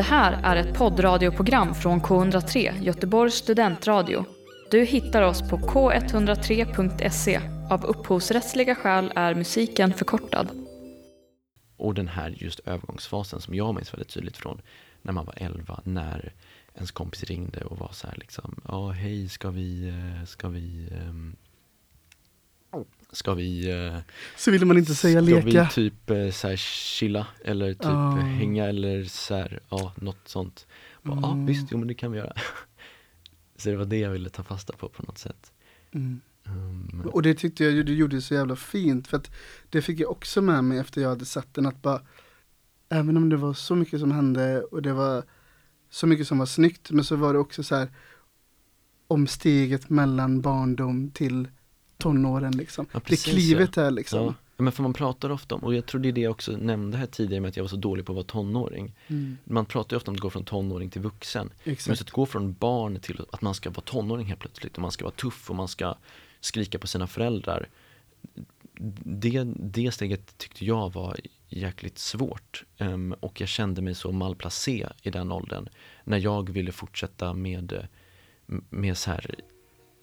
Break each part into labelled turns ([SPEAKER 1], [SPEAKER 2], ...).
[SPEAKER 1] Det här är ett poddradioprogram från K103, Göteborgs studentradio. Du hittar oss på k103.se. Av upphovsrättsliga skäl är musiken förkortad.
[SPEAKER 2] Och den här just övergångsfasen som jag minns väldigt tydligt från när man var 11, när ens kompis ringde och var så här liksom, ja hej ska vi, eh, ska vi, ehm, ska vi, eh,
[SPEAKER 3] Så ville man inte säga
[SPEAKER 2] ska
[SPEAKER 3] leka.
[SPEAKER 2] vi typ eh, så här chilla eller typ
[SPEAKER 3] Ah.
[SPEAKER 2] hänga eller så här, ja något sånt. Ja ah,
[SPEAKER 3] Mm.
[SPEAKER 2] visst, jo men det kan vi göra. så det var det jag ville ta fasta på på något sätt.
[SPEAKER 3] Mm.
[SPEAKER 2] Um,
[SPEAKER 3] Och det tyckte jag ju du gjorde så jävla fint för att det fick jag också med mig efter jag hade sett den att bara även om det var så mycket som hände och det var så mycket som var snyggt men så var det också så här om steget mellan barndom till tonåren liksom.
[SPEAKER 2] Ja,
[SPEAKER 3] det
[SPEAKER 2] precis,
[SPEAKER 3] klivet är liksom.
[SPEAKER 2] Ja, men för man pratar ofta om, och jag tror det är det jag också nämnde här tidigare med att jag var så dålig på att vara tonåring.
[SPEAKER 3] Mm,
[SPEAKER 2] Man pratar ju ofta om att gå från tonåring till vuxen. Men
[SPEAKER 3] exakt.
[SPEAKER 2] att gå från barn till att man ska vara tonåring helt plötsligt och man ska vara tuff och man ska skrika på sina föräldrar. Det, det steget tyckte jag var jäkligt svårt Ehm, och jag kände mig så malplacé i den åldern när jag ville fortsätta med, med så här,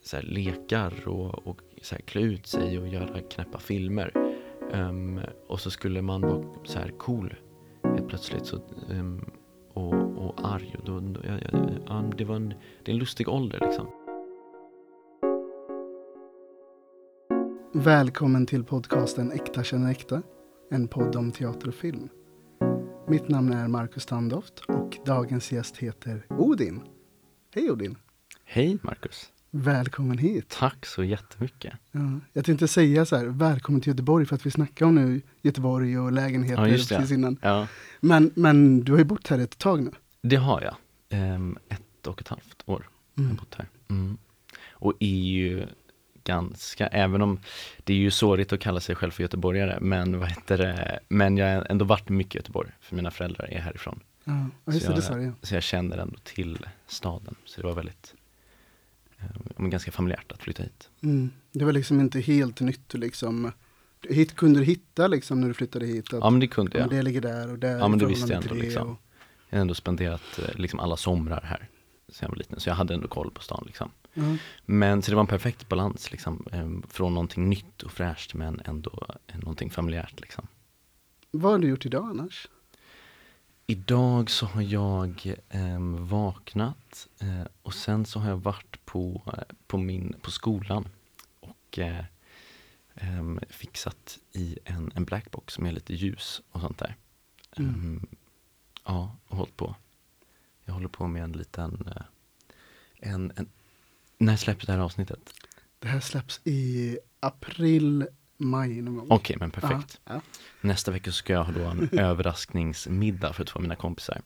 [SPEAKER 2] så här lekar och, och så här klä ut sig och göra knäppa filmer. Ehm, och så skulle man vara så här cool helt plötsligt. Så, ehm, och, och arg. Och då, då, ja, ja, ja, det, var en, det är en lustig ålder liksom.
[SPEAKER 3] Välkommen till podcasten Äkta känner äkta. En podd om teater och film. Mitt namn är Marcus Tandoft och dagens gäst heter Odin. Hej Odin!
[SPEAKER 2] Hej Marcus!
[SPEAKER 3] Välkommen hit!
[SPEAKER 2] Tack så jättemycket!
[SPEAKER 3] Ja, jag tänkte säga så här, välkommen till Göteborg för att vi snackar om nu Göteborg och lägenheter
[SPEAKER 2] Ja, just det.
[SPEAKER 3] precis innan.
[SPEAKER 2] Ja,
[SPEAKER 3] Men, men du har ju bott här ett tag nu.
[SPEAKER 2] det har jag. Ehm, ett och ett halvt år har jag
[SPEAKER 3] Mm.
[SPEAKER 2] bott här. Mm. Och är ju ganska, även om det är ju sårigt att kalla sig själv för göteborgare, men vad heter det, men jag har ändå varit mycket i Göteborg, för mina föräldrar är härifrån.
[SPEAKER 3] Ja,
[SPEAKER 2] Så
[SPEAKER 3] det, det
[SPEAKER 2] jag-
[SPEAKER 3] ja.
[SPEAKER 2] Så jag känner ändå till staden, så det var väldigt, eh, ganska familjärt att flytta hit.
[SPEAKER 3] Mm. Det var liksom inte helt nytt liksom. Hit kunde du hitta liksom när du flyttade hit? Att,
[SPEAKER 2] Ja men det kunde
[SPEAKER 3] ja,
[SPEAKER 2] jag.
[SPEAKER 3] det ligger där och där.
[SPEAKER 2] Ja, men det visste jag ändå, liksom.
[SPEAKER 3] och-
[SPEAKER 2] Jag har ändå spenderat eh, liksom alla somrar här sen jag var liten, så jag hade ändå koll på stan liksom.
[SPEAKER 3] Ja.
[SPEAKER 2] Men så det var en perfekt balans liksom, eh, från någonting nytt och fräscht men ändå eh, någonting familjärt liksom.
[SPEAKER 3] Vad har du gjort idag annars?
[SPEAKER 2] Idag så har jag eh, vaknat eh, och sen så har jag varit på, eh, på, min, på skolan och eh, em, fixat i en, en blackbox med lite ljus och sånt där.
[SPEAKER 3] Mm.
[SPEAKER 2] Em, ja, och hållit på. Jag håller på med en liten, eh, en, en, när släpps det här avsnittet?
[SPEAKER 3] Det här släpps i april, maj någon gång.
[SPEAKER 2] Okej, men perfekt.
[SPEAKER 3] Ja.
[SPEAKER 2] Nästa vecka ska jag ha då en överraskningsmiddag för två av mina kompisar.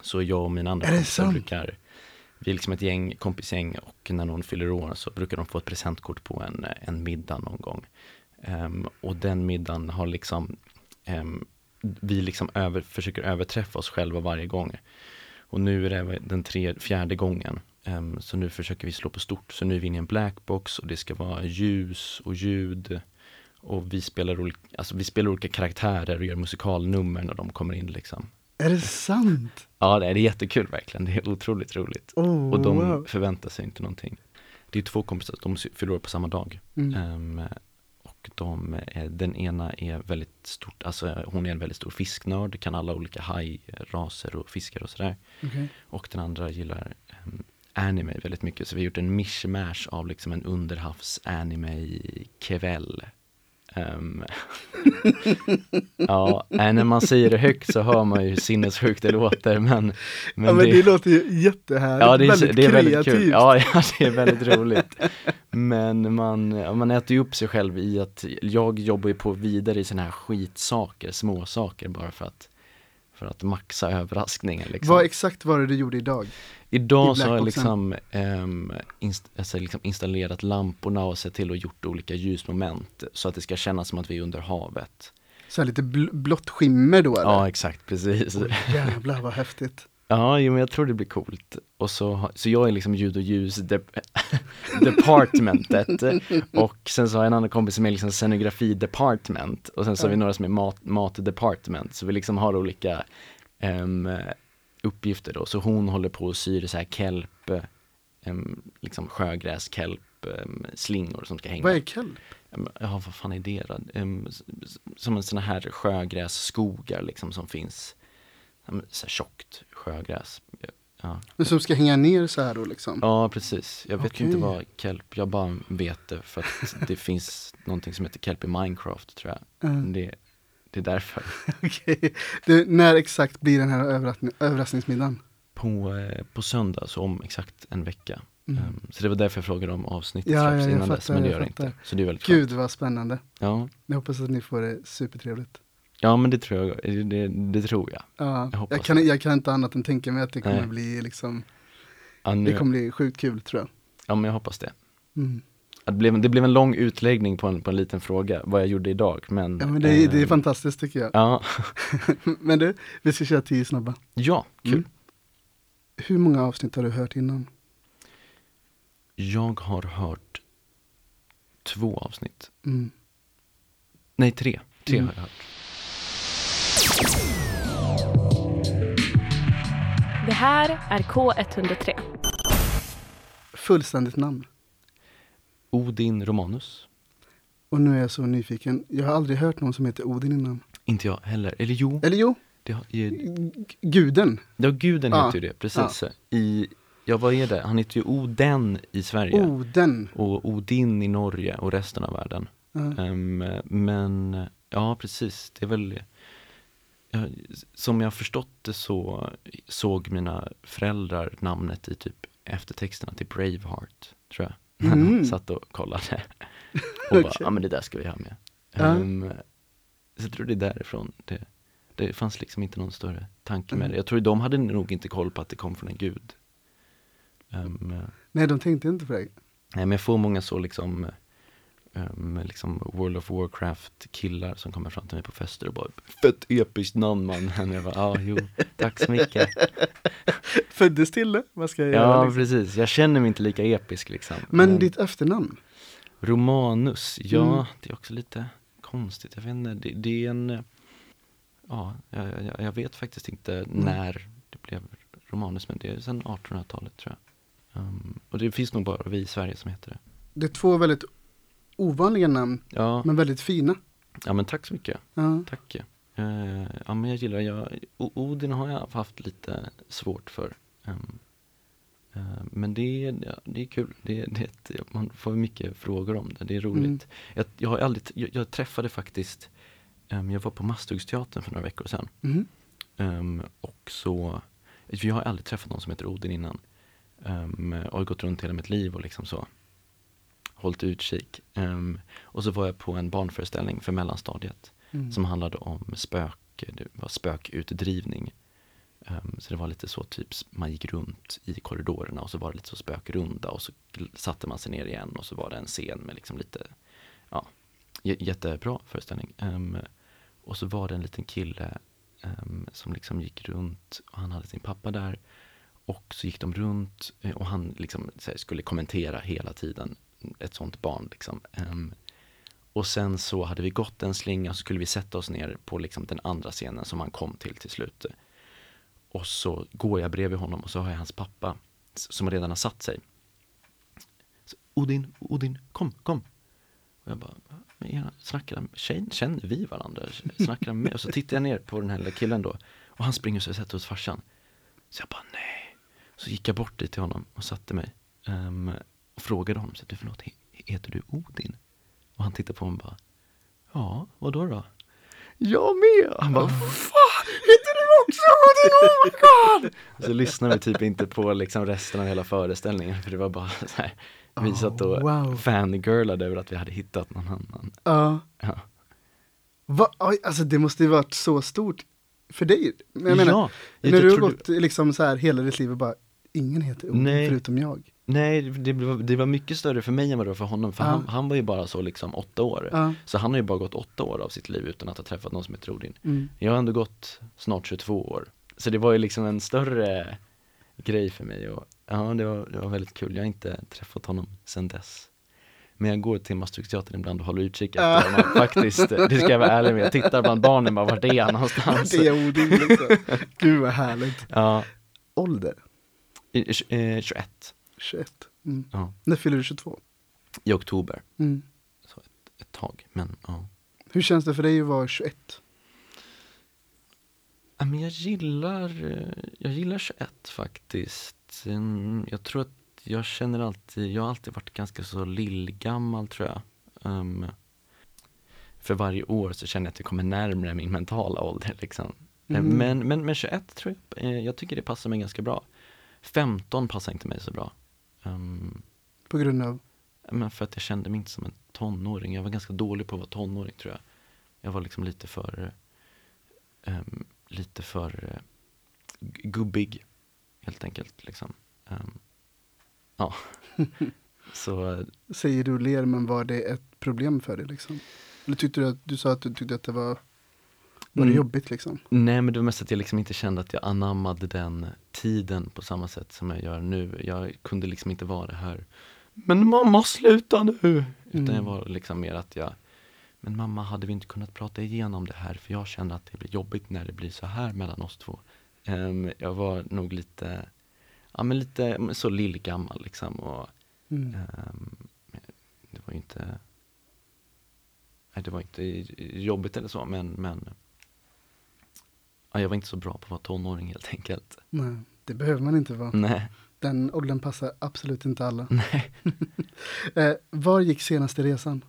[SPEAKER 2] Så jag och mina andra
[SPEAKER 3] Är
[SPEAKER 2] kompisar brukar, vi är liksom ett gäng, kompisgäng och när någon fyller år så brukar de få ett presentkort på en, en middag någon gång. Ehm, och den middagen har liksom, ehm, vi liksom över, försöker överträffa oss själva varje gång. Och nu är det den tre, fjärde gången. Ehm, så nu försöker vi slå på stort. Så nu är vi inne i en blackbox och det ska vara ljus och ljud. Och vi spelar, olika, alltså vi spelar olika karaktärer och gör musikalnummer när de kommer in liksom.
[SPEAKER 3] Är det sant?
[SPEAKER 2] Ja, det är jättekul verkligen. Det är otroligt roligt.
[SPEAKER 3] Oh,
[SPEAKER 2] Och de
[SPEAKER 3] wow.
[SPEAKER 2] förväntar sig inte någonting. Det är två kompisar, de fyller år på samma dag.
[SPEAKER 3] Mm.
[SPEAKER 2] Ehm, och de, den ena är väldigt stort, alltså hon är en väldigt stor fisknörd, kan alla olika hajraser och fiskar och sådär.
[SPEAKER 3] Okej.
[SPEAKER 2] Och den andra gillar um, anime väldigt mycket, så vi har gjort en mishmash av liksom en underhavs Ehm, ja, när man säger det högt så hör man ju hur sinnessjukt det låter, men, men,
[SPEAKER 3] ja, men det, låter ju jättehärligt.
[SPEAKER 2] Ja, det är,
[SPEAKER 3] väldigt
[SPEAKER 2] det är väldigt kul. Ja, ja, det är väldigt roligt. Men man, man äter ju upp sig själv i att jag jobbar ju på vidare i sådana här skitsaker, små saker bara för att för att maxa överraskningen liksom.
[SPEAKER 3] Vad exakt var det du gjorde idag?
[SPEAKER 2] Idag så har jag liksom, ehm, inst- alltså liksom installerat lamporna och sett till och gjort olika ljusmoment så att det ska kännas som att vi är under havet.
[SPEAKER 3] Så här lite bl- blått skimmer då eller?
[SPEAKER 2] Ja, exakt, precis.
[SPEAKER 3] Oj, jävlar vad häftigt.
[SPEAKER 2] Ja, jo, men jag tror det blir coolt. Och så, så jag är liksom ljud och ljus de- departmentet och sen så har jag en annan kompis som är liksom scenografi department och sen så har vi några som är mat, mat department så vi liksom har olika ehm, uppgifter då. Så hon håller på och syr så här kelp, em, liksom sjögräs, kelp, em, slingor som ska hänga.
[SPEAKER 3] Vad är kelp?
[SPEAKER 2] Ja, vad fan är det då? Som en sån här sjögrässkogar liksom som finns. Så här tjockt sjögräs. Ja.
[SPEAKER 3] Men som ska hänga ner så här då liksom?
[SPEAKER 2] ja, precis. Jag vet
[SPEAKER 3] Okej.
[SPEAKER 2] inte vad kelp, jag bara vet det för att det finns någonting som heter kelp i Minecraft tror jag.
[SPEAKER 3] Mm.
[SPEAKER 2] Det, det är därför.
[SPEAKER 3] Okej. Du, När exakt blir den här överraskning, överraskningsmiddagen?
[SPEAKER 2] På, eh, på söndag, så om exakt en vecka.
[SPEAKER 3] Mm.
[SPEAKER 2] Em, Så det var därför jag frågade om avsnittet
[SPEAKER 3] Ja, ja,
[SPEAKER 2] innan dess,
[SPEAKER 3] fattar,
[SPEAKER 2] men det gör det inte. Så det är väldigt
[SPEAKER 3] Gud
[SPEAKER 2] skönt.
[SPEAKER 3] vad spännande.
[SPEAKER 2] Ja.
[SPEAKER 3] Jag hoppas att ni får det supertrevligt.
[SPEAKER 2] Ja, men det tror jag, det, det, tror jag.
[SPEAKER 3] Ja,
[SPEAKER 2] Jag
[SPEAKER 3] jag, kan, jag kan inte annat än tänka mig att det kommer
[SPEAKER 2] Nej.
[SPEAKER 3] bli liksom,
[SPEAKER 2] Ja, nu,
[SPEAKER 3] det kommer bli sjukt kul tror jag.
[SPEAKER 2] ja men jag hoppas det.
[SPEAKER 3] Mm.
[SPEAKER 2] Det blev, det blev en lång utläggning på en, på en liten fråga, vad jag gjorde idag, men...
[SPEAKER 3] Ja men det, är- det är
[SPEAKER 2] eh,
[SPEAKER 3] fantastiskt tycker jag.
[SPEAKER 2] Ja,
[SPEAKER 3] Men du, vi ska köra tio snabba.
[SPEAKER 2] ja kul.
[SPEAKER 3] Mm. Hur många avsnitt har du hört innan?
[SPEAKER 2] Jag har hört två avsnitt.
[SPEAKER 3] Mm.
[SPEAKER 2] Nej, tre. Tre
[SPEAKER 3] Mm.
[SPEAKER 2] har jag hört.
[SPEAKER 1] Det här är K103.
[SPEAKER 3] Fullständigt namn.
[SPEAKER 2] Odin Romanus.
[SPEAKER 3] Och nu är jag så nyfiken. Jag har aldrig hört någon som heter Odin innan.
[SPEAKER 2] Inte jag heller. Eller jo,
[SPEAKER 3] Eller jo,
[SPEAKER 2] det har, i,
[SPEAKER 3] G- guden.
[SPEAKER 2] ja, guden heter ju det, precis. I, ja, vad är det? Han heter ju Oden i Sverige.
[SPEAKER 3] Oden.
[SPEAKER 2] Och Odin i Norge och resten av världen.
[SPEAKER 3] Ja.
[SPEAKER 2] Ehm, men, ja precis, det är väl Som jag förstått det så såg mina föräldrar namnet i typ eftertexterna till Braveheart, tror jag. När
[SPEAKER 3] Mm.
[SPEAKER 2] de satt och kollade. Och bara,
[SPEAKER 3] Okej.
[SPEAKER 2] ja men det där ska vi ha med.
[SPEAKER 3] Ja.
[SPEAKER 2] Ehm, så jag tror det är därifrån. Det, det fanns liksom inte någon större tanke med
[SPEAKER 3] Mm.
[SPEAKER 2] det. Jag tror de hade nog inte koll på att det kom från en gud. Ehm,
[SPEAKER 3] Nej, de tänkte inte på det.
[SPEAKER 2] Nej men jag får många så liksom, um, liksom World of Warcraft killar som kommer fram till mig på fester och bara Fett episkt namn man. Jag bara, ja jo, tack så mycket.
[SPEAKER 3] Föddes till det, vad ska jag göra?
[SPEAKER 2] Ja
[SPEAKER 3] liksom?
[SPEAKER 2] precis, jag känner mig inte lika episk liksom.
[SPEAKER 3] Men ditt efternamn?
[SPEAKER 2] Romanus, ja
[SPEAKER 3] Mm.
[SPEAKER 2] det är också lite konstigt. Jag vet inte, det, det är en, ja jag, jag, jag vet faktiskt inte
[SPEAKER 3] Mm.
[SPEAKER 2] när det blev Romanus men det är sedan 1800-talet tror jag. Um, och det finns nog bara vi i Sverige som heter det.
[SPEAKER 3] Det är två väldigt ovanliga namn,
[SPEAKER 2] Ja,
[SPEAKER 3] men väldigt fina.
[SPEAKER 2] ja men tack så mycket.
[SPEAKER 3] Ja.
[SPEAKER 2] Tack. Eh, ja men jag gillar, jag, Odin har jag haft lite svårt för. Eh, men det är, ja, det är kul, det, det, man får mycket frågor om det, det är roligt.
[SPEAKER 3] Mm.
[SPEAKER 2] Jag, jag, har aldrig, jag, jag träffade faktiskt, ehm, jag var på Masthuggsteatern för några veckor sedan.
[SPEAKER 3] Mhm.
[SPEAKER 2] Ehm, och så, jag har aldrig träffat någon som heter Odin innan. Um, och har gått runt hela mitt liv och liksom så hållit utkik. Ehm, och så var jag på en barnföreställning för mellanstadiet
[SPEAKER 3] Mm.
[SPEAKER 2] som handlade om spök, det var spökutdrivning. Ehm, så det var lite så typ, man gick runt i korridorerna och så var det lite så spökrunda och så satte man sig ner igen och så var det en scen med liksom lite, ja, jättebra föreställning. Ehm, och så var det en liten kille som liksom gick runt och han hade sin pappa där. Och så gick de runt eh, och han liksom här, skulle kommentera hela tiden. Ett sånt barn liksom. Um, och sen så hade vi gått en slinga och så skulle vi sätta oss ner på liksom den andra scenen som han kom till till slut. Och så går jag bredvid honom och så har jag hans pappa som redan har satt sig. Så, Odin, Odin, kom, kom. Och jag bara, snackar han, känner, känner vi varandra? Snackar han med? Och så tittar jag ner på den här lilla killen då. Och han springer så och sätter hos farsan. Så jag bara, nej. Så gick jag bort dit till honom och satte mig. Um, och frågade honom, så, du förlåt, he- heter du Odin? Och han tittade på mig och bara, ja, vad då då? Jag med! Han bara, fan, heter du också Odin? Oh my god! Och så lyssnade vi typ inte på liksom resten av hela föreställningen, för det var bara så här, vi
[SPEAKER 3] Oh,
[SPEAKER 2] satt och
[SPEAKER 3] wow.
[SPEAKER 2] fangirlade över att vi hade hittat någon annan.
[SPEAKER 3] Ja.
[SPEAKER 2] Ja,
[SPEAKER 3] Va, alltså det måste ju varit så stort för dig. Men jag menar,
[SPEAKER 2] ja jag,
[SPEAKER 3] när du har gått liksom så här hela ditt liv och bara, ingen heter Odin förutom jag.
[SPEAKER 2] Nej, det var, det var mycket större för mig än vad det var för honom, för
[SPEAKER 3] Ja.
[SPEAKER 2] han, han var ju bara så liksom åtta år.
[SPEAKER 3] Ja.
[SPEAKER 2] Så han har ju bara gått åtta år av sitt liv utan att ha träffat någon som heter Odin.
[SPEAKER 3] Mm.
[SPEAKER 2] Jag har ändå gått snart 22 år. Så det var ju liksom en större grej för mig och ja, det var, det var väldigt kul. Jag har inte träffat honom sedan dess. Men jag går till Masthugsteatern ibland och håller utkik efter honom faktiskt. Det ska jag vara ärlig med. Jag tittar bland barnen bara, vart är han någonstans?
[SPEAKER 3] Det är Odin liksom. Gud vad härligt.
[SPEAKER 2] Ja,
[SPEAKER 3] Ålder?
[SPEAKER 2] i- i- eh, 21
[SPEAKER 3] 21. Mm.
[SPEAKER 2] ja.
[SPEAKER 3] När fyller du 22?
[SPEAKER 2] i oktober.
[SPEAKER 3] Mm.
[SPEAKER 2] Ett tag, men ja.
[SPEAKER 3] Hur känns det för dig att vara 21?
[SPEAKER 2] Ja, men jag gillar, eh, jag gillar 21 faktiskt. Jag tror att jag känner alltid, jag har alltid varit ganska så lillgammal tror jag. Ehm, för varje år så känner jag att jag kommer närmare min mentala ålder liksom. Eh,
[SPEAKER 3] Mm.
[SPEAKER 2] Men, men, men 21 tror jag, eh, jag tycker det passar mig ganska bra. 15 passar inte mig så bra. Ehm,
[SPEAKER 3] På grund av?
[SPEAKER 2] men för att jag kände mig inte som en tonåring. Jag var ganska dålig på att vara tonåring tror jag. Jag var liksom lite för, ehm, lite för eh, gu- gubbig helt enkelt. Liksom. Ehm, ja, så eh,
[SPEAKER 3] Säger du och ler, men var det ett problem för dig liksom? Eller tyckte du att, du sa att du tyckte att det var, var det
[SPEAKER 2] Mm.
[SPEAKER 3] jobbigt liksom?
[SPEAKER 2] nej men det var mest att jag liksom inte kände att jag anammade den tiden på samma sätt som jag gör nu. Jag kunde liksom inte vara det här, men mamma sluta nu! Utan
[SPEAKER 3] Mm.
[SPEAKER 2] jag var liksom mer att jag Men mamma, hade vi inte kunnat prata igenom det här? För jag känner att det blir jobbigt när det blir så här mellan oss två. Ehm, jag var nog lite, ja men lite så lillgammal liksom och
[SPEAKER 3] Mm.
[SPEAKER 2] ehm, det var ju inte, nej det var inte jobbigt eller så men, men ja, jag var inte så bra på att vara tonåring helt enkelt.
[SPEAKER 3] Nej, det behöver man inte vara.
[SPEAKER 2] Nej,
[SPEAKER 3] Den åldern passar absolut inte alla.
[SPEAKER 2] nej.
[SPEAKER 3] Eh, var gick senaste resan?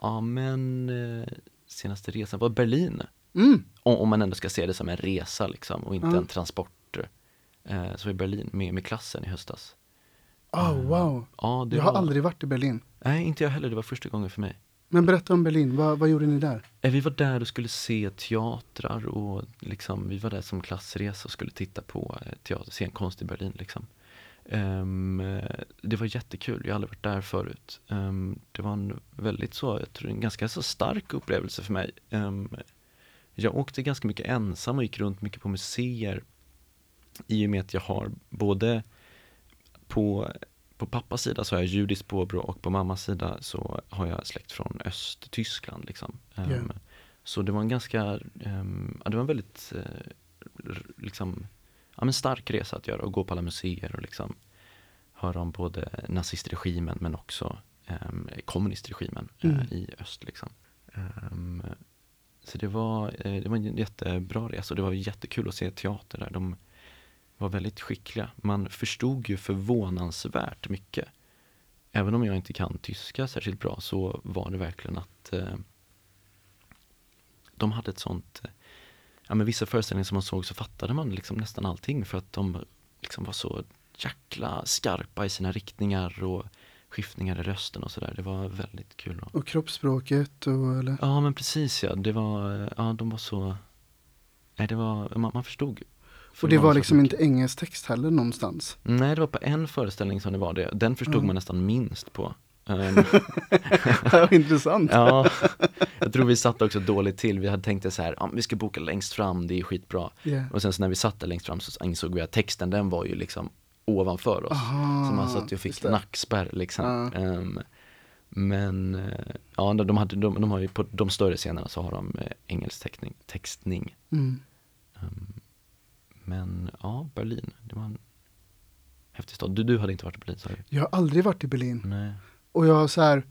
[SPEAKER 2] Ja men eh, senaste resan var Berlin.
[SPEAKER 3] Mm.
[SPEAKER 2] Om, om man ändå ska se det som en resa liksom och inte
[SPEAKER 3] Ja.
[SPEAKER 2] en transport. Eh, så i Berlin med, med klassen i höstas.
[SPEAKER 3] Oh, wow.
[SPEAKER 2] Ja,
[SPEAKER 3] Jag
[SPEAKER 2] var...
[SPEAKER 3] har aldrig varit i Berlin.
[SPEAKER 2] Nej, inte jag heller. Det var första gången för mig.
[SPEAKER 3] Men berätta om Berlin, vad, vad gjorde ni där?
[SPEAKER 2] Eh, vi var där och skulle se teatrar och liksom, vi var där som klassresa och skulle titta på eh, teater, scenkonst i Berlin liksom. Um, det var jättekul, jag har aldrig varit där förut. Um, det var en väldigt så, jag tror en ganska så stark upplevelse för mig. Um, jag åkte ganska mycket ensam och gick runt mycket på museer i och med att jag har både på, på pappas sida så har jag judiskt påbrå och på mammas sida så har jag släkt från Östtyskland liksom. Ehm,
[SPEAKER 3] Ja.
[SPEAKER 2] Så det var en ganska, ehm, ja det var en väldigt r- liksom, ja men stark resa att göra och gå på alla museer och liksom höra om både nazistregimen men också um, kommunistregimen eh,
[SPEAKER 3] Mm.
[SPEAKER 2] i öst liksom. Ehm, så det var, eh, det var en jättebra resa och det var jättekul att se teater där. De var väldigt skickliga. Man förstod ju förvånansvärt mycket. Även om jag inte kan tyska särskilt bra så var det verkligen att eh, de hade ett sånt, eh, ja men vissa föreställningar som man såg så fattade man liksom nästan allting för att de liksom var så jäkla skarpa i sina riktningar och skiftningar i rösten och sådär. Det var väldigt kul. att-
[SPEAKER 3] Och kroppsspråket och eller?
[SPEAKER 2] Ja men precis ja, det var, eh, ja de var så, nej det var, man, man förstod.
[SPEAKER 3] Och det var liksom inte engelsk text heller någonstans.
[SPEAKER 2] Nej det var på en föreställning som det var det, den förstod
[SPEAKER 3] Mm.
[SPEAKER 2] man nästan minst på. Ehm,
[SPEAKER 3] Intressant.
[SPEAKER 2] ja, jag tror vi satt också dåligt till, vi hade tänkt det så här, ja, vi ska boka längst fram, det är skitbra.
[SPEAKER 3] Yeah.
[SPEAKER 2] Och sen så när vi satt där längst fram så insåg vi att texten den var ju liksom ovanför oss.
[SPEAKER 3] Aha,
[SPEAKER 2] så man satt ju och fick nackspärr liksom.
[SPEAKER 3] Ja.
[SPEAKER 2] Ehm, men eh, ja, de, de, hade, de, de har ju på de större scenerna så har de eh, engelsk teckning, textning.
[SPEAKER 3] Mm.
[SPEAKER 2] Ehm, men ja, Berlin, det var en häftig stad. Du, du hade inte varit i Berlin sa du?
[SPEAKER 3] Jag har aldrig varit i Berlin.
[SPEAKER 2] Nej.
[SPEAKER 3] Och jag har så här.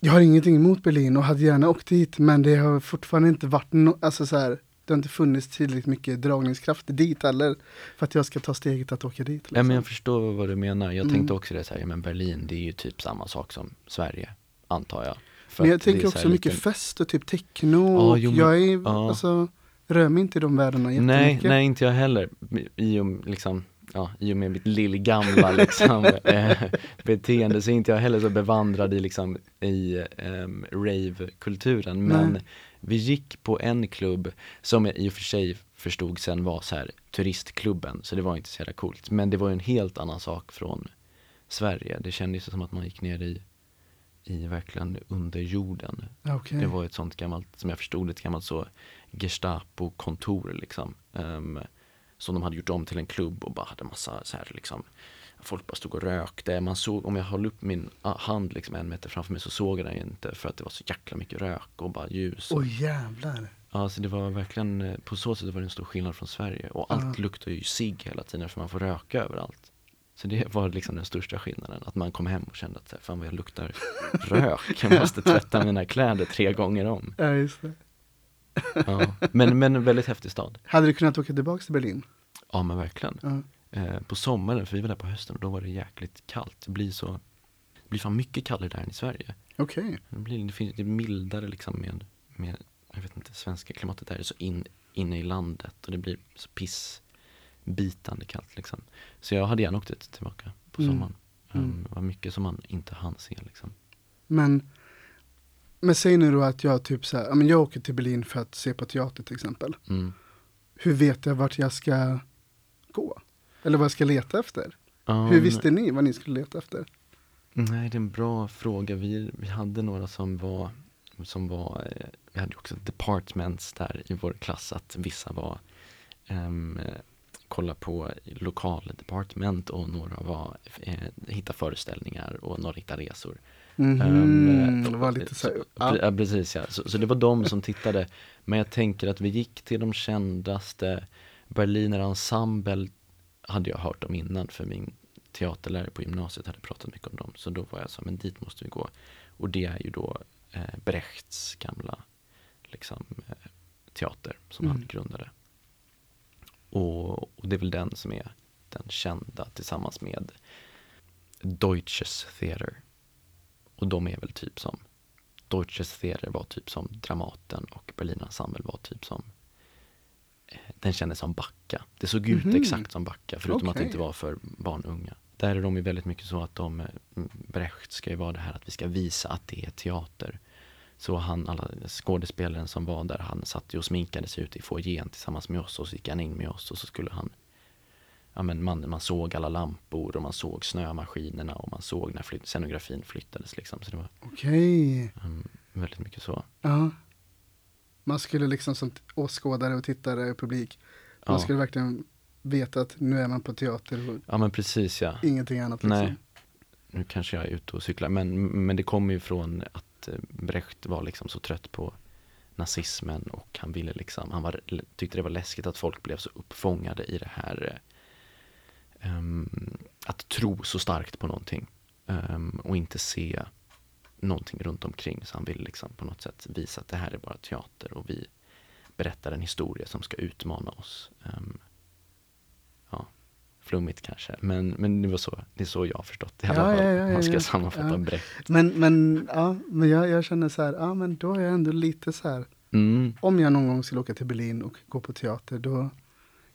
[SPEAKER 3] Jag har ingenting emot Berlin och hade gärna åkt dit men det har fortfarande inte varit no- alltså så här. Det har inte funnits tillräckligt mycket dragningskraft dit heller för att jag ska ta steget att åka dit.
[SPEAKER 2] Ja, men jag
[SPEAKER 3] liksom.
[SPEAKER 2] förstår vad du menar. Jag
[SPEAKER 3] Mm.
[SPEAKER 2] tänkte också det så här, ja, men Berlin det är ju typ samma sak som Sverige, antar jag. För
[SPEAKER 3] Men jag tänker också mycket
[SPEAKER 2] lite-
[SPEAKER 3] fest och typ techno. Och
[SPEAKER 2] jo, men-
[SPEAKER 3] jag är,
[SPEAKER 2] ja.
[SPEAKER 3] alltså, rör mig inte i de världarna
[SPEAKER 2] Nej,
[SPEAKER 3] jättemycket.
[SPEAKER 2] nej inte jag heller. I och, liksom, ja, i och med mitt lillgamla liksom, eh, beteende så är inte jag heller så bevandrad i, liksom, i um, rave-kulturen. Men
[SPEAKER 3] Nej.
[SPEAKER 2] vi gick på en klubb som jag i och för sig förstod sen var så här turistklubben, så det var inte så jävla coolt. Men det var ju en helt annan sak från Sverige. Det kändes som att man gick ner i, i verkligen under jorden.
[SPEAKER 3] Okej.
[SPEAKER 2] Det var ett sånt gammalt, som jag förstod ett gammalt så Gestapo-kontor liksom. ehm, som de hade gjort om till en klubb och bara hade massa så här liksom folk bara stod och rökte. Man såg, om jag höll upp min ah, hand liksom en meter framför mig så såg jag den inte för att det var så jäkla mycket rök och bara ljus. och-
[SPEAKER 3] Oj jävlar.
[SPEAKER 2] Ja, så det var verkligen, eh, på så sätt var det en stor skillnad från Sverige. Och allt
[SPEAKER 3] Ja.
[SPEAKER 2] luktar ju cigg hela tiden för man får röka överallt. Så det var liksom den största skillnaden, att man kom hem och kände att fan vad jag luktar rök, jag måste tvätta mina kläder tre gånger om.
[SPEAKER 3] Ja, just det.
[SPEAKER 2] Ja. Men, men en väldigt häftig stad.
[SPEAKER 3] Hade du kunnat åka tillbaka till Berlin?
[SPEAKER 2] Ja men verkligen.
[SPEAKER 3] Ja.
[SPEAKER 2] Eh, på sommaren, för vi var där på hösten och då var det jäkligt kallt. Det blir så, det blir fan mycket kallare där än i Sverige.
[SPEAKER 3] Okej.
[SPEAKER 2] Det, blir, det, finns, det är mildare liksom med, med, jag vet inte, svenska klimatet där är så in, inne i landet och det blir så pissbitande kallt liksom. Så jag hade gärna åkt dit tillbaka på
[SPEAKER 3] Mm.
[SPEAKER 2] sommaren.
[SPEAKER 3] Mm.
[SPEAKER 2] Um, det var mycket som man inte hann se liksom.
[SPEAKER 3] Men, men säg nu då att jag typ så här, men jag åker till Berlin för att se på teater till exempel.
[SPEAKER 2] Mm.
[SPEAKER 3] Hur vet jag vart jag ska gå? Eller vad jag ska leta efter?
[SPEAKER 2] Um,
[SPEAKER 3] Hur visste ni vad ni skulle leta efter?
[SPEAKER 2] Nej, det är en bra fråga. Vi, vi hade några som var, som var, eh, vi hade också departments där i vår klass, att vissa var um, kolla på lokaldepartement och några var eh, hitta föreställningar och några hitta resor. Ehm,
[SPEAKER 3] det var lite så, ja.
[SPEAKER 2] ja. precis ja. Så, så det var de som tittade. Men jag tänker att vi gick till de kändaste. Berliner Ensemble hade jag hört om innan för min teaterlärare på gymnasiet hade pratat mycket om dem. Så då var jag så, men dit måste vi gå. Och det är ju då eh, Brechts gamla liksom, eh, teater som
[SPEAKER 3] Mm.
[SPEAKER 2] han grundade. Och, och det är väl den som är den kända tillsammans med Deutsches Theater. Och de är väl typ som Deutsches Theater var typ som Dramaten och Berliner Ensemble var typ som eh, den kändes som Backa. Det såg ut
[SPEAKER 3] Mhm.
[SPEAKER 2] exakt som Backa förutom att det inte var för barn och unga. Där är de ju väldigt mycket så att de, eh, Brecht ska ju vara det här att vi ska visa att det är teater. Så han, alla skådespelaren som var där, han satt ju och sminkade sig ute i foajén tillsammans med oss och så gick han in med oss och så skulle han Ja men man, man såg alla lampor och man såg snömaskinerna och man såg när flytt, scenografin flyttades liksom. Så det var
[SPEAKER 3] Okej.
[SPEAKER 2] um, väldigt mycket så.
[SPEAKER 3] Ja. Man skulle liksom som åskådare och tittare och publik, man
[SPEAKER 2] Ja,
[SPEAKER 3] skulle verkligen veta att nu är man på teater och
[SPEAKER 2] ja men precis ja.
[SPEAKER 3] ingenting annat. Liksom.
[SPEAKER 2] Nej. Nu kanske jag är ute och cyklar men, men det kommer ju från att eh, Brecht var liksom så trött på nazismen och han ville liksom, han var, tyckte det var läskigt att folk blev så uppfångade i det här ehm, att tro så starkt på någonting ehm, och inte se någonting runt omkring så han ville liksom på något sätt visa att det här är bara teater och vi berättar en historia som ska utmana oss. Ehm, ja, flummigt kanske, men, men det var så, det är så jag har förstått det i alla
[SPEAKER 3] Ja,
[SPEAKER 2] fall.
[SPEAKER 3] ja, ja,
[SPEAKER 2] Man ska
[SPEAKER 3] ja.
[SPEAKER 2] sammanfatta
[SPEAKER 3] Ja.
[SPEAKER 2] Brecht.
[SPEAKER 3] Men, men, ja, men jag, jag känner så här, ja men då är jag ändå lite så här,
[SPEAKER 2] Mm.
[SPEAKER 3] om jag någon gång skulle åka till Berlin och gå på teater, då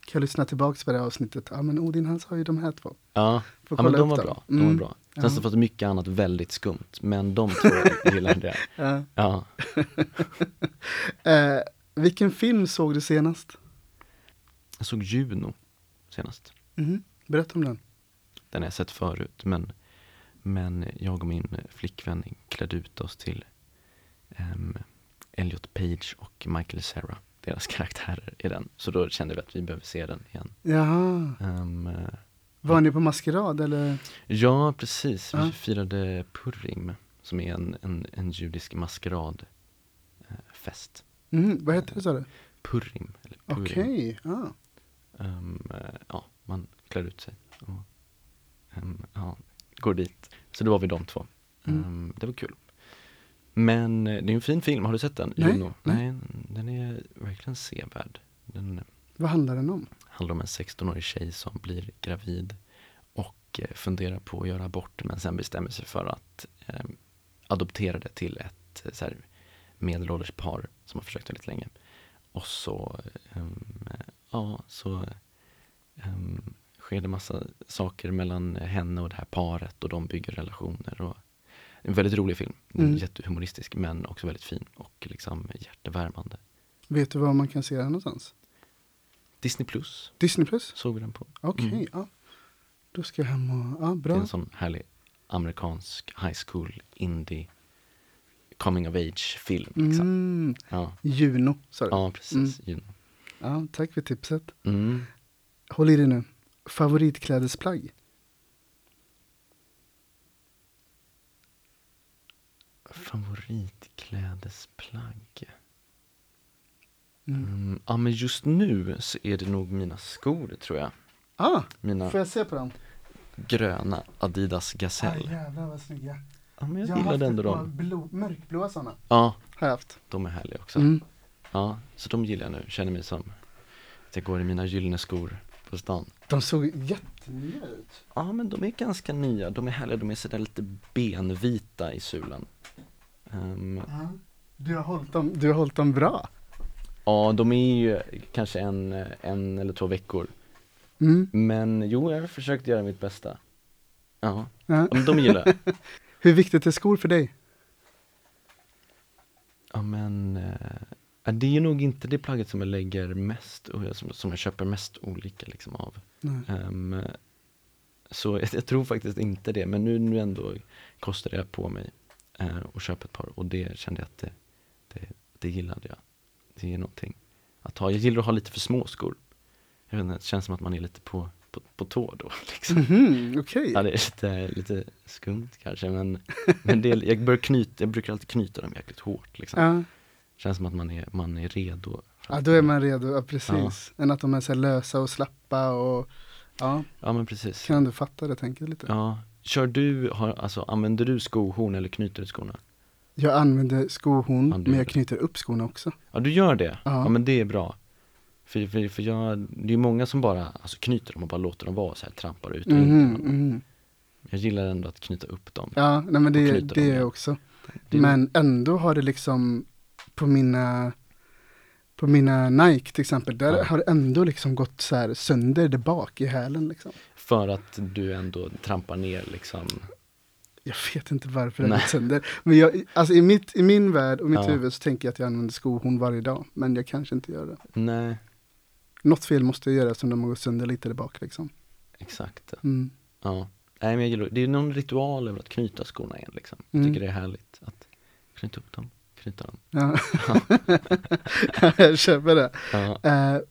[SPEAKER 3] kan jag lyssna tillbaka på det avsnittet. Ja men Odin han sa ju de här två.
[SPEAKER 2] Ja, ja men de var
[SPEAKER 3] dem.
[SPEAKER 2] bra. De var
[SPEAKER 3] Mm.
[SPEAKER 2] bra. Sen
[SPEAKER 3] Ja.
[SPEAKER 2] så fanns det mycket annat väldigt skumt, men de två gillade jag.
[SPEAKER 3] Ja.
[SPEAKER 2] Ja,
[SPEAKER 3] Eh, vilken film såg du senast?
[SPEAKER 2] jag såg Juno senast.
[SPEAKER 3] Mhm. Berätta om den.
[SPEAKER 2] Den har jag sett förut, men, men jag och min flickvän klädde ut oss till um, Elliot Page och Michael Cera. Deras karaktärer i den. Så då kände vi att vi behöver se den igen.
[SPEAKER 3] Jaha.
[SPEAKER 2] Eh,
[SPEAKER 3] Var ni på maskerad eller?
[SPEAKER 2] ja, precis. Vi
[SPEAKER 3] Ja.
[SPEAKER 2] firade Purim, som är en, en, en judisk maskeradfest.
[SPEAKER 3] Mhm. Vad heter det sa du?
[SPEAKER 2] Purim.
[SPEAKER 3] Okej, ja.
[SPEAKER 2] Ehm, eh, ja, man klär ut sig och ehm, ja, går dit. Så då var vi de två.
[SPEAKER 3] Mm.
[SPEAKER 2] Ehm, det var kul. Men eh, det är en fin film, har du sett den?
[SPEAKER 3] Nej,
[SPEAKER 2] Juno?
[SPEAKER 3] nej.
[SPEAKER 2] Den är verkligen sevärd. Den
[SPEAKER 3] Vad handlar den om?
[SPEAKER 2] handlar om en 16-årig tjej som blir gravid och eh, funderar på att göra abort men sen bestämmer sig för att eh, adoptera det till ett eh, så här, medelålders par som har försökt väldigt länge. Och så, eh, ja, så um, sker det massa saker mellan henne och det här paret och de bygger relationer. Och, en väldigt rolig film,
[SPEAKER 3] Mm.
[SPEAKER 2] jättehumoristisk men också väldigt fin och liksom hjärtevärmande.
[SPEAKER 3] Vet du var man kan se den någonstans?
[SPEAKER 2] Disney Plus
[SPEAKER 3] Disney plus?
[SPEAKER 2] såg vi den på.
[SPEAKER 3] Okej,
[SPEAKER 2] Mm.
[SPEAKER 3] ja. Då ska jag hem och, ja
[SPEAKER 2] Det är
[SPEAKER 3] bra.
[SPEAKER 2] en sån härlig amerikansk high school indie coming of age film. Liksom.
[SPEAKER 3] Mm.
[SPEAKER 2] Ja.
[SPEAKER 3] Juno, sa du?
[SPEAKER 2] ja, precis. Juno.
[SPEAKER 3] Ja, tack för tipset.
[SPEAKER 2] Mm.
[SPEAKER 3] Håll i dig nu. Favoritklädesplagg?
[SPEAKER 2] Favoritklädesplagg?
[SPEAKER 3] Mm.
[SPEAKER 2] Mm, ja men just nu så är det nog mina skor tror jag.
[SPEAKER 3] Ah,
[SPEAKER 2] Mina
[SPEAKER 3] får jag se på dem?
[SPEAKER 2] gröna Adidas
[SPEAKER 3] Ah,
[SPEAKER 2] Gazelle.
[SPEAKER 3] jävlar vad snygga.
[SPEAKER 2] Ja men jag,
[SPEAKER 3] Jag
[SPEAKER 2] gillade ändå dem.
[SPEAKER 3] blå, mörkblåa sådana.
[SPEAKER 2] Ja,
[SPEAKER 3] Har jag haft.
[SPEAKER 2] de är härliga också.
[SPEAKER 3] Mm.
[SPEAKER 2] Ja, så de gillar jag nu. Känner mig som att jag går i mina gyllene skor på stan.
[SPEAKER 3] De såg jättenya ut.
[SPEAKER 2] Ja men de är ganska nya, de är härliga, de är sådär lite benvita i sulan.
[SPEAKER 3] Ja. Du, har hållit dem, du har hållit dem bra.
[SPEAKER 2] ja, de är ju kanske en, en eller två veckor.
[SPEAKER 3] Mm.
[SPEAKER 2] Men jo, jag har försökt göra mitt bästa. Ja,
[SPEAKER 3] Ja.
[SPEAKER 2] de gillar jag.
[SPEAKER 3] Hur viktigt är skor för dig?
[SPEAKER 2] Ja men, eh, det är ju nog inte det plagget som jag lägger mest, och jag- som, som jag köper mest olika liksom av. Ehm, så jag, jag tror faktiskt inte det, men nu, nu ändå kostade jag på mig och köpa ett par och det kände jag att det, det, det gillade jag. Det är någonting att ha. Jag gillar att ha lite för små skor. Jag vet inte, det känns som att man är lite på, på, på tå då. Liksom.
[SPEAKER 3] Mhm, Okej.
[SPEAKER 2] Ja, det är lite, lite skumt kanske, men, men det, jag, börjar knyta, jag brukar alltid knyta dem jäkligt hårt. Liksom.
[SPEAKER 3] Ja.
[SPEAKER 2] Känns som att man är, man är redo.
[SPEAKER 3] ja, då är man redo. Ja, precis. Än att de är så lösa och slappa och ja,
[SPEAKER 2] Ja, men precis.
[SPEAKER 3] kan du fatta det tänket lite?
[SPEAKER 2] Ja. Kör du, har, alltså, använder du skohorn eller knyter du skorna?
[SPEAKER 3] Jag använder skohorn,
[SPEAKER 2] Ja,
[SPEAKER 3] men jag knyter upp skorna också.
[SPEAKER 2] Ja, du gör det?
[SPEAKER 3] Ja.
[SPEAKER 2] Ja, men det är bra. För, för, för jag, det är många som bara alltså, knyter dem och bara låter dem vara så här, trampar ut och in.
[SPEAKER 3] Mhm,
[SPEAKER 2] i dem.
[SPEAKER 3] mhm.
[SPEAKER 2] Jag gillar ändå att knyta upp dem.
[SPEAKER 3] Ja, nej men det, det är också.
[SPEAKER 2] Det är-
[SPEAKER 3] Men ändå har det liksom på mina på mina Nike till exempel, där
[SPEAKER 2] Ja.
[SPEAKER 3] har det ändå liksom gått så här sönder där bak i hälen liksom.
[SPEAKER 2] För att du ändå trampar ner liksom.
[SPEAKER 3] Jag vet inte varför det sönder. Men jag, alltså i, mitt, i min värld och mitt
[SPEAKER 2] Ja.
[SPEAKER 3] huvud så tänker jag att jag använder skohorn varje dag. Men jag kanske inte gör det.
[SPEAKER 2] Nej,
[SPEAKER 3] Något fel måste jag göra som de har gått sönder lite där bak liksom.
[SPEAKER 2] exakt.
[SPEAKER 3] Mm.
[SPEAKER 2] Ja. Nej, men jag gillar, det är någon ritual över att knyta skorna igen liksom. Jag
[SPEAKER 3] Mm.
[SPEAKER 2] tycker det är härligt att knyta upp dem, knyta dem.
[SPEAKER 3] Ja. jag köper det.
[SPEAKER 2] Ja.
[SPEAKER 3] Eh,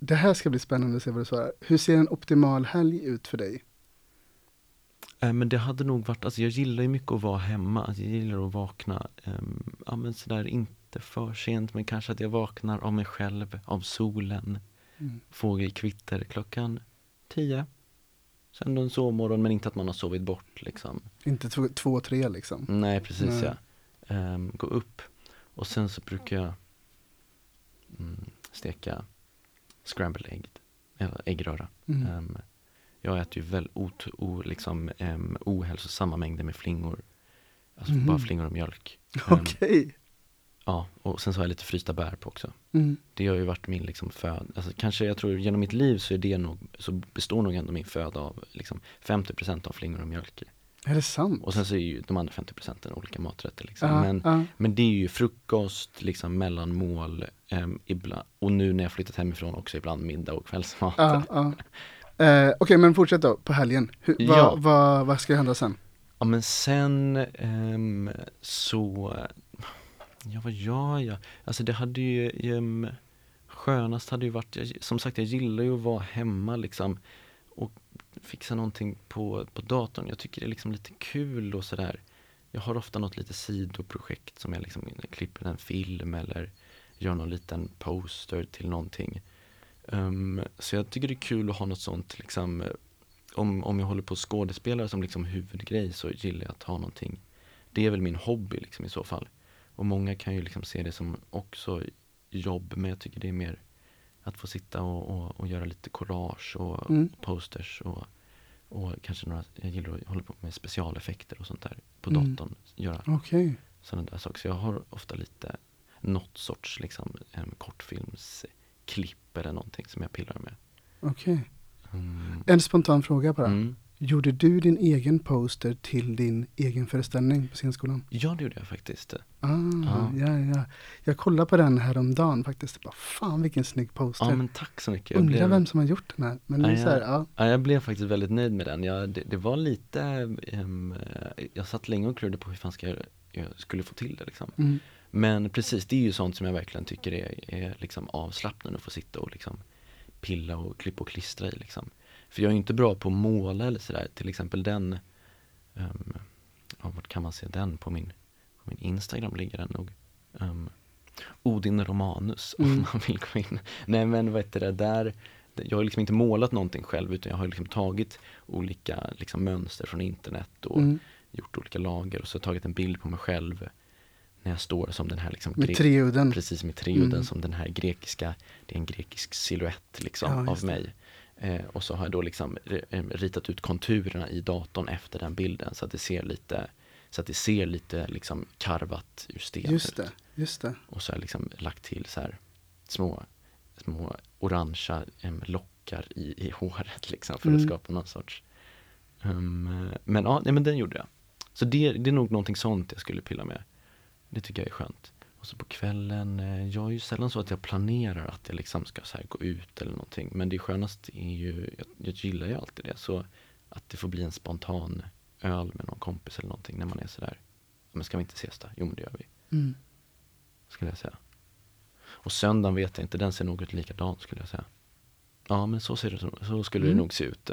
[SPEAKER 3] det här ska bli spännande att se vad du svarar. Hur ser en optimal helg ut för dig?
[SPEAKER 2] Eh, Men det hade nog varit, alltså jag gillar ju mycket att vara hemma, alltså jag gillar att vakna, um, ja men sådär inte för sent men kanske att jag vaknar av mig själv, av solen,
[SPEAKER 3] Mm.
[SPEAKER 2] fågelkvitter klockan tio. Sen en sovmorgon men inte att man har sovit bort liksom.
[SPEAKER 3] Inte två, två tre liksom.
[SPEAKER 2] Nej precis
[SPEAKER 3] Nej.
[SPEAKER 2] ja. Ehm, gå upp och sen så brukar jag mm, steka scrambled egg, eller äggröra.
[SPEAKER 3] Mm.
[SPEAKER 2] Ehm, jag äter ju väl ot, o, liksom, um, ohälsosamma mängder med flingor. Alltså
[SPEAKER 3] Mhm.
[SPEAKER 2] bara flingor och mjölk. Ehm,
[SPEAKER 3] Okej.
[SPEAKER 2] Ja, och sen så har jag lite frysta bär på också.
[SPEAKER 3] Mm.
[SPEAKER 2] Det har ju varit min liksom föda, alltså kanske jag tror genom mitt liv så är det nog, så består nog ändå min föda av liksom 50% av flingor och mjölk.
[SPEAKER 3] Är det sant?
[SPEAKER 2] Och sen så är ju de andra 50% olika maträtter liksom.
[SPEAKER 3] Ja,
[SPEAKER 2] men,
[SPEAKER 3] ja.
[SPEAKER 2] men det är ju frukost, liksom mellanmål, um, ibland, och nu när jag flyttat hemifrån också ibland middag och kvällsmat.
[SPEAKER 3] Ja. Eh, Okej, men fortsätt då på helgen. Hur, vad,
[SPEAKER 2] Ja.
[SPEAKER 3] vad, vad ska hända sen?
[SPEAKER 2] Ja men sen ehm, så, ja vad gör jag? Alltså det hade ju, um, skönast hade ju varit, som sagt jag gillar ju att vara hemma liksom och fixa någonting på, på datorn. Jag tycker det är liksom lite kul och sådär. Jag har ofta något lite sidoprojekt som jag liksom klipper en film eller gör någon liten poster till någonting. Um, så jag tycker det är kul att ha något sånt liksom om, om jag håller på skådespelare som liksom huvudgrej så gillar jag att ha någonting. Det är väl min hobby liksom i så fall. Och många kan ju liksom se det som också jobb men jag tycker det är mer att få sitta och, och, och göra lite collage och
[SPEAKER 3] Mm.
[SPEAKER 2] posters och, och kanske några, jag gillar att hålla på med specialeffekter och sånt där på
[SPEAKER 3] Mm.
[SPEAKER 2] datorn. Göra
[SPEAKER 3] Okej.
[SPEAKER 2] sådana där saker. Så jag har ofta lite något sorts liksom em, kortfilmsklipp eller någonting som jag pillar med.
[SPEAKER 3] Okej.
[SPEAKER 2] Mm.
[SPEAKER 3] En spontan fråga bara.
[SPEAKER 2] Mm.
[SPEAKER 3] Gjorde du din egen poster till din egen föreställning på scenskolan?
[SPEAKER 2] Ja, det gjorde jag faktiskt.
[SPEAKER 3] Ah,
[SPEAKER 2] Ja.
[SPEAKER 3] ja. Ja, Jag kollade på den häromdagen faktiskt. Bara, fan vilken snygg poster.
[SPEAKER 2] Ja, men tack så mycket. Jag
[SPEAKER 3] Undrar
[SPEAKER 2] blev,
[SPEAKER 3] vem som har gjort den här. Men är
[SPEAKER 2] Ja,
[SPEAKER 3] så här,
[SPEAKER 2] ja.
[SPEAKER 3] ja.
[SPEAKER 2] ja, jag blev faktiskt väldigt nöjd med den. Jag, det, det var lite, eh, jag satt länge och klurade på hur fan ska jag, jag skulle få till det liksom.
[SPEAKER 3] Mm.
[SPEAKER 2] Men precis, det är ju sånt som jag verkligen tycker är, är liksom avslappnande att få sitta och liksom pilla och klippa och klistra i liksom. För jag är inte bra på att måla eller sådär, till exempel den um, ja, vart kan man se den? På min, på min Instagram ligger den nog. Um, Odin Romanus om
[SPEAKER 3] Mm.
[SPEAKER 2] man vill gå in. Nej men vad heter det, där, jag har liksom inte målat någonting själv utan jag har liksom tagit olika liksom, mönster från internet och
[SPEAKER 3] Mm.
[SPEAKER 2] gjort olika lager och så tagit en bild på mig själv när jag står som den här liksom
[SPEAKER 3] Med treudden.
[SPEAKER 2] Precis med treudden
[SPEAKER 3] Mm.
[SPEAKER 2] som den här grekiska, det är en grekisk silhuett liksom
[SPEAKER 3] Ja,
[SPEAKER 2] av mig. Eh, och så har jag då liksom eh, ritat ut konturerna i datorn efter den bilden så att det ser lite så att det ser lite liksom karvat ur sten
[SPEAKER 3] Just
[SPEAKER 2] ut.
[SPEAKER 3] det, just det.
[SPEAKER 2] Och så har jag liksom lagt till så här små, små orangea em, lockar i, i håret liksom för att
[SPEAKER 3] Mm.
[SPEAKER 2] skapa någon sorts um, Men ja, nej, men den gjorde jag. Så det, det är nog någonting sånt jag skulle pilla med. Det tycker jag är skönt. Och så på kvällen, eh, jag är ju sällan så att jag planerar att jag liksom ska så här gå ut eller någonting. Men det skönaste är ju, jag, jag gillar ju alltid det. Så att det får bli en spontan öl med någon kompis eller någonting när man är sådär. Men ska vi inte ses då? Jo men det gör vi
[SPEAKER 3] Mm.
[SPEAKER 2] skulle jag säga. Och söndagen vet jag inte, den ser nog ut likadan skulle jag säga. Ja men så, ser det, så skulle
[SPEAKER 3] Mm.
[SPEAKER 2] det nog se ut.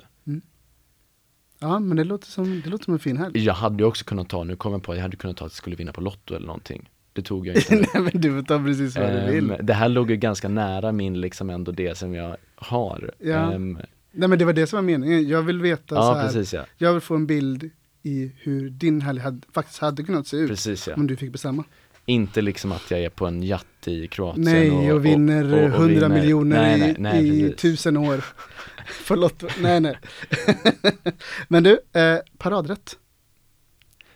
[SPEAKER 3] Ja, men det låter som, det låter som en fin helg.
[SPEAKER 2] Jag hade ju också kunnat ta, nu kom jag på, jag hade kunnat ta att jag skulle vinna på Lotto eller någonting. Det tog jag inte.
[SPEAKER 3] Nej men du får ta precis vad du vill.
[SPEAKER 2] Ehm, det här låg ju ganska nära min liksom ändå det som jag har.
[SPEAKER 3] Ja.
[SPEAKER 2] Ehm,
[SPEAKER 3] Nej men det var det som var meningen. Jag vill veta så
[SPEAKER 2] ja
[SPEAKER 3] här.
[SPEAKER 2] precis ja.
[SPEAKER 3] Jag vill få en bild i hur din helg hade, faktiskt hade kunnat se ut.
[SPEAKER 2] Precis ja.
[SPEAKER 3] Om du fick bestämma.
[SPEAKER 2] Inte liksom att jag är på en yacht i Kroatien
[SPEAKER 3] Nej, och, vinner
[SPEAKER 2] och- och
[SPEAKER 3] 100
[SPEAKER 2] vinner-
[SPEAKER 3] miljoner
[SPEAKER 2] nej,
[SPEAKER 3] i,
[SPEAKER 2] nej, nej,
[SPEAKER 3] i
[SPEAKER 2] precis.
[SPEAKER 3] tusen år. Lotto. Nej, nej. Men du, eh, paradrätt.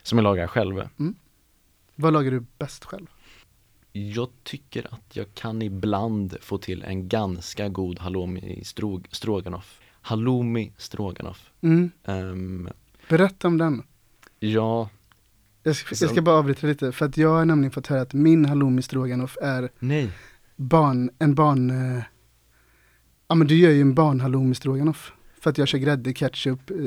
[SPEAKER 2] Som jag lagar själv.
[SPEAKER 3] Vad lagar du bäst själv?
[SPEAKER 2] Jag tycker att jag kan ibland få till en ganska god halloumi strog, stroganoff. Halloumi stroganoff.
[SPEAKER 3] Mm.
[SPEAKER 2] Ehm,
[SPEAKER 3] Berätta om den.
[SPEAKER 2] ja,
[SPEAKER 3] Jag ska, jag ska bara avbryta lite, för att jag har nämligen fått höra att min halloumi stroganoff är
[SPEAKER 2] nej.
[SPEAKER 3] barn, en barn, eh, ja men du gör ju en barn halloumi stroganoff. För att jag kör grädde, ketchup, eh,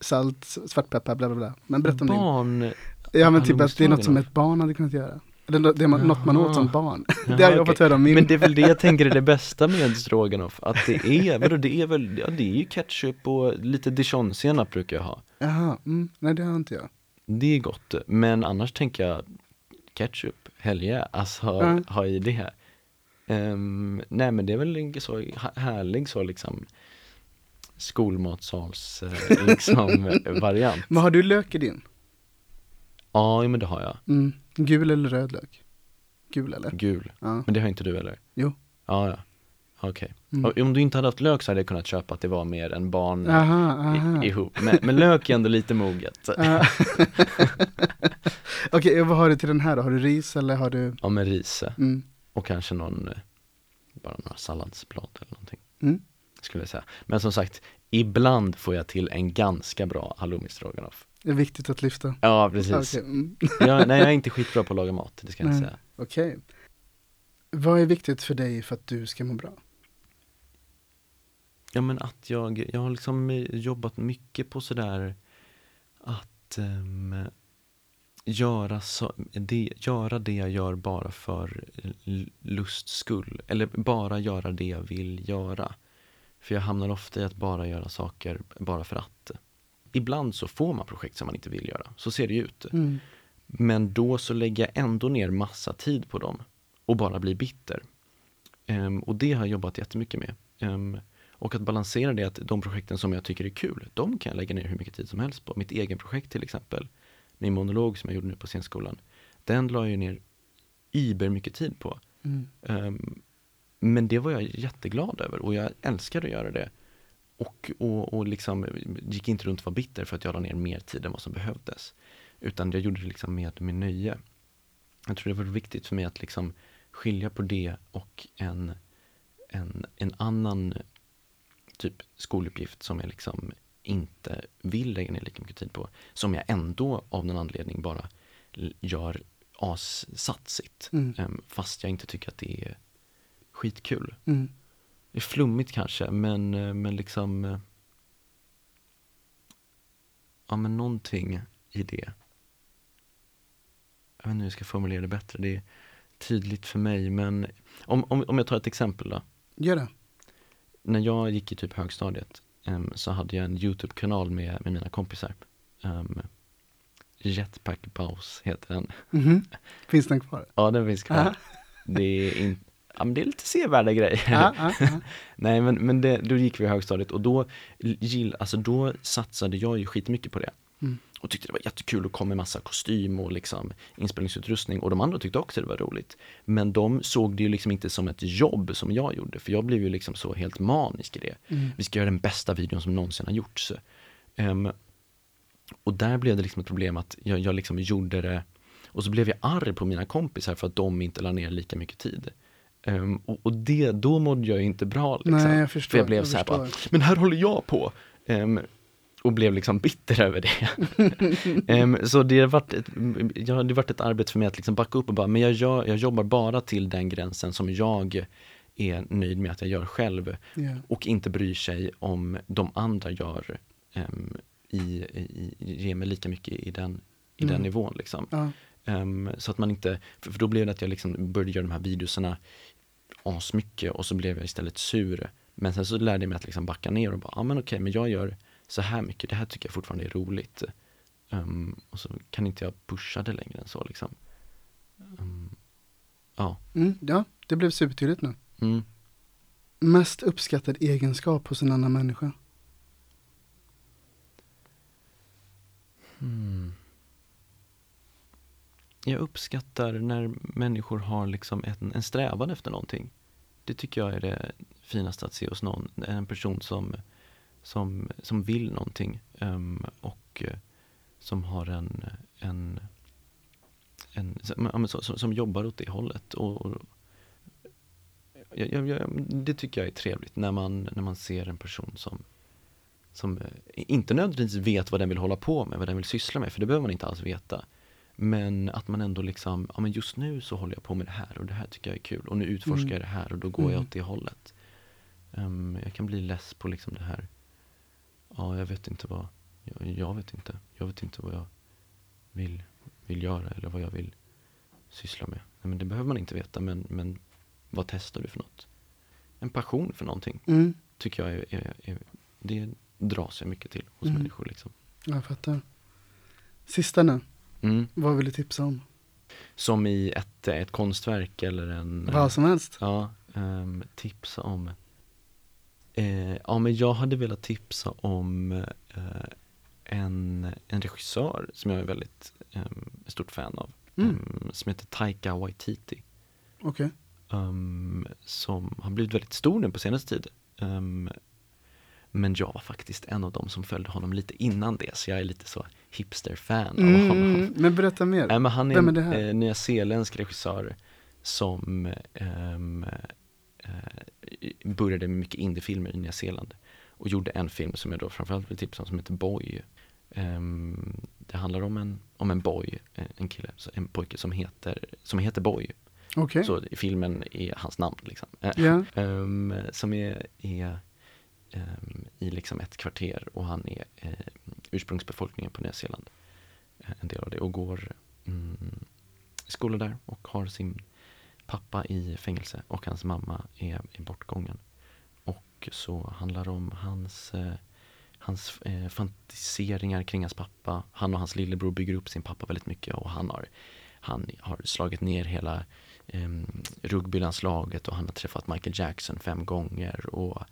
[SPEAKER 3] salt, svartpeppar, bla bla bla. Men berätta om din. Ja men typ att det är något som ett barn hade kunnat göra. Eller det är man, något man åt som barn.
[SPEAKER 2] Jaha,
[SPEAKER 3] det har jag
[SPEAKER 2] okej.
[SPEAKER 3] fått höra om min.
[SPEAKER 2] Men det är väl det jag tänker är det bästa med stroganoff. Att det är, vadå det är väl, ja det är ju ketchup och lite dijonsenap brukar jag ha.
[SPEAKER 3] Jaha, mm, nej det har inte jag.
[SPEAKER 2] Det är gott. Men annars tänker jag ketchup, helge, alltså ha,
[SPEAKER 3] Ja.
[SPEAKER 2] ha i det. Ehm, nej men det är väl en så härlig så liksom skolmatsals eh, liksom variant.
[SPEAKER 3] Men har du lök i din?
[SPEAKER 2] Ja, jo, men det har jag.
[SPEAKER 3] Mm. Gul eller röd lök? Gul eller?
[SPEAKER 2] Gul.
[SPEAKER 3] Ja.
[SPEAKER 2] Men det har inte du eller?
[SPEAKER 3] Jo.
[SPEAKER 2] Ja, ja. Okej.
[SPEAKER 3] Mm.
[SPEAKER 2] Och Om du inte hade haft lök så hade jag kunnat köpa att det var mer än barn
[SPEAKER 3] Aha, aha.
[SPEAKER 2] i, ihop. Men, men lök är ändå lite moget.
[SPEAKER 3] Okej, och vad har du till den här då? Har du ris eller har du?
[SPEAKER 2] Ja, med ris.
[SPEAKER 3] Mm.
[SPEAKER 2] Och kanske någon, eh, bara några salladsblad eller någonting.
[SPEAKER 3] Mm.
[SPEAKER 2] Skulle jag säga. Men som sagt, ibland får jag till en ganska bra halloumi stroganoff.
[SPEAKER 3] Det är viktigt att lyfta.
[SPEAKER 2] Ja, precis.
[SPEAKER 3] Okej, mm.
[SPEAKER 2] Jag, nej, jag är inte skitbra på att laga mat, det ska jag inte
[SPEAKER 3] Nej.
[SPEAKER 2] säga.
[SPEAKER 3] Okej. Vad är viktigt för dig för att du ska må bra?
[SPEAKER 2] Ja men att jag, jag har liksom jobbat mycket på sådär att ehm, göra, så, det, göra det jag gör bara för l- lusts skull. Eller bara göra det jag vill göra. För jag hamnar ofta i att bara göra saker bara för att. Ibland så får man projekt som man inte vill göra, så ser det ut.
[SPEAKER 3] Mm.
[SPEAKER 2] Men då så lägger jag ändå ner massa tid på dem och bara blir bitter. Ehm, och det har jag jobbat jättemycket med. Ehm, och att balansera det att de projekten som jag tycker är kul, de kan jag lägga ner hur mycket tid som helst på. Mitt egen projekt till exempel, min monolog som jag gjorde nu på scenskolan, den la jag ner iber mycket tid på.
[SPEAKER 3] Mm.
[SPEAKER 2] Ehm, men det var jag jätteglad över och jag älskar att göra det. Och, och, och liksom gick inte runt och var bitter för att jag la ner mer tid än vad som behövdes. Utan jag gjorde det liksom med, med nöje. Jag tror det var viktigt för mig att liksom skilja på det och en, en, en annan typ skoluppgift som jag liksom inte vill lägga ner lika mycket tid på. Som jag ändå av någon anledning bara gör assatsigt.
[SPEAKER 3] Mm.
[SPEAKER 2] Ehm, Fast jag inte tycker att det är skitkul.
[SPEAKER 3] Mm.
[SPEAKER 2] Är flummigt kanske, men, eh, men liksom eh, Ja men någonting i det Jag vet inte hur jag ska formulera det bättre, det är tydligt för mig men Om, om, om jag tar ett exempel då
[SPEAKER 3] Gör det.
[SPEAKER 2] När jag gick i typ högstadiet em, så hade jag en YouTube-kanal med, med mina kompisar Em, Jetpack Paus heter den.
[SPEAKER 3] Mhm. Finns den kvar?
[SPEAKER 2] Ja, den finns kvar.
[SPEAKER 3] Ja.
[SPEAKER 2] Det är, in, ja, men det är lite sevärda grejer.
[SPEAKER 3] Ja, ja, ja.
[SPEAKER 2] Nej men, men det, då gick vi i högstadiet och då, gill, alltså då satsade jag ju skitmycket på det.
[SPEAKER 3] Mm.
[SPEAKER 2] Och tyckte det var jättekul att komma med massa kostym och liksom inspelningsutrustning och de andra tyckte också det var roligt. Men de såg det ju liksom inte som ett jobb som jag gjorde för jag blev ju liksom så helt manisk i det.
[SPEAKER 3] Mm.
[SPEAKER 2] Vi ska göra den bästa videon som någonsin har gjorts. Ehm, och där blev det liksom ett problem att jag, jag liksom gjorde det och så blev jag arg på mina kompisar för att de inte la ner lika mycket tid. Ehm, och och det, då mådde jag inte bra. Liksom.
[SPEAKER 3] Nej, jag förstår.
[SPEAKER 2] För jag blev
[SPEAKER 3] jag
[SPEAKER 2] så här bara, men här håller jag på. Ehm, och blev liksom bitter över det. Ehm, så det har, varit ett, ja, det varit ett arbete för mig att liksom backa upp och bara, men jag, gör, jag jobbar bara till den gränsen som jag är nöjd med att jag gör själv
[SPEAKER 3] Ja.
[SPEAKER 2] och inte bryr sig om de andra gör um, i, i, ger mig lika mycket i den, i den
[SPEAKER 3] Mm.
[SPEAKER 2] nivån liksom.
[SPEAKER 3] Ja.
[SPEAKER 2] Ehm, så att man inte, för, för då blev det att jag liksom började göra de här videosarna asmycket och så blev jag istället sur. Men sen så lärde jag mig att liksom backa ner och bara, ja men okej, men jag gör så här mycket, det här tycker jag fortfarande är roligt. Ehm, och så kan inte jag pusha det längre än så liksom. Ehm, ja,
[SPEAKER 3] Mm, ja, det blev supertydligt nu.
[SPEAKER 2] mm.
[SPEAKER 3] Mest uppskattad egenskap hos en annan människa?
[SPEAKER 2] Hmm. Jag uppskattar när människor har liksom en, en strävan efter någonting. Det tycker jag är det finaste att se hos någon. En person som, som, som vill någonting um, och eh, som har en, en, en som, som, som jobbar åt det hållet. Och, och, jag, jag, jag, det tycker jag är trevligt när man, när man ser en person som, som eh, inte nödvändigtvis vet vad den vill hålla på med, vad den vill syssla med, för det behöver man inte alls veta. Men att man ändå liksom, ja men just nu så håller jag på med det här och det här tycker jag är kul och nu utforskar
[SPEAKER 3] Mm.
[SPEAKER 2] jag det här och då går jag
[SPEAKER 3] Mm.
[SPEAKER 2] åt det hållet. Ehm, jag kan bli less på liksom det här, ja jag vet inte vad, jag, jag vet inte, jag vet inte vad jag vill, vill göra eller vad jag vill syssla med. Nej, men det behöver man inte veta men, men vad testar du för något? En passion för någonting
[SPEAKER 3] Mm,
[SPEAKER 2] tycker jag är, är, är det dras jag mycket till hos
[SPEAKER 3] Mm.
[SPEAKER 2] människor liksom.
[SPEAKER 3] jag fattar. Sista nu,
[SPEAKER 2] Mm.
[SPEAKER 3] vad vill du tipsa om?
[SPEAKER 2] Som i ett, ett konstverk eller en...
[SPEAKER 3] Vad som helst.
[SPEAKER 2] Ja, ehm, tipsa om. Eh, ja, men jag hade velat tipsa om eh, en, en regissör som jag är väldigt um, stort fan av.
[SPEAKER 3] Mm.
[SPEAKER 2] ehm, som heter Taika Waititi.
[SPEAKER 3] Okej.
[SPEAKER 2] ehm, som har blivit väldigt stor nu på senaste tid. Ehm, men jag var faktiskt en av dem som följde honom lite innan det, så jag är lite så hipster-fan av honom.
[SPEAKER 3] Mm, men berätta mer.
[SPEAKER 2] Nej, men han är
[SPEAKER 3] Vem är
[SPEAKER 2] en
[SPEAKER 3] det här?
[SPEAKER 2] eh, nyzeeländsk regissör som ehm, eh, började med mycket indiefilmer i Nya Zeeland och gjorde en film som jag då framförallt vill tipsa om som heter Boy. Ehm, det handlar om en, om en boy, eh, en kille, en pojke som heter, som heter Boy.
[SPEAKER 3] Okej.
[SPEAKER 2] Så i filmen är hans namn liksom.
[SPEAKER 3] Ja.
[SPEAKER 2] Ehm, som är, är Ehm, i liksom ett kvarter och han är eh, ursprungsbefolkningen på Nya Zeeland. Eh, en del av det och går mm, i skola där och har sin pappa i fängelse och hans mamma är, är bortgången. Och så handlar det om hans, eh, hans eh, fantiseringar kring hans pappa. Han och hans lillebror bygger upp sin pappa väldigt mycket och han har, han har slagit ner hela eh, rugbylandslaget och han har träffat Michael Jackson fem gånger och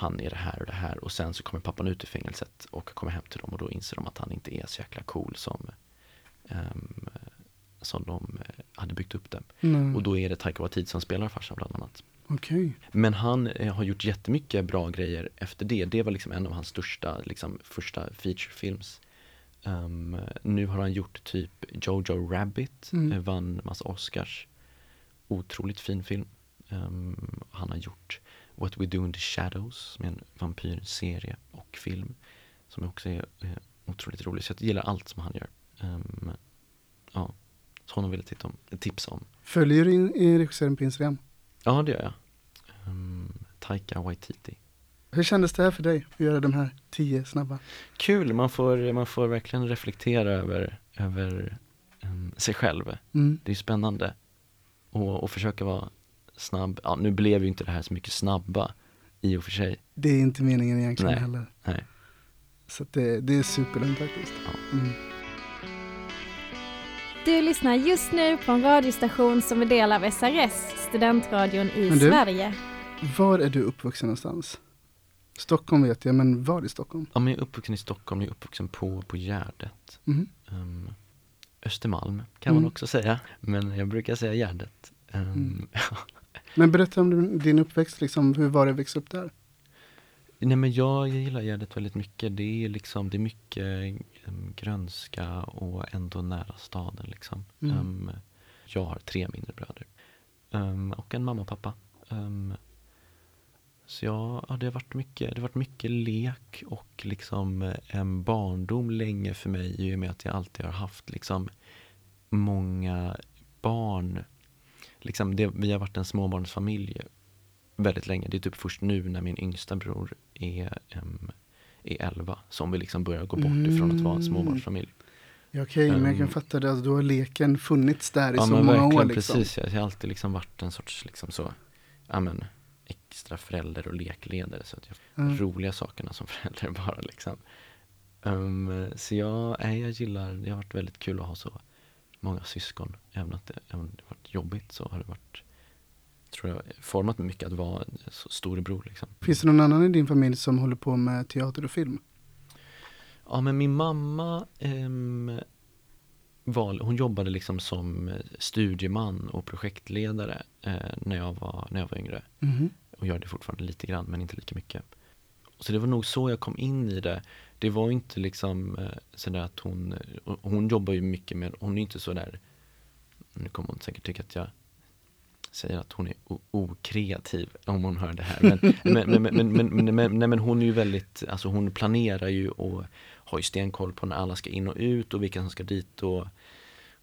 [SPEAKER 2] han är det här och det här och sen så kommer pappan ut ur fängelset och kommer hem till dem och då inser de att han inte är så jäkla cool som, ehm, som de eh, hade byggt upp det.
[SPEAKER 3] Nej.
[SPEAKER 2] Och då är det Taika Waititi som spelar farsan bland annat.
[SPEAKER 3] Okej.
[SPEAKER 2] Men han eh, har gjort jättemycket bra grejer efter det. Det var liksom en av hans största, liksom första featurefilms. Um, nu har han gjort typ Jojo Rabbit,
[SPEAKER 3] Mm.
[SPEAKER 2] eh, vann massa Oscars. Otroligt fin film. Um, han har gjort What We Do In The Shadows, som är en vampyrserie och film. Som också är eh, otroligt rolig. Så jag gillar allt som han gör. Um, ja, så honom vill jag titta om, tipsa om.
[SPEAKER 3] Följer du in, in regissören på Instagram?
[SPEAKER 2] Ja, det gör jag. Um, Taika Waititi.
[SPEAKER 3] Hur kändes det här för dig att göra de här tio snabba?
[SPEAKER 2] Kul, man får, man får verkligen reflektera över, över em, sig själv.
[SPEAKER 3] Mm.
[SPEAKER 2] Det är spännande. Och, och försöka vara snabb. Ja, nu blev ju inte det här så mycket snabba i och för sig.
[SPEAKER 3] Det är inte meningen egentligen
[SPEAKER 2] Nej.
[SPEAKER 3] heller.
[SPEAKER 2] Nej.
[SPEAKER 3] Så att det, det är superlugnt faktiskt.
[SPEAKER 2] Ja.
[SPEAKER 3] Mm.
[SPEAKER 4] Du lyssnar just nu på en radiostation som är del av SRS, studentradion i
[SPEAKER 3] du?
[SPEAKER 4] Sverige.
[SPEAKER 3] Var är du uppvuxen någonstans? Stockholm vet jag, men var i Stockholm?
[SPEAKER 2] Ja, men jag är uppvuxen i Stockholm, jag är uppvuxen på, på Gärdet.
[SPEAKER 3] Mhm.
[SPEAKER 2] Um, Östermalm kan
[SPEAKER 3] Mm.
[SPEAKER 2] man också säga, men jag brukar säga Gärdet. Um,
[SPEAKER 3] Mm. Men berätta om din uppväxt, liksom, hur var det att växa upp där?
[SPEAKER 2] Nej men jag, jag gillar Gärdet väldigt mycket. Det är liksom, det är mycket um, grönska och ändå nära staden liksom.
[SPEAKER 3] Mm.
[SPEAKER 2] Um, jag har tre mindre bröder. Um, och en mamma och pappa. Um, så ja, ja, det har varit mycket, det har varit mycket lek och liksom en barndom länge för mig i och med att jag alltid har haft liksom många barn. Liksom det, vi har varit en småbarnsfamilj väldigt länge. Det är typ först nu när min yngsta bror är, um, är 11 som vi liksom börjar gå bort ifrån att vara en
[SPEAKER 3] Mm.
[SPEAKER 2] småbarnsfamilj.
[SPEAKER 3] Ja, Okej, men jag kan
[SPEAKER 2] Um,
[SPEAKER 3] fatta det, alltså, då har leken funnits där i
[SPEAKER 2] Ja
[SPEAKER 3] så
[SPEAKER 2] men
[SPEAKER 3] många
[SPEAKER 2] verkligen
[SPEAKER 3] år liksom.
[SPEAKER 2] precis. Jag, jag har alltid liksom varit en sorts liksom så, ja men extra förälder och lekledare så att jag
[SPEAKER 3] Ja.
[SPEAKER 2] roliga sakerna som förälder bara liksom. Um, så jag, nej, jag gillar, det har varit väldigt kul att ha så många syskon. Även att det, även om det varit jobbigt så har det varit, tror jag, format mig mycket att vara storebror liksom.
[SPEAKER 3] Finns det någon annan i din familj som håller på med teater och film?
[SPEAKER 2] Ja men min mamma ehm, var, hon jobbade liksom som eh, studieman och projektledare eh, när, jag var, när jag var yngre.
[SPEAKER 3] Mhm.
[SPEAKER 2] Och gör det fortfarande lite grann men inte lika mycket. Så det var nog så jag kom in i det. Det var inte liksom eh, sådär att hon, och hon jobbar ju mycket med, hon är inte sådär, nu kommer hon säkert tycka att jag säger att hon är okreativ om hon hör det här. Men, men, men, men, men, men, men, nej, men hon är ju väldigt, alltså hon planerar ju och har ju stenkoll på när alla ska in och ut och vilka som ska dit och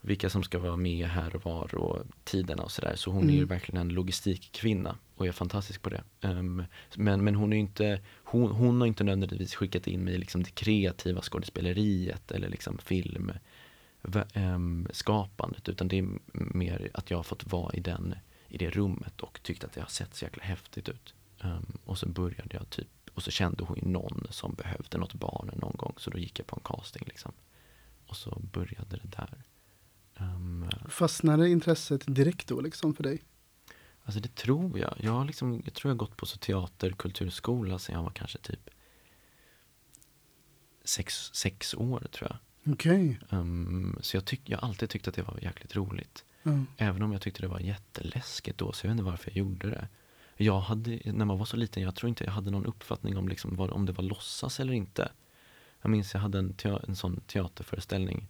[SPEAKER 2] vilka som ska vara med här och var och tiderna och sådär. Så hon är ju
[SPEAKER 3] Mm.
[SPEAKER 2] verkligen en logistikkvinna och är fantastisk på det. Ehm, men, men hon är inte, hon, hon har inte nödvändigtvis skickat in mig i liksom det kreativa skådespeleriet eller liksom film vä- ehm, skapandet utan det är mer att jag har fått vara i, den, i det rummet och tyckt att det har sett så jäkla häftigt ut. Ehm, och så började jag typ, och så kände hon ju någon som behövde något barn någon gång så då gick jag på en casting liksom. Och så började det där. Ehm,
[SPEAKER 3] Fastnade intresset direkt då liksom för dig?
[SPEAKER 2] Alltså det tror jag. Jag, har liksom, jag tror jag gått på så teater, kulturskola sen jag var kanske typ sex, sex år tror jag.
[SPEAKER 3] Okej.
[SPEAKER 2] Ehm, så jag, tyck, jag har alltid tyckt att det var jäkligt roligt.
[SPEAKER 3] Ja.
[SPEAKER 2] Även om jag tyckte det var jätteläskigt då, så jag vet inte varför jag gjorde det. Jag hade, när man var så liten, jag tror inte jag hade någon uppfattning om liksom vad, om det var låtsas eller inte. Jag minns jag hade en, tea, en sån teaterföreställning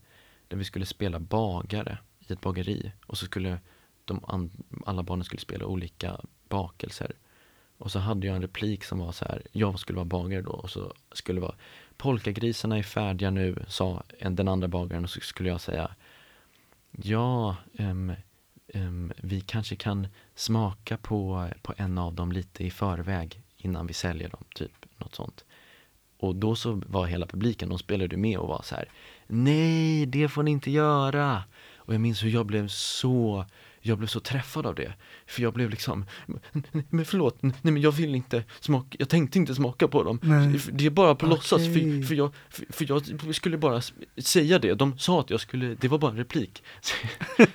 [SPEAKER 2] där vi skulle spela bagare i ett bageri. Och så skulle de alla barnen skulle spela olika bakelser. Och så hade jag en replik som var så här, jag skulle vara bagare då och så skulle det vara Polkagrisarna är färdiga nu, sa en, den andra bagaren och så skulle jag säga Ja, um, um, vi kanske kan smaka på, på en av dem lite i förväg innan vi säljer dem, typ något sånt. Och då så var hela publiken, de spelade ju med och var så här Nej, det får ni inte göra! Och jag minns hur jag blev så jag blev så träffad av det. För jag blev liksom, "Men- förlåt, nej men jag vill inte smaka, jag tänkte inte smaka på dem.
[SPEAKER 3] Nej.
[SPEAKER 2] Det är bara på låtsas,
[SPEAKER 3] Okej.
[SPEAKER 2] för, för, jag, för, jag skulle bara säga det. De sa att jag skulle, det var bara en replik. Så,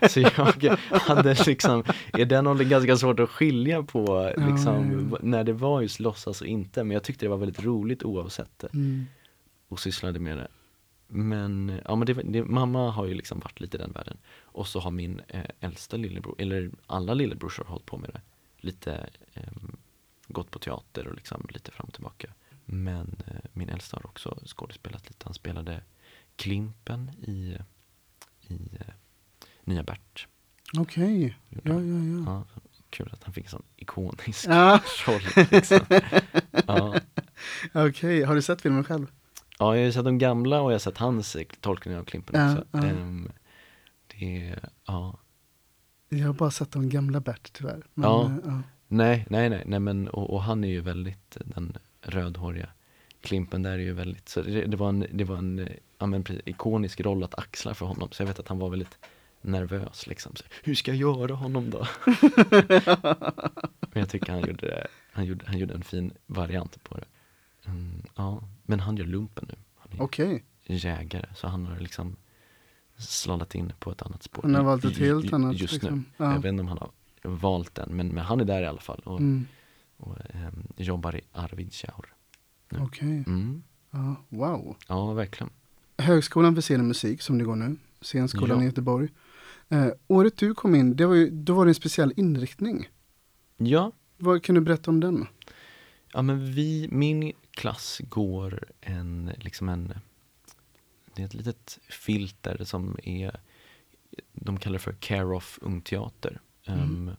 [SPEAKER 2] så jag hade liksom, är det något ganska svårt att skilja på liksom,
[SPEAKER 3] Ja,
[SPEAKER 2] när det var just låtsas och inte. Men jag tyckte det var väldigt roligt oavsett
[SPEAKER 3] Mm.
[SPEAKER 2] och sysslade med det. Men, ja men det, det, mamma har ju liksom varit lite i den världen. Och så har min eh, äldsta lillebror, eller alla lillebrorsor har hållit på med det. Lite, ehm, gått på teater och liksom lite fram och tillbaka. Men eh, min äldsta har också skådespelat lite. Han spelade Klimpen i, i eh, Nya Bert.
[SPEAKER 3] Okej,
[SPEAKER 2] Gjorde
[SPEAKER 3] ja, ja, ja.
[SPEAKER 2] Ja, kul att han fick en sån ikonisk
[SPEAKER 3] Ja,
[SPEAKER 2] roll. Liksom. Ja.
[SPEAKER 3] okej. Har du sett filmen själv?
[SPEAKER 2] Ja, jag har sett de gamla och jag har sett hans tolkning av Klimpen
[SPEAKER 3] Ja,
[SPEAKER 2] också.
[SPEAKER 3] ja.
[SPEAKER 2] Ehm, det, ja.
[SPEAKER 3] Jag har bara sett de gamla Bert tyvärr. Men,
[SPEAKER 2] Ja.
[SPEAKER 3] eh, ja.
[SPEAKER 2] Nej, nej, nej, nej men och, och han är ju väldigt eh, den rödhåriga Klimpen där är ju väldigt, så det, det var en, det var en eh, ja, men, ikonisk roll att axla för honom. Så jag vet att han var väldigt nervös liksom. Så, Hur ska jag göra honom då? men jag tycker han gjorde, det, han gjorde, han gjorde en fin variant på det. Mm, ja, men han gör lumpen nu.
[SPEAKER 3] Okej.
[SPEAKER 2] jägare, så han har liksom sladdat in på ett annat spår.
[SPEAKER 3] Han har valt ett helt
[SPEAKER 2] ju-
[SPEAKER 3] annat.
[SPEAKER 2] Just
[SPEAKER 3] liksom.
[SPEAKER 2] nu.
[SPEAKER 3] Ja.
[SPEAKER 2] Jag vet inte om han har valt den, men, men han är där i alla fall och,
[SPEAKER 3] Mm.
[SPEAKER 2] och ehm, jobbar i Arvidsjaur.
[SPEAKER 3] Okej,
[SPEAKER 2] Mm.
[SPEAKER 3] ja, wow.
[SPEAKER 2] Ja, verkligen.
[SPEAKER 3] Högskolan för scen och musik som du går nu, scenskolan
[SPEAKER 2] Ja.
[SPEAKER 3] i Göteborg. Eh, året du kom in, det var ju, då var det en speciell inriktning.
[SPEAKER 2] Ja,
[SPEAKER 3] Vad kan du berätta om den?
[SPEAKER 2] Ja men vi, min klass går en, liksom en, det är ett litet filter som är, de kallar det för Care of ungteater.
[SPEAKER 3] Mm.
[SPEAKER 2] ehm,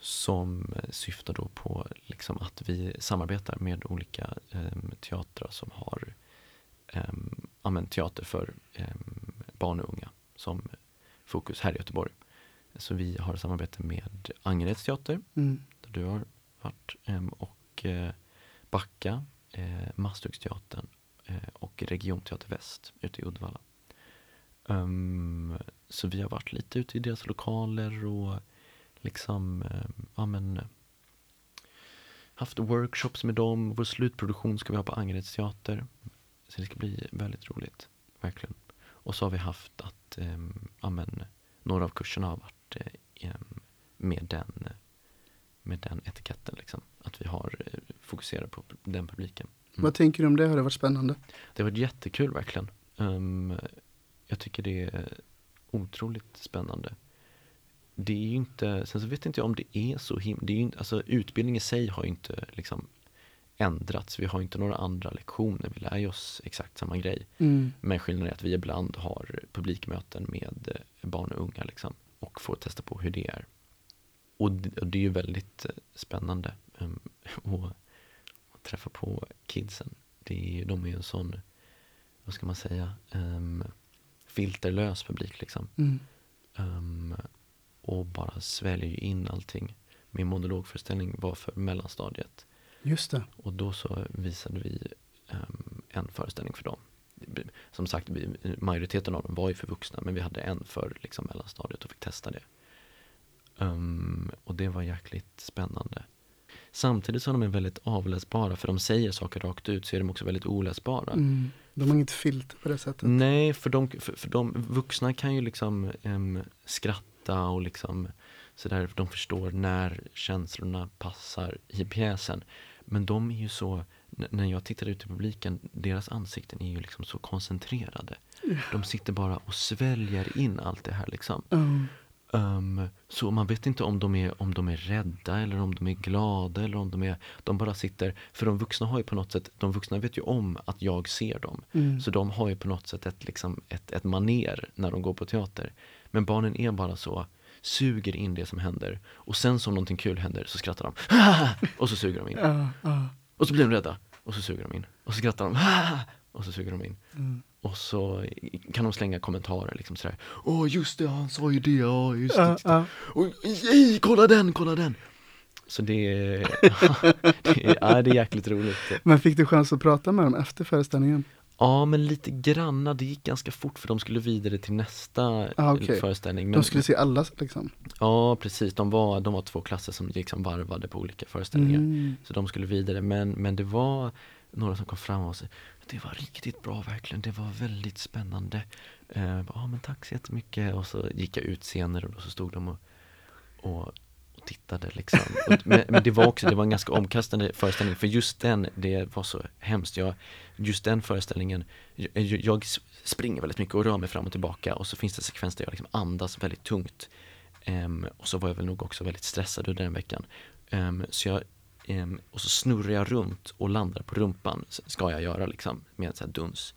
[SPEAKER 2] som syftar då på liksom att vi samarbetar med olika um, teatrar som har um, ja, teater för em, barn och unga som fokus här i Göteborg. Så vi har samarbete med Angereds teater
[SPEAKER 3] Mm.
[SPEAKER 2] där du har varit em, och Eh, Backa, eh, Masthuggsteatern eh, och Regionteater Väst ute i Uddevalla. Um, så vi har varit lite ute i deras lokaler och liksom, eh, ja men haft workshops med dem. Vår slutproduktion ska vi ha på Angereds teater. Så det ska bli väldigt roligt, verkligen. Och så har vi haft att, eh, ja men några av kurserna har varit eh, med den med den etiketten liksom. Att vi har eh, fokuserat på den publiken. Mm.
[SPEAKER 3] Vad tänker du om det? Har det varit spännande?
[SPEAKER 2] Det har varit jättekul verkligen. Ehm, jag tycker det är otroligt spännande. Det är inte, sen så vet inte jag om det är så himla, det är ju inte, alltså utbildning i sig har ju inte liksom ändrats. Vi har inte några andra lektioner, vi lär ju oss exakt samma grej.
[SPEAKER 3] Mm.
[SPEAKER 2] Men skillnaden är att vi ibland har publikmöten med eh, barn och unga liksom, och får testa på hur det är. Och det, och det är ju väldigt eh, spännande um, att, att träffa på kidsen. Det är, de är ju en sån, vad ska man säga, um, filterlös publik liksom.
[SPEAKER 3] Mm.
[SPEAKER 2] Um, och bara sväljer ju in allting. Min monologföreställning var för mellanstadiet.
[SPEAKER 3] Just det.
[SPEAKER 2] Och då så visade vi ehm, en föreställning för dem. Som sagt, majoriteten av dem var ju för vuxna men vi hade en för liksom, mellanstadiet och fick testa det. Ehm, och det var jäkligt spännande. Samtidigt är de väldigt avläsbara för de säger saker rakt ut så är de också väldigt oläsbara.
[SPEAKER 3] Mm. De har inget filter på det sättet.
[SPEAKER 2] Nej, för de, för, för de vuxna kan ju liksom em, skratta och liksom sådär, de förstår när känslorna passar i pjäsen. Men de är ju så, när jag tittar ut i publiken, deras ansikten är ju liksom så koncentrerade. De sitter bara och sväljer in allt det här liksom.
[SPEAKER 3] Ja.
[SPEAKER 2] Ehm, så man vet inte om de, är, om de är rädda eller om de är glada eller om de är, de bara sitter, för de vuxna har ju på något sätt, de vuxna vet ju om att jag ser dem.
[SPEAKER 3] Mm.
[SPEAKER 2] Så de har ju på något sätt ett, liksom, ett, ett maner när de går på teater. Men barnen är bara så, suger in det som händer. Och sen som någonting kul händer så skrattar de. Och så suger de in. Och så blir de rädda. Och så suger de in. Och så skrattar de. Och så suger de in.
[SPEAKER 3] Mm.
[SPEAKER 2] Och så kan de slänga kommentarer liksom sådär. Åh just det, han sa ju det. Ja, just det.
[SPEAKER 3] Ja, ja.
[SPEAKER 2] Och, ej, kolla den, kolla den. Så det är, det är, ja, det är jäkligt roligt.
[SPEAKER 3] Men fick du chans att prata med dem efter föreställningen?
[SPEAKER 2] Ja, men lite granna. Det gick ganska fort för de skulle vidare till nästa
[SPEAKER 3] Ah, okej.
[SPEAKER 2] föreställning. Men,
[SPEAKER 3] De skulle se alla liksom?
[SPEAKER 2] Ja, precis. De var, de var två klasser som liksom varvade på olika föreställningar.
[SPEAKER 3] Mm.
[SPEAKER 2] Så de skulle vidare. Men, men det var några som kom fram och sa det var riktigt bra verkligen. Det var väldigt spännande. Eh, Ja, men tack så jättemycket. Och så gick jag ut senare och då så stod de och, och, och tittade liksom. Och, men, men det var också, det var en ganska omkastande föreställning. För just den, det var så hemskt. Jag, just den föreställningen, jag, jag springer väldigt mycket och rör mig fram och tillbaka. Och så finns det sekvenser där jag liksom andas väldigt tungt. Um, och så var jag väl nog också väldigt stressad under den veckan. Um, så jag, ehm, och så snurrar jag runt och landar på rumpan, ska jag göra liksom, med en sån här duns.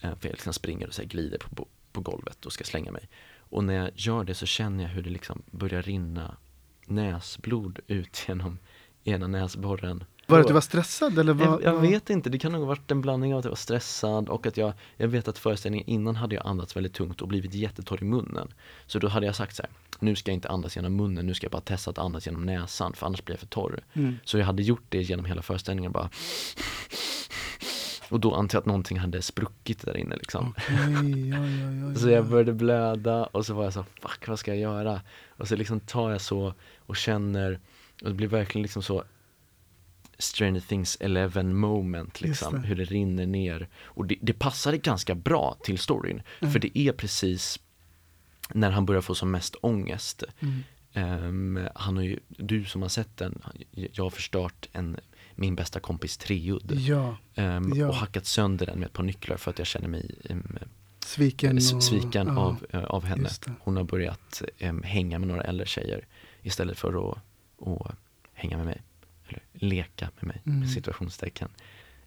[SPEAKER 2] Ehm, för jag liksom springer och så här glider på, på, på golvet och ska slänga mig. Och när jag gör det så känner jag hur det liksom börjar rinna näsblod ut genom ena näsborren.
[SPEAKER 3] Var det att du var stressad eller vad?
[SPEAKER 2] Jag, jag vet inte, det kan nog ha varit en blandning av att jag var stressad och att jag, jag vet att föreställningen innan hade jag andats väldigt tungt och blivit jättetorr i munnen. Så då hade jag sagt så här, nu ska jag inte andas genom munnen, nu ska jag bara testa att andas genom näsan för annars blir jag för torr.
[SPEAKER 3] Mm.
[SPEAKER 2] Så jag hade gjort det genom hela föreställningen bara och då antar jag att någonting hade spruckit där inne liksom.
[SPEAKER 3] Okej, ja, ja, ja,
[SPEAKER 2] Så
[SPEAKER 3] ja.
[SPEAKER 2] jag började blöda och så var jag så fuck vad ska jag göra? Och så liksom tar jag så och känner och det blir verkligen liksom så Stranger Things 11 moment liksom,
[SPEAKER 3] det.
[SPEAKER 2] hur det rinner ner. Och det, det passade ganska bra till storyn,
[SPEAKER 3] Mm.
[SPEAKER 2] för det är precis när han börjar få som mest ångest.
[SPEAKER 3] Mm.
[SPEAKER 2] Ehm, han har ju, du som har sett den, jag har förstört en, min bästa kompis treudd.
[SPEAKER 3] Ja,
[SPEAKER 2] Ehm,
[SPEAKER 3] Ja.
[SPEAKER 2] Och hackat sönder den med ett par nycklar för att jag känner mig um,
[SPEAKER 3] sviken och...
[SPEAKER 2] sviken
[SPEAKER 3] ja,
[SPEAKER 2] av, eh, av henne.
[SPEAKER 3] just det.
[SPEAKER 2] Hon har börjat hänga med några äldre tjejer istället för att, att hänga med mig. Eller leka med mig,
[SPEAKER 3] Mm.
[SPEAKER 2] med situationstecken.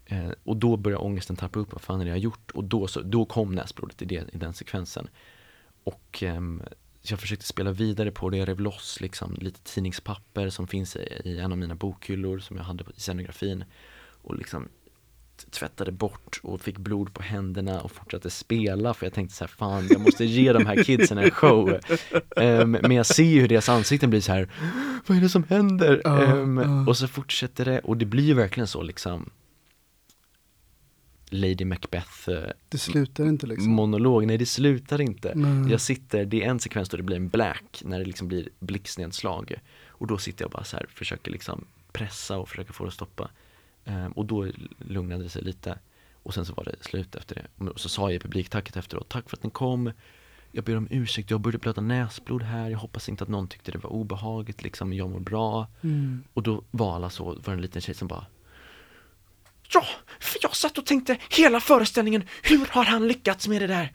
[SPEAKER 2] Eh, och då börjar ångesten tappa upp, vad fan är det jag har gjort? Och då, så, då kom näsblodet i, det, i den sekvensen. Och ehm, jag försökte spela vidare på det, jag rev loss liksom lite tidningspapper som finns i, i en av mina bokhyllor som jag hade i scenografin. Och liksom tvättade bort och fick blod på händerna och fortsatte spela för jag tänkte så här, fan jag måste ge de här kidsen en show. Ehm, men jag ser ju hur deras ansikten blir så här, vad är det som händer? Ehm,
[SPEAKER 3] ja.
[SPEAKER 2] Och så fortsätter det och det blir ju verkligen så liksom Lady Macbeth eh,
[SPEAKER 3] Det slutar inte liksom.
[SPEAKER 2] monolog, nej det slutar inte.
[SPEAKER 3] Nej.
[SPEAKER 2] Jag sitter, det är en sekvens då det blir en black, när det liksom blir blixtnedslag. Och då sitter jag bara så här, försöker liksom pressa och försöka få det att stoppa. Ehm, och då lugnade det sig lite. Och sen så var det slut efter det. Och så sa jag i publiktacket efteråt, tack för att ni kom. Jag ber om ursäkt, jag började blöda näsblod här. Jag hoppas inte att någon tyckte det var obehagligt, liksom, jag mår bra.
[SPEAKER 3] Mm.
[SPEAKER 2] Och då var alla så, var det en liten tjej som bara Ja, för jag satt och tänkte hela föreställningen, hur har han lyckats med det där?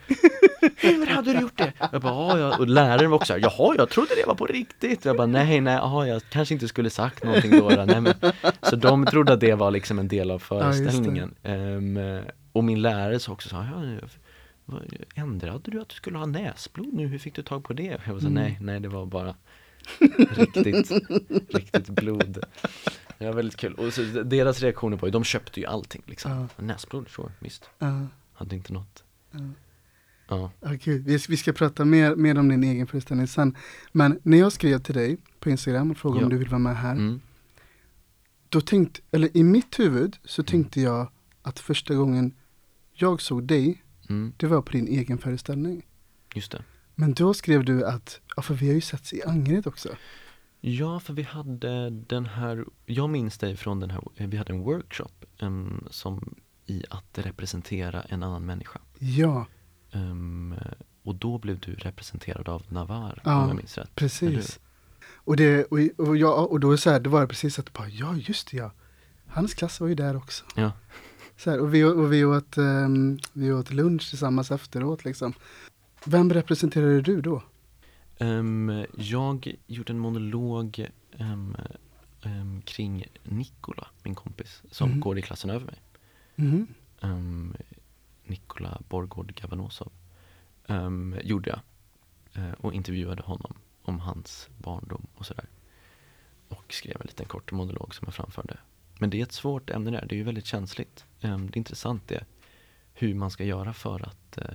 [SPEAKER 2] Hur hade du gjort det? Jag bara, ja, ja. och läraren var också här, jaha, jag trodde det var på riktigt. Jag bara, nej, nej, jaha, jag kanske inte skulle sagt någonting då. då. Nej, men, så de trodde att det var liksom en del av föreställningen. Ehm, och min lärare sa också så här, ja, ändrade du att du skulle ha näsblod nu? Hur fick du tag på det? Jag var så,
[SPEAKER 3] Mm.
[SPEAKER 2] nej, nej, det var bara riktigt, riktigt blod. Det var väldigt kul. Och så deras reaktioner på det, de köpte ju allting liksom. Näsblod, sure, visst.
[SPEAKER 3] Ja,
[SPEAKER 2] Hade inte något.
[SPEAKER 3] ja.
[SPEAKER 2] Ja.
[SPEAKER 3] Ja, gud. Vi, vi ska prata mer, mer om din egen föreställning sen. Men när jag skrev till dig på Instagram och frågade
[SPEAKER 2] Ja.
[SPEAKER 3] om du vill vara med här.
[SPEAKER 2] Mm.
[SPEAKER 3] Då tänkte, eller i mitt huvud så tänkte jag att första gången jag såg dig,
[SPEAKER 2] Mm.
[SPEAKER 3] det var på din egen föreställning.
[SPEAKER 2] Just det.
[SPEAKER 3] Men då skrev du att, ja för vi har ju setts i Angered också.
[SPEAKER 2] Ja, för vi hade den här, jag minns dig från den här, vi hade en workshop em, som i att representera en annan människa.
[SPEAKER 3] Ja,
[SPEAKER 2] Em, och då blev du representerad av Navar,
[SPEAKER 3] Ja,
[SPEAKER 2] om jag minns rätt.
[SPEAKER 3] Precis. Och, det, och, och, jag, och då så här, det var det precis att, bara, ja just det ja, hans klass var ju där också.
[SPEAKER 2] Ja.
[SPEAKER 3] Så här, och vi, och vi, åt, ehm, vi åt lunch tillsammans efteråt liksom. Vem representerade du då?
[SPEAKER 2] Em, jag gjorde en monolog em, em, kring Nikola, min kompis, som
[SPEAKER 3] Mhm.
[SPEAKER 2] går i klassen över mig.
[SPEAKER 3] Mhm.
[SPEAKER 2] um, Nikola Borgård Gavanosov um, gjorde jag eh, och intervjuade honom om hans barndom och sådär. Och skrev en liten kort monolog som jag framförde. Men det är ett svårt ämne där, det är ju väldigt känsligt. Det är intressant det, hur man ska göra för att eh,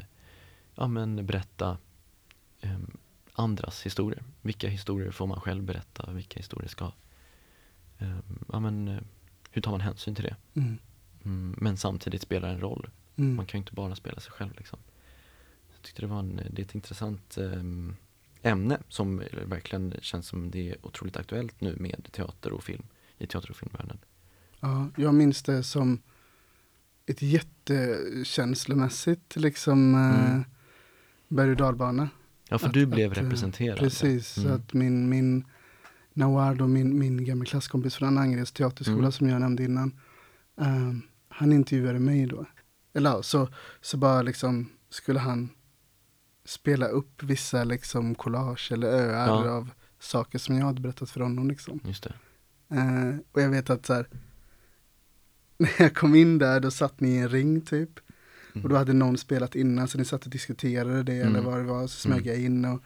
[SPEAKER 2] ja, men berätta em, andras historier. Vilka historier får man själv berätta, vilka historier ska... em, ja, men, eh, hur tar man hänsyn till det?
[SPEAKER 3] Mm.
[SPEAKER 2] Mm, men samtidigt spelar en roll.
[SPEAKER 3] Mm.
[SPEAKER 2] Man kan ju inte bara spela sig själv liksom. Jag tyckte det var en, det är ett intressant ehm, ämne som verkligen känns som det är otroligt aktuellt nu med teater och film, i teater och filmvärlden.
[SPEAKER 3] Ja, jag minns det som ett jättekänslomässigt liksom
[SPEAKER 2] Mm.
[SPEAKER 3] eh, berg och dalbana.
[SPEAKER 2] Ja, för
[SPEAKER 3] Att-
[SPEAKER 2] du blev
[SPEAKER 3] att, eh,
[SPEAKER 2] representerad.
[SPEAKER 3] Precis, så
[SPEAKER 2] Mm.
[SPEAKER 3] att min, min Naward och min, min gamla klasskompis från Angereds teaterskola
[SPEAKER 2] Mm.
[SPEAKER 3] som jag nämnde innan. eh, han intervjuade mig då. Eller så, så bara liksom skulle han spela upp vissa liksom collage eller öar
[SPEAKER 2] Ja.
[SPEAKER 3] av saker som jag hade berättat för honom liksom.
[SPEAKER 2] Just det.
[SPEAKER 3] Eh, och jag vet att så här, när jag kom in där då satt ni i en ring typ.
[SPEAKER 2] Mm.
[SPEAKER 3] Och då hade någon spelat innan så ni satt och diskuterade det eller
[SPEAKER 2] Mm.
[SPEAKER 3] vad det var. Så smög jag in och,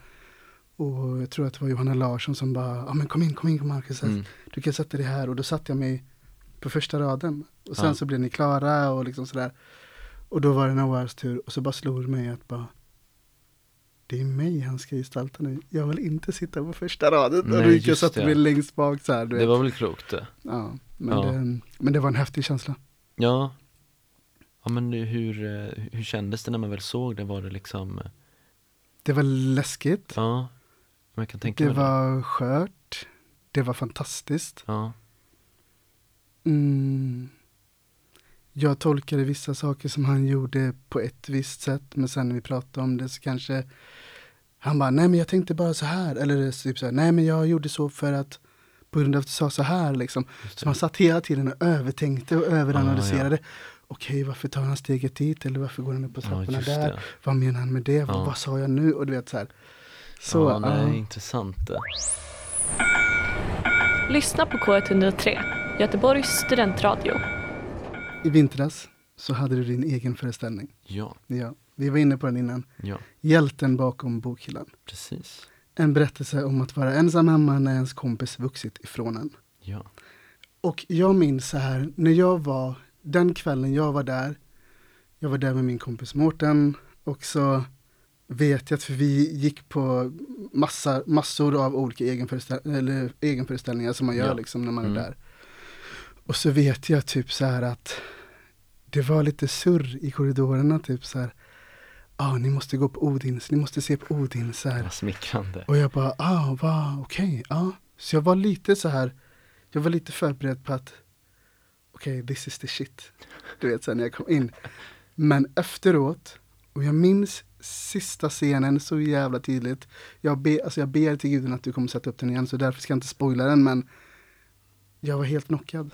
[SPEAKER 3] och jag tror att det var Johanna Larsson som bara, ja men kom in, kom in Marcus,
[SPEAKER 2] Mm.
[SPEAKER 3] du kan sätta dig här. Och då satte jag mig på första raden. Och sen
[SPEAKER 2] Ja.
[SPEAKER 3] så blev ni klara och liksom sådär. Och då var det Nawars tur och så bara slog det mig att bara det är mig han ska gestalta nu. Jag vill inte sitta på första raden. och
[SPEAKER 2] Nej,
[SPEAKER 3] då gick jag och satte
[SPEAKER 2] det.
[SPEAKER 3] mig längst bak så här.
[SPEAKER 2] Det
[SPEAKER 3] vet.
[SPEAKER 2] var väl klokt det.
[SPEAKER 3] Ja, men,
[SPEAKER 2] Ja.
[SPEAKER 3] Det, men det var en häftig känsla.
[SPEAKER 2] Ja. Ja men hur, eh, hur kändes det när man väl såg det? Var det liksom, eh,
[SPEAKER 3] Det var läskigt.
[SPEAKER 2] ja, jag kan tänka
[SPEAKER 3] Det
[SPEAKER 2] mig det.
[SPEAKER 3] var skört. Det var fantastiskt.
[SPEAKER 2] Ja.
[SPEAKER 3] Mm. Jag tolkade vissa saker som han gjorde på ett visst sätt, men sen när vi pratade om det så kanske han bara, nej men jag tänkte bara så här, eller typ så här, nej men jag gjorde så för att på grund av att du sa så här liksom. Så man satt hela tiden och övertänkte och överanalyserade.
[SPEAKER 2] Ah, ja.
[SPEAKER 3] Okej, varför tar han steget dit? Eller varför går han upp på
[SPEAKER 2] Ja,
[SPEAKER 3] trapporna
[SPEAKER 2] just
[SPEAKER 3] där?
[SPEAKER 2] det.
[SPEAKER 3] Vad menar han med det? Vad,
[SPEAKER 2] Ja.
[SPEAKER 3] vad sa jag nu? Och du vet så här. Så,
[SPEAKER 2] ja, nej,
[SPEAKER 3] ja.
[SPEAKER 2] intressant det.
[SPEAKER 1] Lyssna på K103, Göteborgs studentradio.
[SPEAKER 3] I vintras så hade du din egen föreställning.
[SPEAKER 2] Ja,
[SPEAKER 3] Ja, vi var inne på den innan.
[SPEAKER 2] ja,
[SPEAKER 3] Hjälten bakom bokhyllan.
[SPEAKER 2] precis.
[SPEAKER 3] En berättelse om att vara ensam hemma när ens kompis vuxit ifrån en.
[SPEAKER 2] Ja,
[SPEAKER 3] Och jag minns så här, när jag var, den kvällen jag var där, jag var där med min kompis Mårten och så vet jag att vi gick på massa, massor av olika egenföreställ eller egenföreställningar som man gör
[SPEAKER 2] Ja.
[SPEAKER 3] liksom när man
[SPEAKER 2] Mm.
[SPEAKER 3] är där. Och så vet jag typ så här att det var lite surr i korridorerna typ så här. Ja, ah, ni måste gå på Odins, ni måste se på Odins så här.
[SPEAKER 2] vad smickrande.
[SPEAKER 3] Och jag bara, ah, va, okej, ja. Så jag var lite så här, jag var lite förberedd på att, okej, this is the shit. Du vet, sen när jag kom in. Men efteråt, och jag minns sista scenen så jävla tydligt. Jag, be, alltså jag ber till guden att du kommer sätta upp den igen, så därför ska jag inte spoila den, men jag var helt knockad.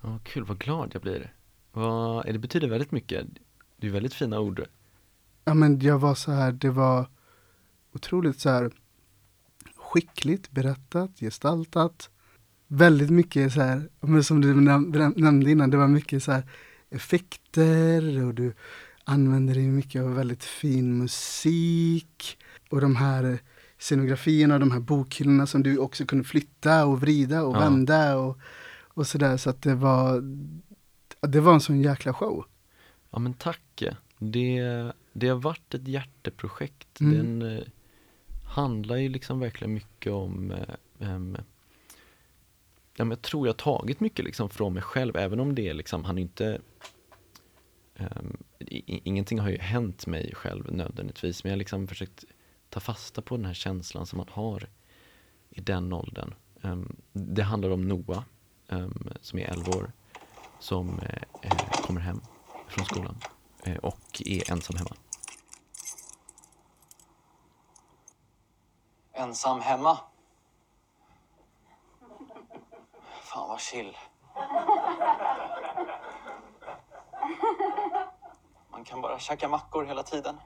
[SPEAKER 2] Ja, kul, vad glad jag blir. Vad, det betyder väldigt mycket. Det är väldigt fina ord.
[SPEAKER 3] Ja, men jag var så här, det var otroligt så här skickligt berättat, gestaltat. Väldigt mycket så här, men som du näm- nämnde innan, det var mycket så här effekter och du använde dig mycket av väldigt fin musik. Och de här scenografierna och de här bokhyllorna som du också kunde flytta och vrida och
[SPEAKER 2] Ja.
[SPEAKER 3] vända och, och sådär. Så att det var, det var en sån jäkla show.
[SPEAKER 2] Ja men tack. Det, det har varit ett hjärteprojekt.
[SPEAKER 3] Mm.
[SPEAKER 2] Den eh, handlar ju liksom verkligen mycket om eh, ja, men jag tror jag har tagit mycket liksom från mig själv, även om det liksom, han är inte um, i- Ingenting har ju hänt mig själv nödvändigtvis, men jag har liksom försökt ta fasta på den här känslan som man har i den åldern. Um, det handlar om Noah, um, som är 11 år, som uh, kommer hem från skolan uh, och är ensam hemma.
[SPEAKER 5] Ensam hemma. Fan vad chill. Man kan bara käka mackor hela tiden.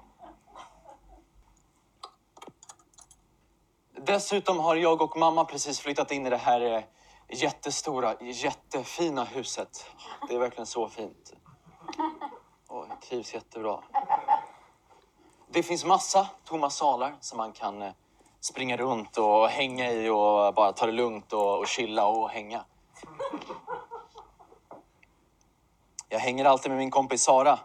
[SPEAKER 5] Dessutom har jag och mamma precis flyttat in i det här eh, jättestora, jättefina huset. Det är verkligen så fint. Och jag trivs jättebra. Det finns massa tomma salar som man kan eh, springa runt och hänga i och bara ta det lugnt och, och chilla och hänga. Jag hänger alltid med min kompis Sara.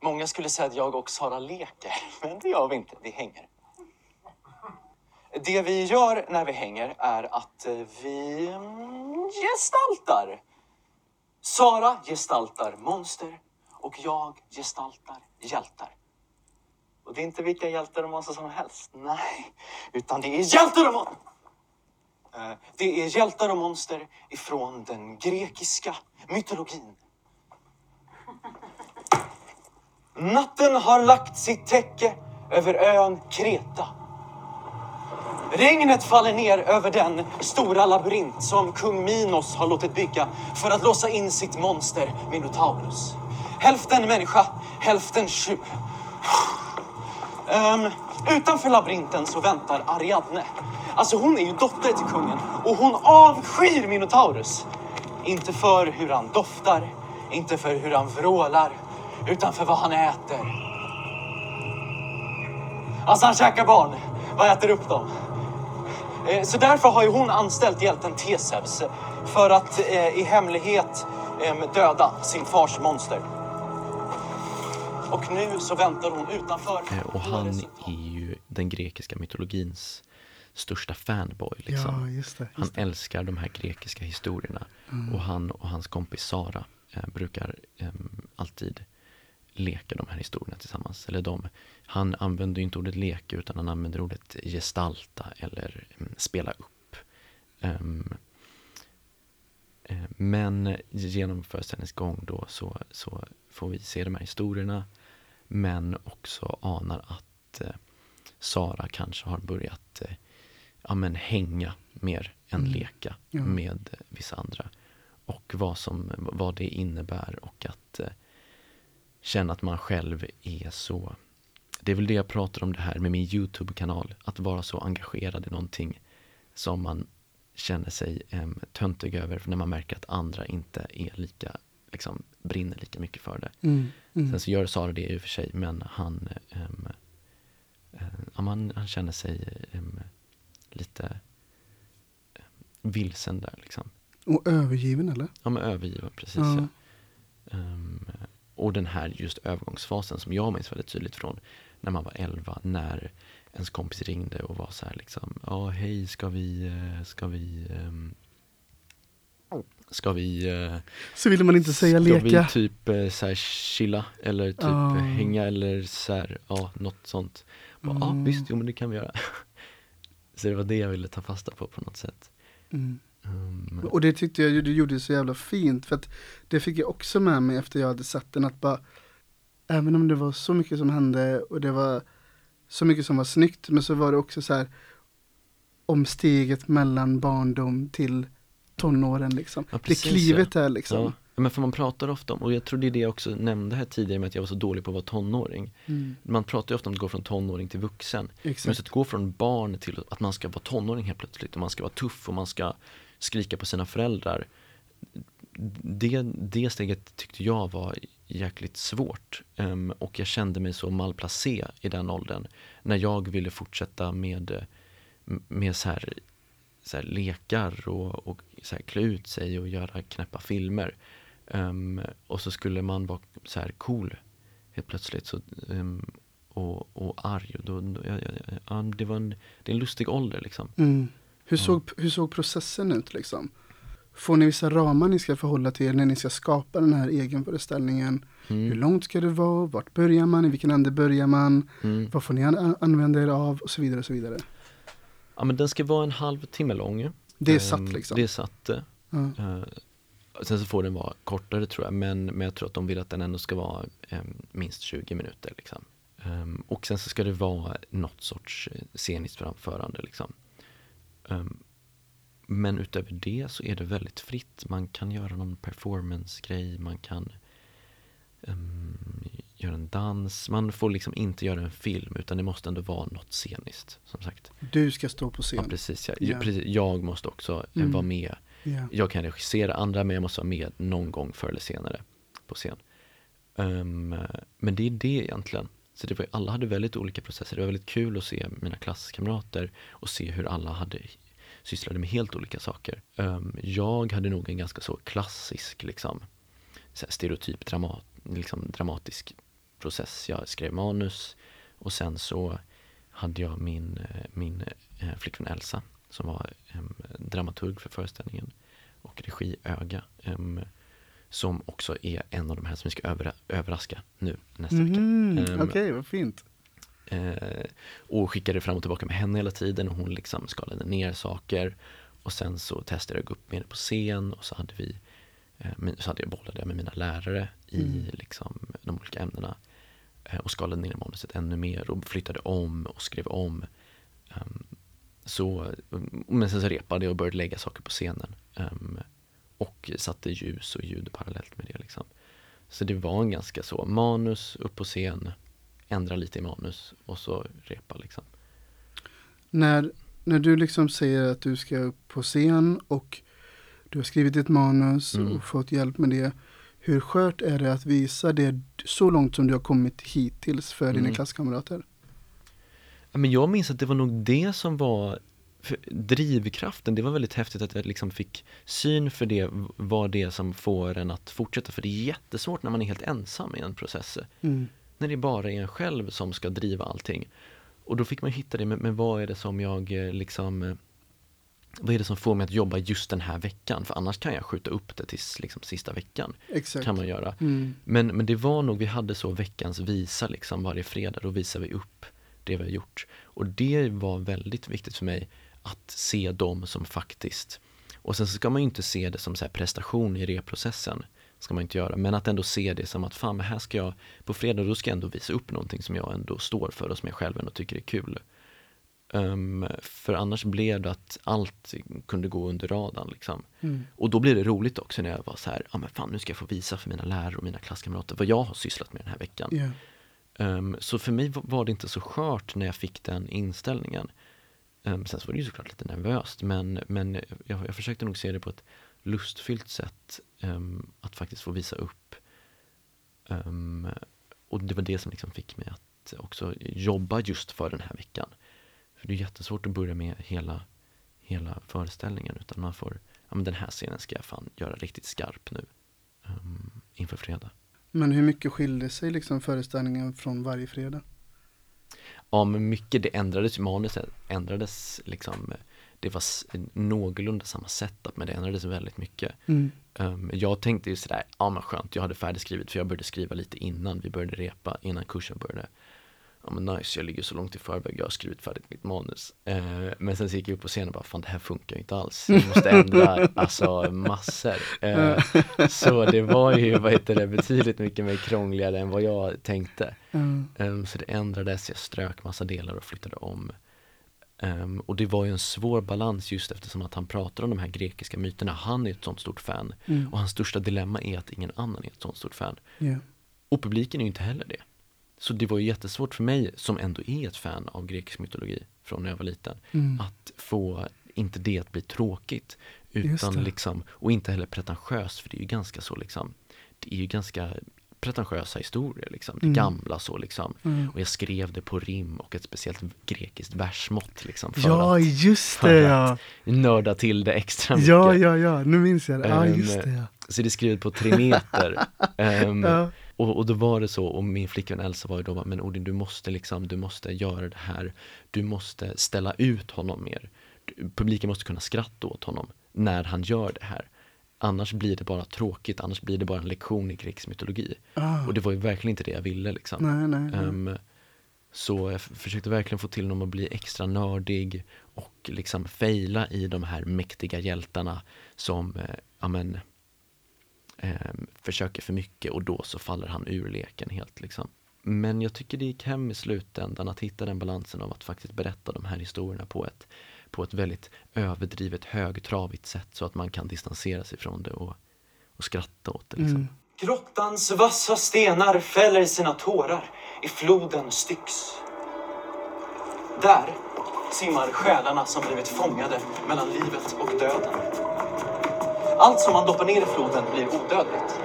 [SPEAKER 5] Många skulle säga att jag och Sara leker, men det gör vi inte. Vi hänger. Det vi gör när vi hänger är att eh, vi gestaltar. Sara gestaltar monster och jag gestaltar hjältar. Och det är inte vilka hjältar och monster som helst. Nej, utan det är hjältar och monster. Eh, det är hjältar och monster ifrån den grekiska mytologin. Natten har lagt sitt täcke över ön Kreta. Regnet faller ner över den stora labyrint som kung Minos har låtit bygga för att låsa in sitt monster Minotaurus. Hälften människa, hälften tjur. Um, ehm, utanför labyrinten så väntar Ariadne. Alltså hon är ju dotter till kungen och hon avskyr Minotaurus. Inte för hur han doftar, inte för hur han vrålar, utan för vad han äter. Alltså han käkar barn och äter upp dem. Eh, Så därför har ju hon anställt hjälten Teseus för att eh, i hemlighet döda sin fars monster. Och nu så väntar hon utanför.
[SPEAKER 2] Eh, och han är ju den grekiska mytologins största fanboy. Liksom.
[SPEAKER 3] Ja, just det.
[SPEAKER 2] Han
[SPEAKER 3] Just det.
[SPEAKER 2] älskar de här grekiska historierna. Och han och hans kompis Sara eh, brukar eh, alltid leka de här historierna tillsammans. Eller de, han använder ju inte ordet leka utan han använder ordet gestalta eller mm, spela upp. Ehm, ehm, men genom föreställningens gång då så, så får vi se de här historierna men också anar att eh, Sara kanske har börjat eh, ja, men hänga mer än
[SPEAKER 3] Mm.
[SPEAKER 2] leka
[SPEAKER 3] Ja.
[SPEAKER 2] med eh, vissa andra. Och vad, som, vad det innebär och att eh, känna att man själv är så Det är väl det jag pratar om det här med min Youtube-kanal, att vara så engagerad i någonting som man känner sig eh, töntig över när man märker att andra inte är lika, liksom brinner lika mycket för det.
[SPEAKER 3] Mm. Mm.
[SPEAKER 2] Sen så gör Sara det i och för sig, men han, eh, ja, man, han känner sig lite eh, vilsen där liksom.
[SPEAKER 3] Och övergiven eller?
[SPEAKER 2] Ja men övergiven, precis
[SPEAKER 3] Ja.
[SPEAKER 2] ja. Ehm, och den här just övergångsfasen som jag minns väldigt tydligt från när man var 11, när ens kompis ringde och var så här liksom, ja hej ska vi, eh, ska vi, ehm, ska vi eh,
[SPEAKER 3] Så ville man inte säga
[SPEAKER 2] Ska
[SPEAKER 3] leka.
[SPEAKER 2] vi typ så här chilla eller typ
[SPEAKER 3] Ah.
[SPEAKER 2] hänga eller så här, ja något sånt. Bara, Ja
[SPEAKER 3] Mm.
[SPEAKER 2] visst, jo men det kan vi göra. Så det var det jag ville ta fasta på på något sätt.
[SPEAKER 3] Mm.
[SPEAKER 2] Um,
[SPEAKER 3] Och det tyckte jag du gjorde så jävla fint. För att det fick jag också med mig efter jag hade sett den. Att bara, även om det var så mycket som hände och det var så mycket som var snyggt. Men så var det också så här om steget mellan barndom till tonåren liksom.
[SPEAKER 2] Ja,
[SPEAKER 3] det
[SPEAKER 2] precis,
[SPEAKER 3] klivet där liksom.
[SPEAKER 2] ja. Men för man pratar ofta om, och jag tror det är det jag också nämnde här tidigare med att jag var så dålig på att vara tonåring.
[SPEAKER 3] Mm,
[SPEAKER 2] Man pratar ju ofta om att gå från tonåring till vuxen. Men
[SPEAKER 3] exakt.
[SPEAKER 2] just att gå från barn till att man ska vara tonåring helt plötsligt och man ska vara tuff och man ska skrika på sina föräldrar. Det, det steget tyckte jag var jäkligt svårt Ehm, och jag kände mig så malplacé i den åldern. När jag ville fortsätta med, med så här, så här lekar och, och så här klä ut sig och göra knäppa filmer. Ehm, och så skulle man vara så här cool helt plötsligt. Så, ehm, och, och arg. Och då, då, ja, ja, ja, ja, det, var en, det är en lustig ålder liksom.
[SPEAKER 3] Mm. Hur,
[SPEAKER 2] Ja.
[SPEAKER 3] såg, hur såg processen ut liksom? Får ni vissa ramar ni ska förhålla till er när ni ska skapa den här egenföreställningen? Hur
[SPEAKER 2] Mm.
[SPEAKER 3] långt ska det vara? Vart börjar man? I vilken ände börjar man?
[SPEAKER 2] Mm.
[SPEAKER 3] Vad får ni an- använda er av? Och så vidare och så vidare.
[SPEAKER 2] Ja men den ska vara en halv timme lång.
[SPEAKER 3] Det är
[SPEAKER 2] Ehm,
[SPEAKER 3] satt liksom.
[SPEAKER 2] Det är satt. eh.
[SPEAKER 3] Ja.
[SPEAKER 2] Eh, sen så får den vara kortare tror jag, men, men jag tror att de vill att den ändå ska vara em, minst 20 minuter. Liksom. Ehm, och sen så ska det vara något sorts eh, sceniskt framförande. Liksom. Ehm, men utöver det så är det väldigt fritt. Man kan göra någon performance-grej, man kan ehm, göra en dans. Man får liksom inte göra en film utan det måste ändå vara något sceniskt. Som sagt.
[SPEAKER 3] Du ska stå på
[SPEAKER 2] Ja,
[SPEAKER 3] scen.
[SPEAKER 2] precis, ja.
[SPEAKER 3] Ja.
[SPEAKER 2] precis. Jag måste också eh,
[SPEAKER 3] Mm.
[SPEAKER 2] vara med
[SPEAKER 3] Yeah.
[SPEAKER 2] jag kan regissera andra men jag måste vara med någon gång förr eller senare på scen. Um, men det är det egentligen. Så det var, alla hade väldigt olika processer. Det var väldigt kul att se mina klasskamrater och se hur alla hade sysslade med helt olika saker. Um, jag hade nog en ganska så klassisk, liksom, så här stereotyp dramat, liksom, dramatisk process. Jag skrev manus och sen så hade jag min, eh, min eh, flickvän Elsa som var dramaturg för föreställningen och regiöga. em, som också är en av de här som vi ska övera, överraska nu nästa vecka.
[SPEAKER 3] Mhm,
[SPEAKER 2] Ehm,
[SPEAKER 3] Okej, vad fint.
[SPEAKER 2] Eh, och skickade fram och tillbaka med henne hela tiden och hon liksom skalade ner saker. Och sen så testade jag upp med det på scen och så hade vi min- så hade jag bollade med mina lärare i
[SPEAKER 3] Mm.
[SPEAKER 2] liksom, de olika ämnena. Eh, och skalade ner manuset ännu mer och flyttade om och skrev om. Så, men sen så repade jag och började lägga saker på scenen. Ehm, och satte ljus och ljud parallellt med det. Liksom. Så det var en ganska så, manus, upp på scen, ändra lite i manus och så repa liksom.
[SPEAKER 3] När, när du liksom säger att du ska upp på scen och du har skrivit ett manus
[SPEAKER 2] Mm.
[SPEAKER 3] och fått hjälp med det. Hur skört är det att visa det så långt som du har kommit hittills för dina
[SPEAKER 2] Mm.
[SPEAKER 3] klasskamrater?
[SPEAKER 2] Men jag minns att det var nog det som var drivkraften. Det var väldigt häftigt att jag liksom fick syn för det, vad det är som får en att fortsätta. För det är jättesvårt när man är helt ensam i en process.
[SPEAKER 3] Mm.
[SPEAKER 2] När det bara är en själv som ska driva allting. Och då fick man hitta det, men, men vad är det som jag eh, liksom eh, vad är det som får mig att jobba just den här veckan? För annars kan jag skjuta upp det tills liksom, sista veckan.
[SPEAKER 3] Exakt.
[SPEAKER 2] Kan man göra.
[SPEAKER 3] Mm.
[SPEAKER 2] Men, men det var nog, vi hade så veckans visa liksom varje fredag, då visar vi upp det vi har gjort. Och det var väldigt viktigt för mig att se dem som faktiskt, Och sen så ska man ju inte se det som så här prestation i reprocessen. Ska man inte göra, men att ändå se det som att fan, men här ska jag, på fredag då ska jag ändå visa upp någonting som jag ändå står för och som jag själv ändå tycker är kul. Um, för annars blev det att allt kunde gå under radarn liksom.
[SPEAKER 3] Mm.
[SPEAKER 2] Och då blev det roligt också när jag var så här, ja ah, men fan nu ska jag få visa för mina lärare och mina klasskamrater vad jag har sysslat med den här veckan.
[SPEAKER 3] Yeah.
[SPEAKER 2] Um, så för mig var det inte så skört när jag fick den inställningen. Um, sen så var det ju såklart lite nervöst men, men jag, jag försökte nog se det på ett lustfyllt sätt um, att faktiskt få visa upp. och det var det som liksom fick mig att också jobba just för den här veckan. För det är jättesvårt att börja med hela, hela föreställningen utan man får, ja men den här scenen ska jag fan göra riktigt skarp nu inför fredag.
[SPEAKER 3] Men hur mycket skilde sig liksom föreställningen från varje fredag?
[SPEAKER 2] Ja men mycket, det ändrades, manuset ändrades liksom Det var någorlunda samma setup men det ändrades väldigt mycket
[SPEAKER 3] mm.
[SPEAKER 2] um, Jag tänkte ju sådär, ja men skönt, jag hade färdigskrivit för jag började skriva lite innan vi började repa, innan kursen började ja men nice, jag ligger så långt i förväg, jag har skrivit färdigt mitt manus. Eh, men sen så gick jag upp på scenen och bara, fan det här funkar ju inte alls. Jag måste ändra, alltså massor. Eh, så det var ju, vad heter det, betydligt mycket mer krångligare än vad jag tänkte.
[SPEAKER 3] Mm.
[SPEAKER 2] Eh, så det ändrades, jag strök massa delar och flyttade om. Um, och det var ju en svår balans just eftersom att han pratar om de här grekiska myterna. Han är ett sånt stort fan.
[SPEAKER 3] Mm.
[SPEAKER 2] Och hans största dilemma är att ingen annan är ett sånt stort fan.
[SPEAKER 3] Yeah.
[SPEAKER 2] Och publiken är ju inte heller det. Så det var ju jättesvårt för mig, som ändå är ett fan av grekisk mytologi från när jag var liten,
[SPEAKER 3] Mm.
[SPEAKER 2] att få, inte det att bli tråkigt, utan liksom, och inte heller pretentiöst, för det är ju ganska så liksom, det är ju ganska pretentiösa historier liksom, det
[SPEAKER 3] Mm.
[SPEAKER 2] gamla så liksom.
[SPEAKER 3] Mm.
[SPEAKER 2] Och jag skrev det på rim och ett speciellt grekiskt versmått liksom för
[SPEAKER 3] Ja,
[SPEAKER 2] att
[SPEAKER 3] just
[SPEAKER 2] för
[SPEAKER 3] det
[SPEAKER 2] att
[SPEAKER 3] ja.
[SPEAKER 2] nörda till det extra mycket.
[SPEAKER 3] Ja, ja, ja, nu minns jag det. Ja,
[SPEAKER 2] Ehm,
[SPEAKER 3] just det ja.
[SPEAKER 2] Så det är skrivet på tre meter. Ehm,
[SPEAKER 3] ja.
[SPEAKER 2] Och, och då var det så, och min flickvän Elsa var ju då bara, men Odin du måste liksom, du måste göra det här, du måste ställa ut honom mer. Publiken måste kunna skratta åt honom när han gör det här. Annars blir det bara tråkigt, annars blir det bara en lektion i grekisk mytologi.
[SPEAKER 3] Ah.
[SPEAKER 2] Och det var ju verkligen inte det jag ville liksom.
[SPEAKER 3] Nej, nej, nej.
[SPEAKER 2] Ehm, så jag försökte verkligen få till honom att bli extra nördig och liksom fejla i de här mäktiga hjältarna som, eh, ja men, eh, försöker för mycket och då så faller han ur leken helt liksom. Men jag tycker det gick hem i slutändan att hitta den balansen av att faktiskt berätta de här historierna på ett, på ett väldigt överdrivet högtravigt sätt så att man kan distansera sig från det och, och skratta åt det liksom.
[SPEAKER 3] Mm.
[SPEAKER 5] Grottans vassa stenar fäller sina tårar i floden Styx. Där simmar själarna som blivit fångade mellan livet och döden. Allt som man doppar ner i floden blir odödligt.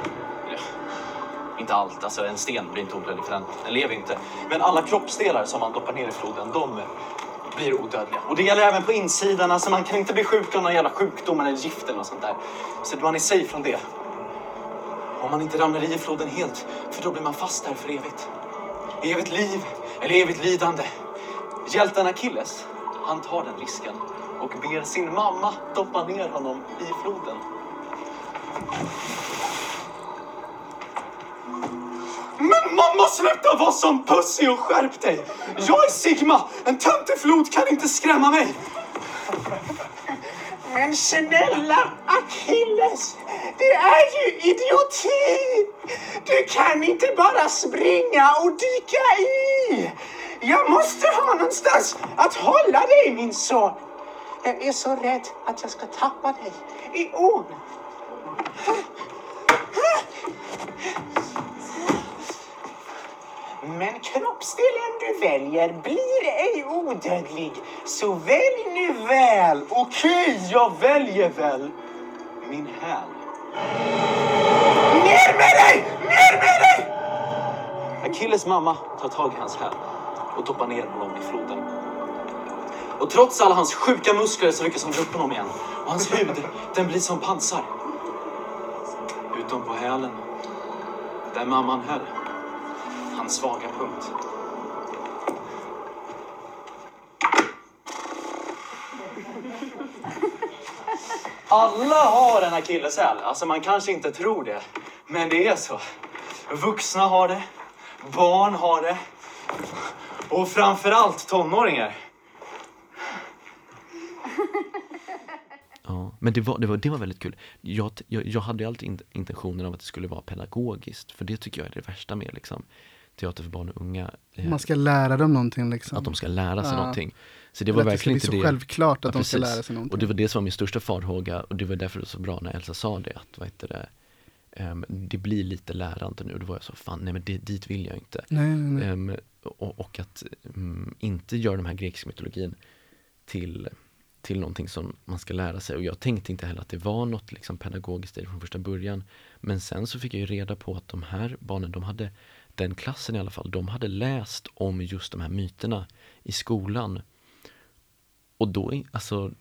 [SPEAKER 5] Inte allt, alltså en sten blir inte odödlig för den, den lever inte. Men alla kroppsdelar som man doppar ner i floden, de blir odödliga. Och det gäller även på insidan, alltså man kan inte bli sjuk av någon jävla sjukdom eller gift eller något sånt där. Så man är safe från det. Om man inte ramlar i floden helt, för då blir man fast där för evigt. Evigt liv eller evigt lidande. Hjälten Achilles, han tar den risken och ber sin mamma doppa ner honom i floden. Men mamma sluta vara som Pussy och skärp dig! Jag är Sigma, en töntig flod kan inte skrämma mig! Men snälla Achilles, det är ju idioti! Du kan inte bara springa och dyka i! Jag måste ha någonstans att hålla dig min son. Jag är så rädd att jag ska tappa dig i ån. Men kroppsdelen du väljer blir ej odödlig. Så välj nu väl. Okej, jag väljer väl min häl. Ner med dig! Ner med dig! Achilles mamma tar tag i hans häl och doppar ner honom i floden. Och trots alla hans sjuka muskler så lyckas hon dra upp honom igen. Och hans hud, den blir som pansar. Utom på hälen, där mamman höll hans svaga punkt. Alla har en akilleshäl. Alltså man kanske inte tror det, men det är så. Vuxna har det, barn har det och framförallt tonåringar.
[SPEAKER 2] Ja, men det var, det var, det var väldigt kul. Jag, jag, jag hade alltid in- intentionen av att det skulle vara pedagogiskt, för det tycker jag är det värsta med liksom, teater för barn och unga. eh,
[SPEAKER 3] Man ska lära dem någonting liksom.
[SPEAKER 2] Att de ska lära sig
[SPEAKER 3] Ja.
[SPEAKER 2] någonting. Så det
[SPEAKER 3] Eller
[SPEAKER 2] var
[SPEAKER 3] att
[SPEAKER 2] verkligen
[SPEAKER 3] det
[SPEAKER 2] inte
[SPEAKER 3] bli
[SPEAKER 2] det.
[SPEAKER 3] så självklart att
[SPEAKER 2] Ja,
[SPEAKER 3] de ska lära sig någonting.
[SPEAKER 2] Och det var det som var min största farhåga och det var därför det var så bra när Elsa sa det, att vad heter det, ehm, det blir lite lärande nu. Då var jag så, fan nej men det, dit vill jag inte.
[SPEAKER 3] Nej, nej, nej.
[SPEAKER 2] Ehm, och, och att mm, inte göra den här grekiska mytologin till, till någonting som man ska lära sig. Och jag tänkte inte heller att det var något liksom pedagogiskt i det från första början. Men sen så fick jag ju reda på att de här barnen, de hade, den klassen i alla fall, de hade läst om just de här myterna i skolan. Och då, alltså,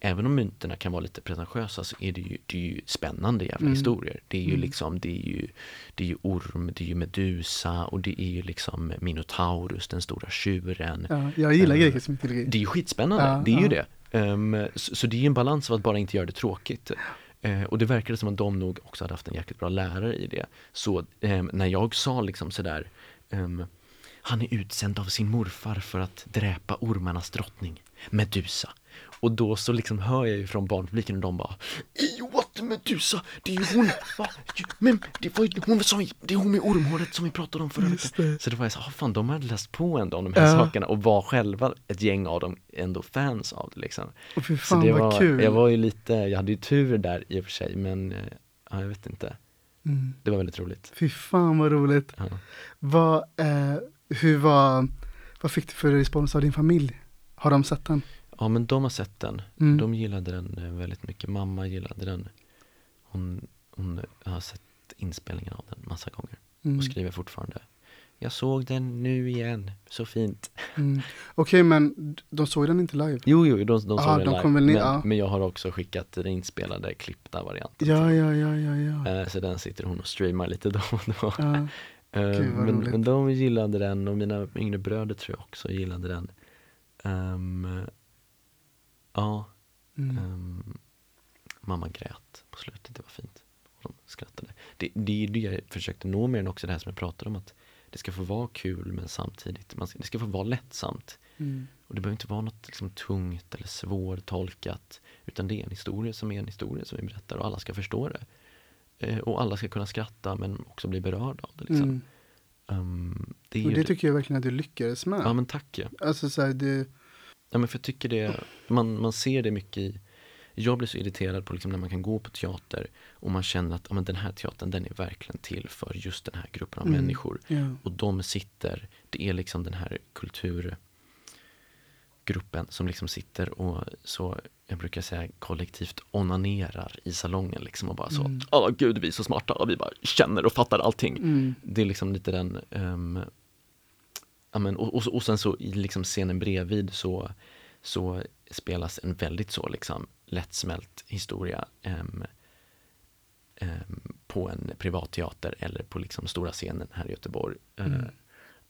[SPEAKER 2] även om myterna kan vara lite pretentiösa så är det ju, det är ju spännande jävla
[SPEAKER 3] Mm.
[SPEAKER 2] historier. Det är ju
[SPEAKER 3] Mm.
[SPEAKER 2] liksom, det är ju, det är ju orm, det är ju Medusa och det är ju liksom Minotaurus, den stora tjuren.
[SPEAKER 3] Ja, jag gillar
[SPEAKER 2] Eh,
[SPEAKER 3] grekisk mytologi.
[SPEAKER 2] Det är ju skitspännande,
[SPEAKER 3] Ja,
[SPEAKER 2] det är ju
[SPEAKER 3] ja.
[SPEAKER 2] det. Ehm, så, så det är ju en balans av att bara inte göra det tråkigt. Eh, och det verkade som att de nog också hade haft en jäkligt bra lärare i det. Så ehm, när jag sa liksom sådär ehm, Han är utsänd av sin morfar för att dräpa ormarnas drottning, Medusa. Och då så liksom hör jag ju från barnpubliken och de bara What Medusa? Det är ju hon! Va? Men det var ju hon som, det är hon med ormhåret som vi pratade om förra veckan. Så det var jag så, ah, fan de hade läst på ändå om de här
[SPEAKER 3] Ja.
[SPEAKER 2] sakerna och var själva ett gäng av dem ändå fans av det liksom.
[SPEAKER 3] Och fy
[SPEAKER 2] Så
[SPEAKER 3] fan
[SPEAKER 2] det
[SPEAKER 3] vad
[SPEAKER 2] var,
[SPEAKER 3] kul.
[SPEAKER 2] jag var ju lite, jag hade ju tur där i och för sig men eh, ja, jag vet inte.
[SPEAKER 3] mm.
[SPEAKER 2] Det var väldigt roligt.
[SPEAKER 3] Fy fan vad roligt.
[SPEAKER 2] Ja.
[SPEAKER 3] Vad, eh, hur var, vad fick du för respons av din familj? Har de sett den?
[SPEAKER 2] Ja men de har sett den.
[SPEAKER 3] Mm.
[SPEAKER 2] De gillade den eh, väldigt mycket. Mamma gillade den. Hon, hon har sett inspelningen av den massa gånger
[SPEAKER 3] Mm.
[SPEAKER 2] och skriver fortfarande. Jag såg den nu igen, så fint.
[SPEAKER 3] Mm. Okej men de såg den inte live?
[SPEAKER 2] Jo, jo, de, de såg
[SPEAKER 3] Ah,
[SPEAKER 2] den
[SPEAKER 3] de
[SPEAKER 2] live. men,
[SPEAKER 3] ja.
[SPEAKER 2] men jag har också skickat den inspelade, klippta varianten.
[SPEAKER 3] Ja, ja, ja, ja, ja.
[SPEAKER 2] Eh, Så den sitter hon och streamar lite då och då.
[SPEAKER 3] ja.
[SPEAKER 2] Eh,
[SPEAKER 3] Gud, vad
[SPEAKER 2] men, men de gillade den och mina yngre bröder tror jag också gillade den. Ehm, ja,
[SPEAKER 3] Mm.
[SPEAKER 2] ehm, mamma grät på slutet, det var fint. Och de skrattade. Det, det är det jag försökte nå med den också, det här som jag pratade om att det ska få vara kul men samtidigt, man ska, det ska få vara lättsamt.
[SPEAKER 3] Mm.
[SPEAKER 2] Och det behöver inte vara något liksom, tungt eller svårtolkat. Utan det är en historia som är en historia som vi berättar och alla ska förstå det. Eh, och alla ska kunna skratta men också bli berörda av det. Liksom.
[SPEAKER 3] Mm.
[SPEAKER 2] Ehm, det
[SPEAKER 3] Och det. tycker jag verkligen att du lyckades med.
[SPEAKER 2] Ja men tack ja.
[SPEAKER 3] Alltså så här, det,
[SPEAKER 2] ja men för jag tycker det, man, man ser det mycket i jag blir så irriterad på liksom när man kan gå på teater och man känner att ja, men den här teatern den är verkligen till för just den här gruppen av
[SPEAKER 3] Mm.
[SPEAKER 2] människor.
[SPEAKER 3] ja.
[SPEAKER 2] Och de sitter, det är liksom den här kulturgruppen som liksom sitter och så, jag brukar säga kollektivt onanerar i salongen liksom och bara så,
[SPEAKER 3] Mm.
[SPEAKER 2] gud vi är så smarta, vi bara känner och fattar allting.
[SPEAKER 3] Mm.
[SPEAKER 2] Det är liksom lite den, um, ja, men, och, och, och sen så i liksom scenen bredvid så, så spelas en väldigt så liksom lättsmält historia em, em, på en privatteater eller på liksom stora scenen här i Göteborg. eh,
[SPEAKER 3] Mm.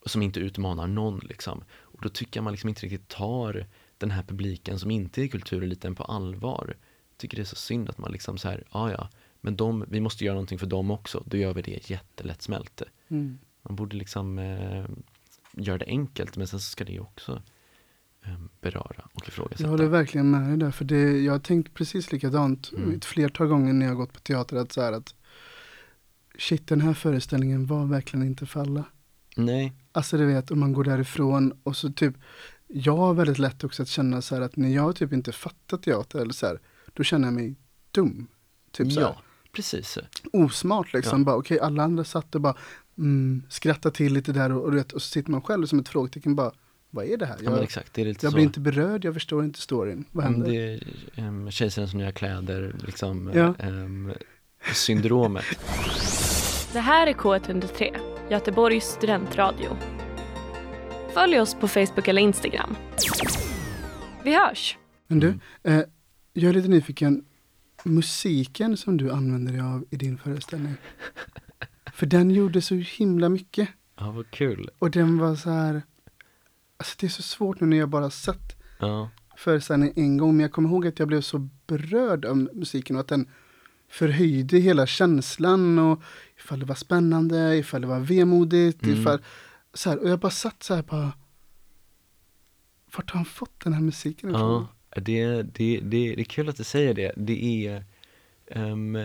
[SPEAKER 2] som inte utmanar någon liksom. Och då tycker jag man liksom inte riktigt tar den här publiken som inte är kultureliten på allvar. Tycker det är så synd att man liksom så här, ja ja, men de, vi måste göra någonting för dem också, då gör vi det jättelättsmält.
[SPEAKER 3] Mm.
[SPEAKER 2] Man borde liksom eh, göra det enkelt men sen så ska det också eh, beröra och ifrågasätta.
[SPEAKER 3] Jag håller verkligen med dig där, för det, jag har tänkt precis likadant
[SPEAKER 2] Mm.
[SPEAKER 3] ett flertal gånger när jag gått på teater att så här att shit den här föreställningen var verkligen inte för alla.
[SPEAKER 2] Nej,
[SPEAKER 3] Alltså du vet, om man går därifrån och så typ, jag har väldigt lätt också att känna så här att när jag typ inte fattar teater eller så här, då känner jag mig dum. Typ så här,
[SPEAKER 2] ja, precis.
[SPEAKER 3] osmart liksom.
[SPEAKER 2] Ja.
[SPEAKER 3] Bara okej, alla andra satt och bara mm, skrattar till lite där och, och, vet, och så sitter man själv som ett frågetecken bara, vad är det här?
[SPEAKER 2] Ja, men
[SPEAKER 3] Jag,
[SPEAKER 2] exakt, det är lite
[SPEAKER 3] jag
[SPEAKER 2] så.
[SPEAKER 3] blir inte berörd, jag förstår inte storyn. Vad
[SPEAKER 2] Ja, men
[SPEAKER 3] händer?
[SPEAKER 2] det är um, kejsarens nya kläder, liksom
[SPEAKER 3] Ja.
[SPEAKER 2] ehm, syndromet.
[SPEAKER 1] Det här är K103, Göteborgs studentradio. Följ oss på Facebook eller Instagram. Vi hörs!
[SPEAKER 3] Men du,
[SPEAKER 2] Mm.
[SPEAKER 3] eh, jag är lite nyfiken, musiken som du använder dig av i din föreställning. För den gjorde så himla mycket.
[SPEAKER 2] Ja, vad kul.
[SPEAKER 3] Och den var så här, alltså det är så svårt nu när jag bara sett
[SPEAKER 2] Ja,
[SPEAKER 3] föreställningen en gång, men jag kommer ihåg att jag blev så berörd av musiken och att den förhöjde hela känslan och ifall det var spännande, ifall det var vemodigt,
[SPEAKER 2] Mm.
[SPEAKER 3] ifall så här, och jag bara satt så här bara vart har han fått den här musiken ifrån?
[SPEAKER 2] ja. Det, det, det, det är kul att du säger det. Det är um,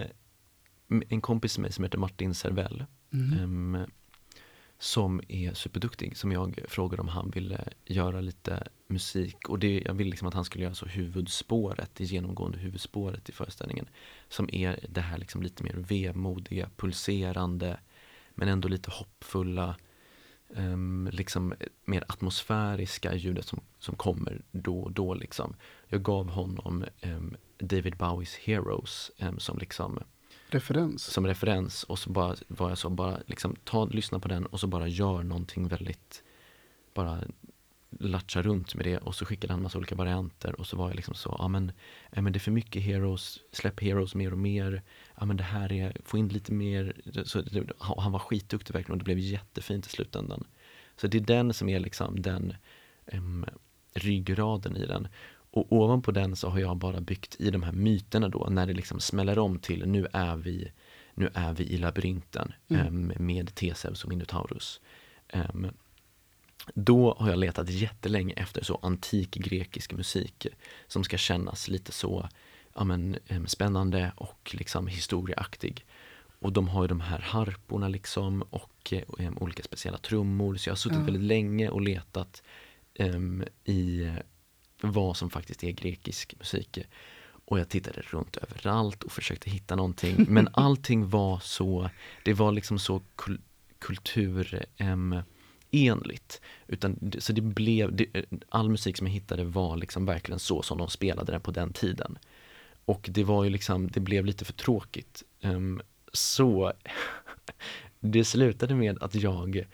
[SPEAKER 2] en kompis med mig som heter Martin Servell.
[SPEAKER 3] Mm.
[SPEAKER 2] Um, som är superduktig, som jag frågade om han ville göra lite musik och det, jag ville liksom att han skulle göra så huvudspåret, det genomgående huvudspåret i föreställningen. Som är det här liksom lite mer vemodiga, pulserande, men ändå lite hoppfulla, um, liksom mer atmosfäriska ljudet som, som kommer då och då liksom. Jag gav honom um, David Bowies Heroes um, som liksom
[SPEAKER 3] Referens.
[SPEAKER 2] som referens och så bara var jag så bara liksom ta, lyssna på den och så bara gör någonting väldigt bara latcha runt med det och så skickade han massa olika varianter och så var jag liksom så, ja men, ja, men det är för mycket heroes, släpp heroes mer och mer, ja men det här är, få in lite mer, så han var skitduktig verkligen och det blev jättefint i slutändan. Så det är den som är liksom den um, ryggraden i den. Och ovanpå den så har jag bara byggt i de här myterna då, när det liksom smäller om till nu är vi, nu är vi i labyrinten
[SPEAKER 3] Mm.
[SPEAKER 2] um, med Teseus och Minotaurus. Um, då har jag letat jättelänge efter så antik grekisk musik som ska kännas lite så ja, men, em, spännande och liksom historieaktig. Och de har ju de här harporna liksom och eh, em, olika speciella trummor. Så jag har suttit
[SPEAKER 3] Ja.
[SPEAKER 2] väldigt länge och letat em, i vad som faktiskt är grekisk musik. Och jag tittade runt överallt och försökte hitta någonting. Men allting var så, det var liksom så kul, kultur, em, enligt. Utan, så det blev, det, all musik som jag hittade var liksom verkligen så som de spelade den på den tiden. Och det var ju liksom, det blev lite för tråkigt. Ehm, så det slutade med att jag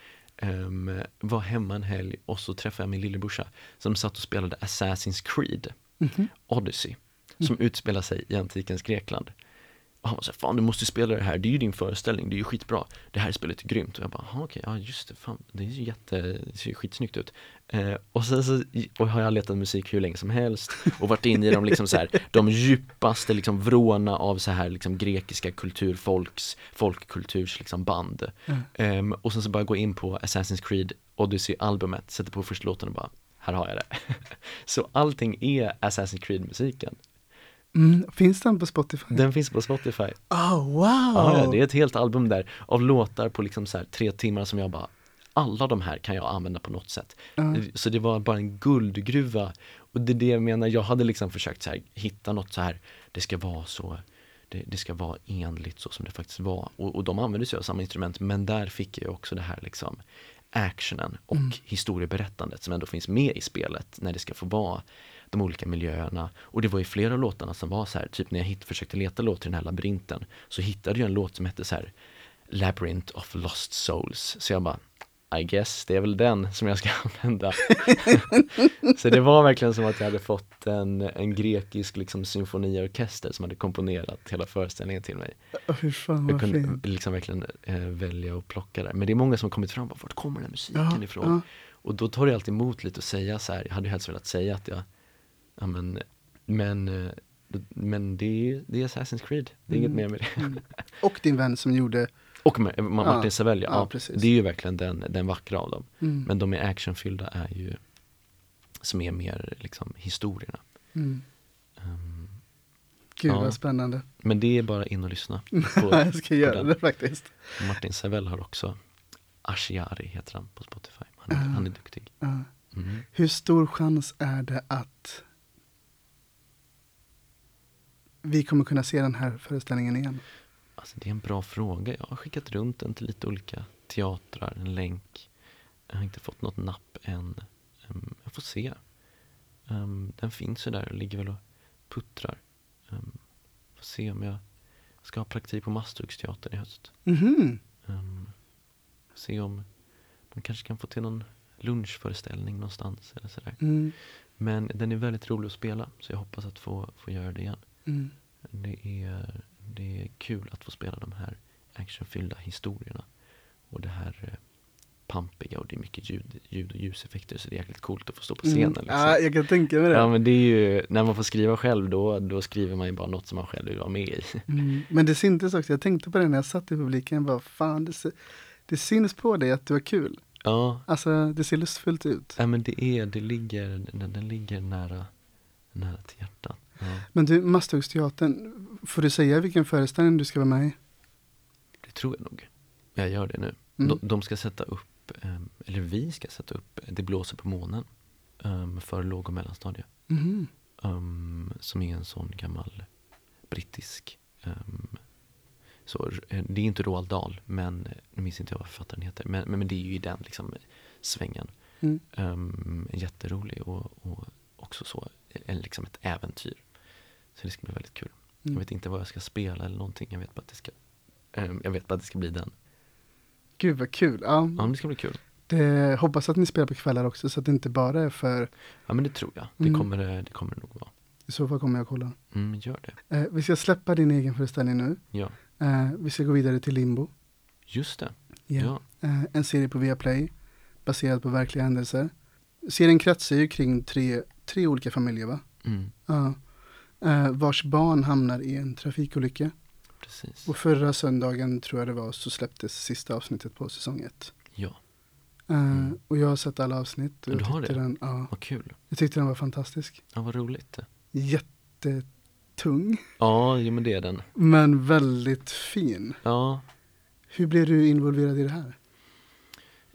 [SPEAKER 2] ehm, var hemma en helg och så träffade jag min lillebrorsa som satt och spelade Assassin's Creed
[SPEAKER 3] Mhm.
[SPEAKER 2] Odyssey som utspelar sig i antikens Grekland. Och han var så här, fan du måste spela det här, det är ju din föreställning, det är ju skitbra. Det här spelet är grymt. Och jag bara, "Jaha, okej, ja just det, fan, det är ju jätte, det ser ju skitsnyggt ut. Eh, och sen så och har jag letat musik hur länge som helst och varit inne i de, liksom så här, de djupaste liksom vråna av så här liksom grekiska kulturfolks, folkkulturs liksom band.
[SPEAKER 3] Mm.
[SPEAKER 2] Ehm, och sen så bara gå in på Assassin's Creed Odyssey-albumet, sätter på första låten och bara, här har jag det. så allting är Assassin's Creed-musiken.
[SPEAKER 3] Mm. Finns den på Spotify?
[SPEAKER 2] Den finns på Spotify.
[SPEAKER 3] Oh, wow!
[SPEAKER 2] Ja, det är ett helt album där av låtar på liksom så här tre timmar som jag bara alla de här kan jag använda på något sätt.
[SPEAKER 3] Ja.
[SPEAKER 2] Så det var bara en guldgruva. Och det är det jag menar, jag hade liksom försökt så här, hitta något så här, det ska vara så, det, det ska vara enligt så som det faktiskt var. Och, och de använde sig av samma instrument, men där fick jag också det här liksom actionen och historieberättandet som ändå finns med i spelet när det ska få vara de olika miljöerna. Och det var ju flera av låtarna som var så här, typ när jag hitt, försökte leta låt till den här labyrinten så hittade jag en låt som hette så här Labyrinth of Lost Souls. Så jag bara, I guess det är väl den som jag ska använda. så det var verkligen som att jag hade fått en, en grekisk liksom symfoniorkester som hade komponerat hela föreställningen till mig.
[SPEAKER 3] Fy fan
[SPEAKER 2] Jag kunde
[SPEAKER 3] fint.
[SPEAKER 2] liksom verkligen eh, välja och plocka där. Men det är många som har kommit fram och bara, vart kommer den här musiken
[SPEAKER 3] Ja,
[SPEAKER 2] ifrån?
[SPEAKER 3] ja.
[SPEAKER 2] Och då tar det alltid emot lite att säga så här, jag hade helst velat säga att jag, ja men, men, eh, men det är, det är Assassin's Creed, det är inget
[SPEAKER 3] Mm.
[SPEAKER 2] mer med det.
[SPEAKER 3] Mm. Och din vän som gjorde,
[SPEAKER 2] Och med, Ma- Martin
[SPEAKER 3] Ja,
[SPEAKER 2] Sevilla,
[SPEAKER 3] ja,
[SPEAKER 2] det är ju verkligen den, den vackra av dem.
[SPEAKER 3] mm.
[SPEAKER 2] Men de är actionfyllda är ju, som är mer liksom historierna.
[SPEAKER 3] Mm.
[SPEAKER 2] Ehm,
[SPEAKER 3] Gud
[SPEAKER 2] Ja.
[SPEAKER 3] vad spännande.
[SPEAKER 2] men det är bara in och lyssna på
[SPEAKER 3] jag ska göra det faktiskt.
[SPEAKER 2] Martin Sevell har också Ashiari heter han på Spotify. Han är,
[SPEAKER 3] Ah.
[SPEAKER 2] han är duktig.
[SPEAKER 3] Ja.
[SPEAKER 2] Mm.
[SPEAKER 3] Hur stor chans är det att vi kommer kunna se den här föreställningen igen?
[SPEAKER 2] Alltså det är en bra fråga. Jag har skickat runt den till lite olika teatrar, en länk. Jag har inte fått något napp än. Ehm, jag får se. Ehm, den finns ju där och ligger väl och puttrar. Um, får se om jag ska ha praktik på Masthugsteatern i höst.
[SPEAKER 3] Mhm.
[SPEAKER 2] Um, se om man kanske kan få till någon lunchföreställning någonstans eller sådär.
[SPEAKER 3] Mm.
[SPEAKER 2] Men den är väldigt rolig att spela så jag hoppas att få, få göra det igen.
[SPEAKER 3] Mm.
[SPEAKER 2] Det är, det är kul att få spela de här actionfyllda historierna. Och det här eh, pampiga och det är mycket ljud, ljud och ljuseffekter så det är jäkligt coolt att få stå på scenen.
[SPEAKER 3] Mm.
[SPEAKER 2] Liksom.
[SPEAKER 3] Ja, jag kan tänka mig det.
[SPEAKER 2] Ja men det är ju, när man får skriva själv då, då skriver man ju bara något som man själv vill vara med i.
[SPEAKER 3] Mm. Men det syntes också, jag tänkte på det när jag satt i publiken, bara fan det, det syns på dig att det var kul.
[SPEAKER 2] Ja,
[SPEAKER 3] Alltså det ser lustfullt ut.
[SPEAKER 2] ja men det är, det ligger, den, den ligger nära, nära till hjärtat. Ja.
[SPEAKER 3] Men du, Masthuggsteatern, får du säga vilken föreställning du ska vara med i?
[SPEAKER 2] Det tror jag nog. Jag gör det nu.
[SPEAKER 3] Mm.
[SPEAKER 2] De, de ska sätta upp, ehm, eller vi ska sätta upp Det blåser på månen ehm, för låg och mellanstadiet.
[SPEAKER 3] Mhm.
[SPEAKER 2] ehm, som är en sån gammal brittisk så, eh, det är inte Roald Dahl, men eh, nu minns inte jag vad författaren heter. Men, men, men det är ju i den liksom, svängen.
[SPEAKER 3] Mm.
[SPEAKER 2] Um, jätterolig och, och också så, en, liksom ett äventyr. Så det ska bli väldigt kul.
[SPEAKER 3] Mm.
[SPEAKER 2] Jag vet inte vad jag ska spela eller någonting. Jag vet bara att det ska, ehm, jag vet bara att det ska bli den.
[SPEAKER 3] Gud vad kul. Ja,
[SPEAKER 2] Ja, det ska bli kul.
[SPEAKER 3] det, hoppas att ni spelar på kvällar också så att det inte bara är för,
[SPEAKER 2] Ja, men det tror jag. Det
[SPEAKER 3] Mm.
[SPEAKER 2] kommer det, kommer det nog vara.
[SPEAKER 3] i så fall kommer jag kolla.
[SPEAKER 2] Mm, gör det.
[SPEAKER 3] Eh, vi ska släppa din egen föreställning nu.
[SPEAKER 2] Ja,
[SPEAKER 3] Eh, vi ska gå vidare till Limbo.
[SPEAKER 2] just det.
[SPEAKER 3] Ja.
[SPEAKER 2] Ja.
[SPEAKER 3] Eh, en serie på Viaplay baserad på verkliga händelser. Serien kretsar ju kring tre, tre olika familjer va?
[SPEAKER 2] Mm,
[SPEAKER 3] Ja. Eh, vars barn hamnar i en trafikolycka.
[SPEAKER 2] precis.
[SPEAKER 3] Och förra söndagen tror jag det var så släpptes sista avsnittet på säsong ett.
[SPEAKER 2] Ja,
[SPEAKER 3] Eh,
[SPEAKER 2] Mm.
[SPEAKER 3] Och jag har sett alla avsnitt. Och
[SPEAKER 2] du har det?
[SPEAKER 3] den, ja,
[SPEAKER 2] vad kul.
[SPEAKER 3] jag tyckte den var fantastisk.
[SPEAKER 2] Ja, vad roligt.
[SPEAKER 3] Jättetung,
[SPEAKER 2] Ja, men det är den.
[SPEAKER 3] men väldigt fin.
[SPEAKER 2] Ja,
[SPEAKER 3] Hur blev du involverad i det här?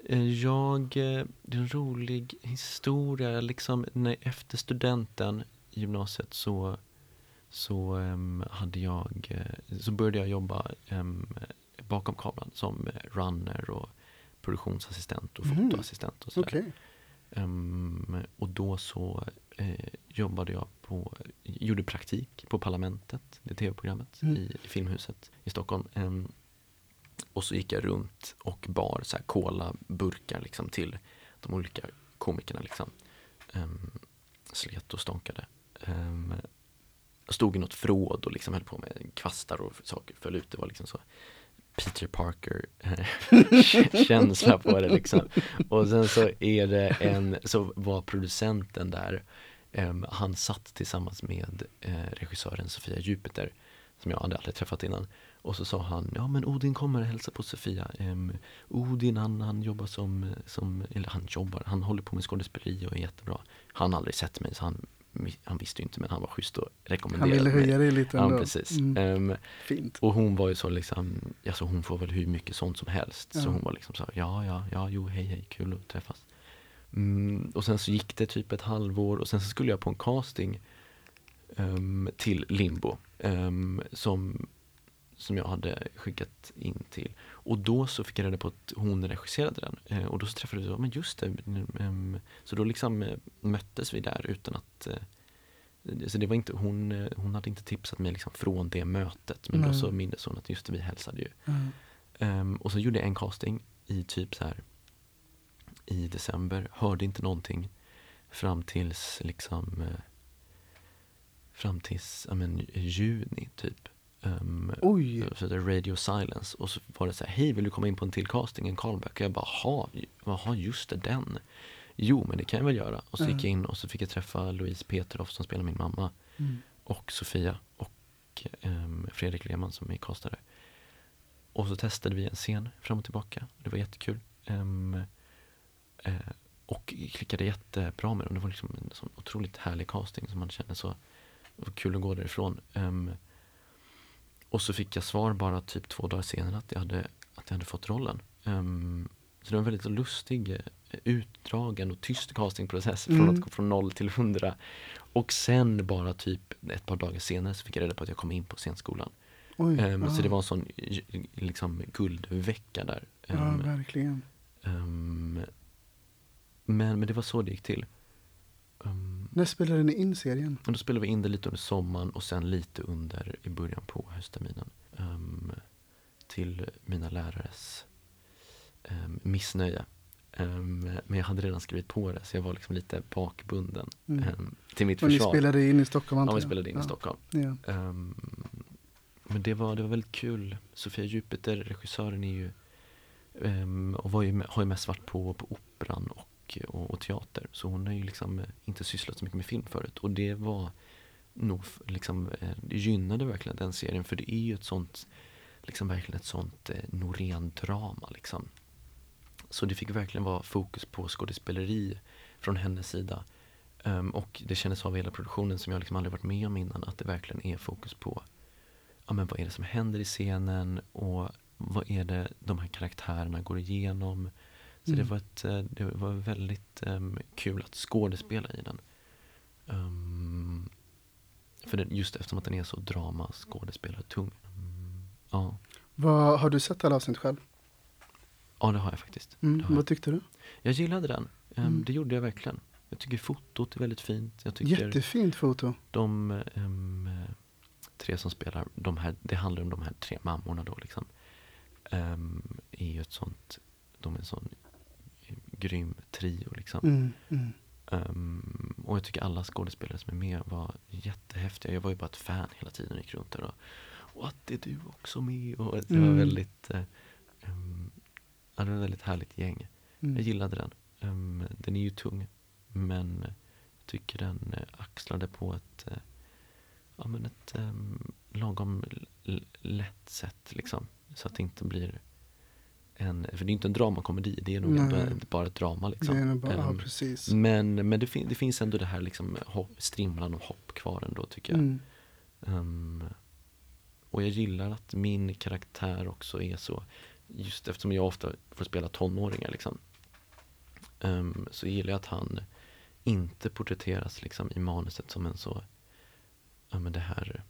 [SPEAKER 2] Eh, Jag, det är en rolig historia, liksom när, efter studenten i gymnasiet så, så em, hade jag, eh, så började jag jobba em, bakom kameran som runner och produktionsassistent och
[SPEAKER 3] Mhm.
[SPEAKER 2] fotoassistent och sådär.
[SPEAKER 3] Okej.
[SPEAKER 2] Em, och då så eh, jobbade jag på, gjorde praktik på Parlamentet, det tv-programmet
[SPEAKER 3] Mm.
[SPEAKER 2] i, i Filmhuset i Stockholm. Em, och så gick jag runt och bar så här cola-burkar liksom till de olika komikerna liksom. Um, slet och stånkade. Stod i något förråd och liksom höll på med kvastar och saker föll ut. Det var liksom så Peter Parker eh, känsla på det liksom. Och sen så är det en, så var producenten där, um, han satt tillsammans med uh, regissören Sofia Jupiter, som jag hade aldrig träffat innan. Och så sa han, ja men Odin kommer och hälsa på Sofia. Um, Odin han, han jobbar som, som, eller han jobbar, han håller på med skådespeleri och är jättebra. Han har aldrig sett mig så han, han visste ju inte men han var schysst och
[SPEAKER 3] Han
[SPEAKER 2] rekommenderade
[SPEAKER 3] ville
[SPEAKER 2] mig.
[SPEAKER 3] höja dig lite
[SPEAKER 2] Ja
[SPEAKER 3] ändå.
[SPEAKER 2] precis.
[SPEAKER 3] Mm,
[SPEAKER 2] Em,
[SPEAKER 3] fint.
[SPEAKER 2] och hon var ju så liksom, alltså hon får väl hur mycket sånt som helst.
[SPEAKER 3] Ja.
[SPEAKER 2] Så hon var liksom så här, ja, ja, ja, jo, hej, hej, kul att träffas. Mm, och sen så gick det typ ett halvår och sen så skulle jag på en casting ehm, till Limbo ehm, som, som jag hade skickat in till. Och då så fick jag reda på att hon regisserade den. Eh, och då så träffade vi, ja men just det. ehm, så då liksom eh, möttes vi där utan att eh, så det var inte, hon, hon hade inte tipsat mig liksom från det mötet. Men då
[SPEAKER 3] Nej.
[SPEAKER 2] så mindes hon att just det, vi hälsade ju.
[SPEAKER 3] Ja.
[SPEAKER 2] Ehm, och så gjorde jag en casting i typ så här i december. Hörde inte någonting fram tills liksom fram tills ja, men, juni typ. Um,
[SPEAKER 3] Oj,
[SPEAKER 2] så det Radio Silence och så var det så här, hej vill du komma in på en till casting, en callback? Och jag bara, ha, jaha just det, den. Jo men det kan jag väl göra. Och så gick jag in och så fick jag träffa Louise Peterhoff som spelar min mamma
[SPEAKER 3] Mm.
[SPEAKER 2] och Sofia och ehm, Fredrik Lehmann som är castare. Och så testade vi en scen fram och tillbaka. Det var jättekul. Ehm, eh, och klickade jättebra med dem. Det var liksom en sån otroligt härlig casting som man kände så kul att gå därifrån. Ehm, och så fick jag svar bara typ två dagar senare att jag hade, att jag hade fått rollen. Ehm, så det var en väldigt lustig, eh, utdragen och tyst castingprocess från
[SPEAKER 3] Mm.
[SPEAKER 2] att gå från noll till hundra. Och sen bara typ ett par dagar senare så fick jag reda på att jag kom in på scenskolan.
[SPEAKER 3] oj. Ja.
[SPEAKER 2] Så det var en sån liksom guldvecka där.
[SPEAKER 3] Ja,
[SPEAKER 2] Ehm,
[SPEAKER 3] verkligen.
[SPEAKER 2] ehm, men, men det var så det gick till. Ehm,
[SPEAKER 3] När spelade ni in serien?
[SPEAKER 2] och då spelade vi in det lite under sommaren och sen lite under i början på höstterminen. Ehm, till mina lärares um, missnöje. Ehm, men jag hade redan skrivit på det så jag var liksom lite bakbunden
[SPEAKER 3] Mm.
[SPEAKER 2] ehm, till mitt
[SPEAKER 3] Och ni
[SPEAKER 2] försvar.
[SPEAKER 3] spelade in i Stockholm
[SPEAKER 2] ja,
[SPEAKER 3] antar
[SPEAKER 2] vi
[SPEAKER 3] jag?
[SPEAKER 2] spelade in
[SPEAKER 3] ja.
[SPEAKER 2] i Stockholm.
[SPEAKER 3] Ja.
[SPEAKER 2] Ehm, men det var, det var väldigt kul. Sofia Jupiter, regissören, är ju, och var ju, med- har ju mest varit på, på operan och, och, och teater. Så hon har ju liksom eh, inte sysslat så mycket med film förut. Och det var nog liksom, eh, det gynnade verkligen den serien. För det är ju ett sånt, liksom verkligen ett sånt eh, Norén-drama liksom. Så det fick verkligen vara fokus på skådespeleri från hennes sida. Um, och det kändes av hela produktionen som jag liksom aldrig varit med om innan, att det verkligen är fokus på ja, men vad är det som händer i scenen och vad är det de här karaktärerna går igenom. Så
[SPEAKER 3] Mm.
[SPEAKER 2] det, var ett, eh, det var väldigt ehm, kul att skådespela i den. Ehm, för den, just eftersom att den är så drama skådespelartung. Mm, ja.
[SPEAKER 3] Vad, har du sett alla avsnitt själv?
[SPEAKER 2] ja, det har jag faktiskt.
[SPEAKER 3] Mm.
[SPEAKER 2] Det har jag.
[SPEAKER 3] Vad tyckte du?
[SPEAKER 2] Jag gillade den. Ehm,
[SPEAKER 3] Mm.
[SPEAKER 2] Det gjorde jag verkligen. Jag tycker fotot är väldigt fint. Jag tycker
[SPEAKER 3] Jättefint foto.
[SPEAKER 2] de ehm, tre som spelar, de här, det handlar om de här tre mammorna då liksom. Um, är ju ett sånt, de är en sån grym trio liksom.
[SPEAKER 3] Mm. Mm.
[SPEAKER 2] Ehm, och jag tycker alla skådespelare som är med var jättehäftiga. Jag var ju bara ett fan hela tiden och gick runt där och, att är du också med? Och det var
[SPEAKER 3] Mm.
[SPEAKER 2] väldigt, uh, um, ja, det var ett väldigt härligt gäng.
[SPEAKER 3] Mm.
[SPEAKER 2] Jag gillade den. Ehm, den är ju tung. Men jag tycker den eh, axlade på ett, eh, ja, men ett um, lagom lätt sätt. Liksom. Så att det inte blir en, för det är inte en dramakomedi, det är nog
[SPEAKER 3] Nej.
[SPEAKER 2] bara ett drama. Liksom.
[SPEAKER 3] Bara, ja
[SPEAKER 2] Ehm,
[SPEAKER 3] precis.
[SPEAKER 2] men men det, fin- det finns ändå det här liksom, hopp, strimlan och hopp kvar ändå tycker jag.
[SPEAKER 3] Mm.
[SPEAKER 2] Ehm, och jag gillar att min karaktär också är så, just eftersom jag ofta får spela tonåringar liksom. ehm, så gillar jag att han inte porträtteras liksom i manuset som en så, ja men det här,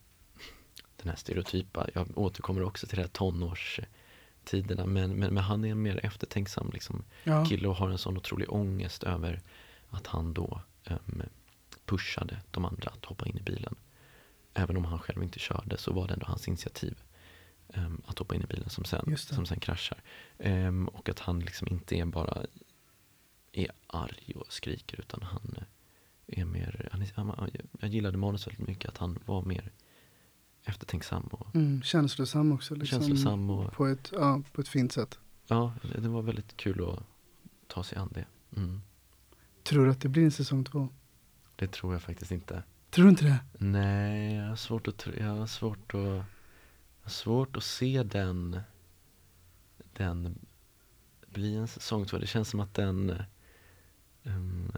[SPEAKER 2] den här stereotypa, jag återkommer också till det här tonårstiderna, men, men, men han är en mer eftertänksam liksom
[SPEAKER 3] Ja.
[SPEAKER 2] kille och har en sån otrolig ångest över att han då um, pushade de andra att hoppa in i bilen. Även om han själv inte körde så var det ändå hans initiativ ehm, att hoppa in i bilen som sen, som sen kraschar. Ehm, och att han liksom inte är bara är arg och skriker utan han är mer, han är, han, jag gillade manus väldigt mycket att han var mer eftertänksam och
[SPEAKER 3] Mm. Känslosam också. Liksom,
[SPEAKER 2] känslosam och
[SPEAKER 3] På ett, ja, på ett fint sätt.
[SPEAKER 2] ja, det, var väldigt kul att ta sig an det. Mm.
[SPEAKER 3] Tror du att det blir en säsong två?
[SPEAKER 2] Det tror jag faktiskt inte.
[SPEAKER 3] Tror du inte det?
[SPEAKER 2] Nej, jag har svårt att, jag har svårt att, jag har svårt att se den, den bli en säsong två. Det känns som att den, ehm,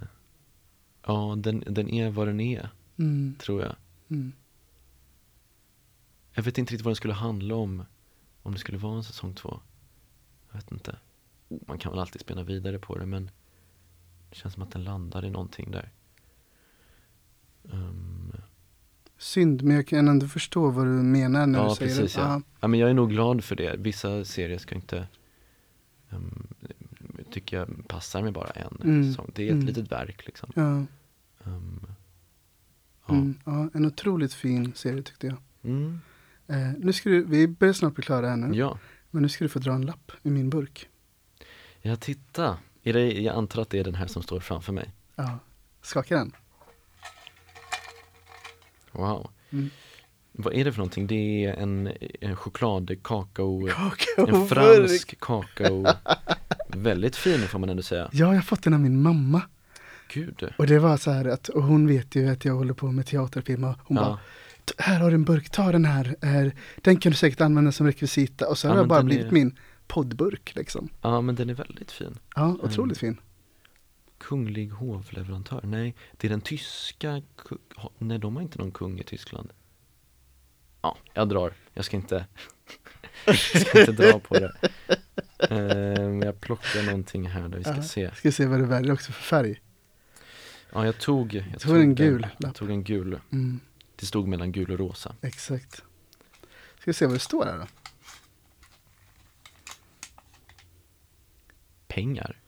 [SPEAKER 2] ja den, den är vad den är,
[SPEAKER 3] Mm.
[SPEAKER 2] tror jag.
[SPEAKER 3] Mm.
[SPEAKER 2] Jag vet inte riktigt vad den skulle handla om, om det skulle vara en säsong två. Jag vet inte. Man kan väl alltid spela vidare på det, men det känns som att den landar i någonting där. Ehm,
[SPEAKER 3] Synd, men jag kan ändå förstå vad du menar när
[SPEAKER 2] Ja,
[SPEAKER 3] du säger
[SPEAKER 2] precis,
[SPEAKER 3] det.
[SPEAKER 2] ja. Ja, men jag är nog glad för det. Vissa serier ska inte, um, tycker jag passar med bara en
[SPEAKER 3] Mm,
[SPEAKER 2] säsong. Det är ett
[SPEAKER 3] mm.
[SPEAKER 2] litet verk liksom.
[SPEAKER 3] Ja,
[SPEAKER 2] Um, ja.
[SPEAKER 3] mm, ja, en otroligt fin serie tyckte jag. Eh, nu ska du, vi börjar snart bli klara här nu.
[SPEAKER 2] ja,
[SPEAKER 3] Men nu ska du få dra en lapp i min burk.
[SPEAKER 2] ja titta. Är det, jag antar att det är den här som står framför mig.
[SPEAKER 3] Ja, skaka den.
[SPEAKER 2] Wow.
[SPEAKER 3] Mm.
[SPEAKER 2] Vad är det för någonting? Det är en, en chokladkakao,
[SPEAKER 3] Kakao
[SPEAKER 2] en fransk kakao. Väldigt fin får man ändå säga.
[SPEAKER 3] Ja, jag har fått den av min mamma.
[SPEAKER 2] Gud.
[SPEAKER 3] Och det var så här att, och hon vet ju att jag håller på med teaterfilm och hon bara,
[SPEAKER 2] Ja,
[SPEAKER 3] "T- här har du en burk, ta den här. Eh, Den kan du säkert använda som rekvisita. Och så
[SPEAKER 2] Ja,
[SPEAKER 3] har det
[SPEAKER 2] men
[SPEAKER 3] bara blivit
[SPEAKER 2] är-
[SPEAKER 3] min poddburk liksom.
[SPEAKER 2] ja, men den är väldigt fin.
[SPEAKER 3] Ja, otroligt fin.
[SPEAKER 2] Kunglig hovleverantör? Nej, det är den tyska, nej de har inte någon kung i Tyskland. Ja, jag drar. Jag ska inte, jag ska inte dra på det. Ehm, jag plockar någonting här där vi ska
[SPEAKER 3] Ja.
[SPEAKER 2] se.
[SPEAKER 3] Ska se vad det väljer också för färg.
[SPEAKER 2] Ja, jag tog, jag
[SPEAKER 3] tog en
[SPEAKER 2] den.
[SPEAKER 3] gul
[SPEAKER 2] Jag
[SPEAKER 3] lapp.
[SPEAKER 2] tog en gul.
[SPEAKER 3] Mm,
[SPEAKER 2] Det stod mellan gul och rosa.
[SPEAKER 3] exakt. Ska vi se vad det står här då.
[SPEAKER 2] Pengar.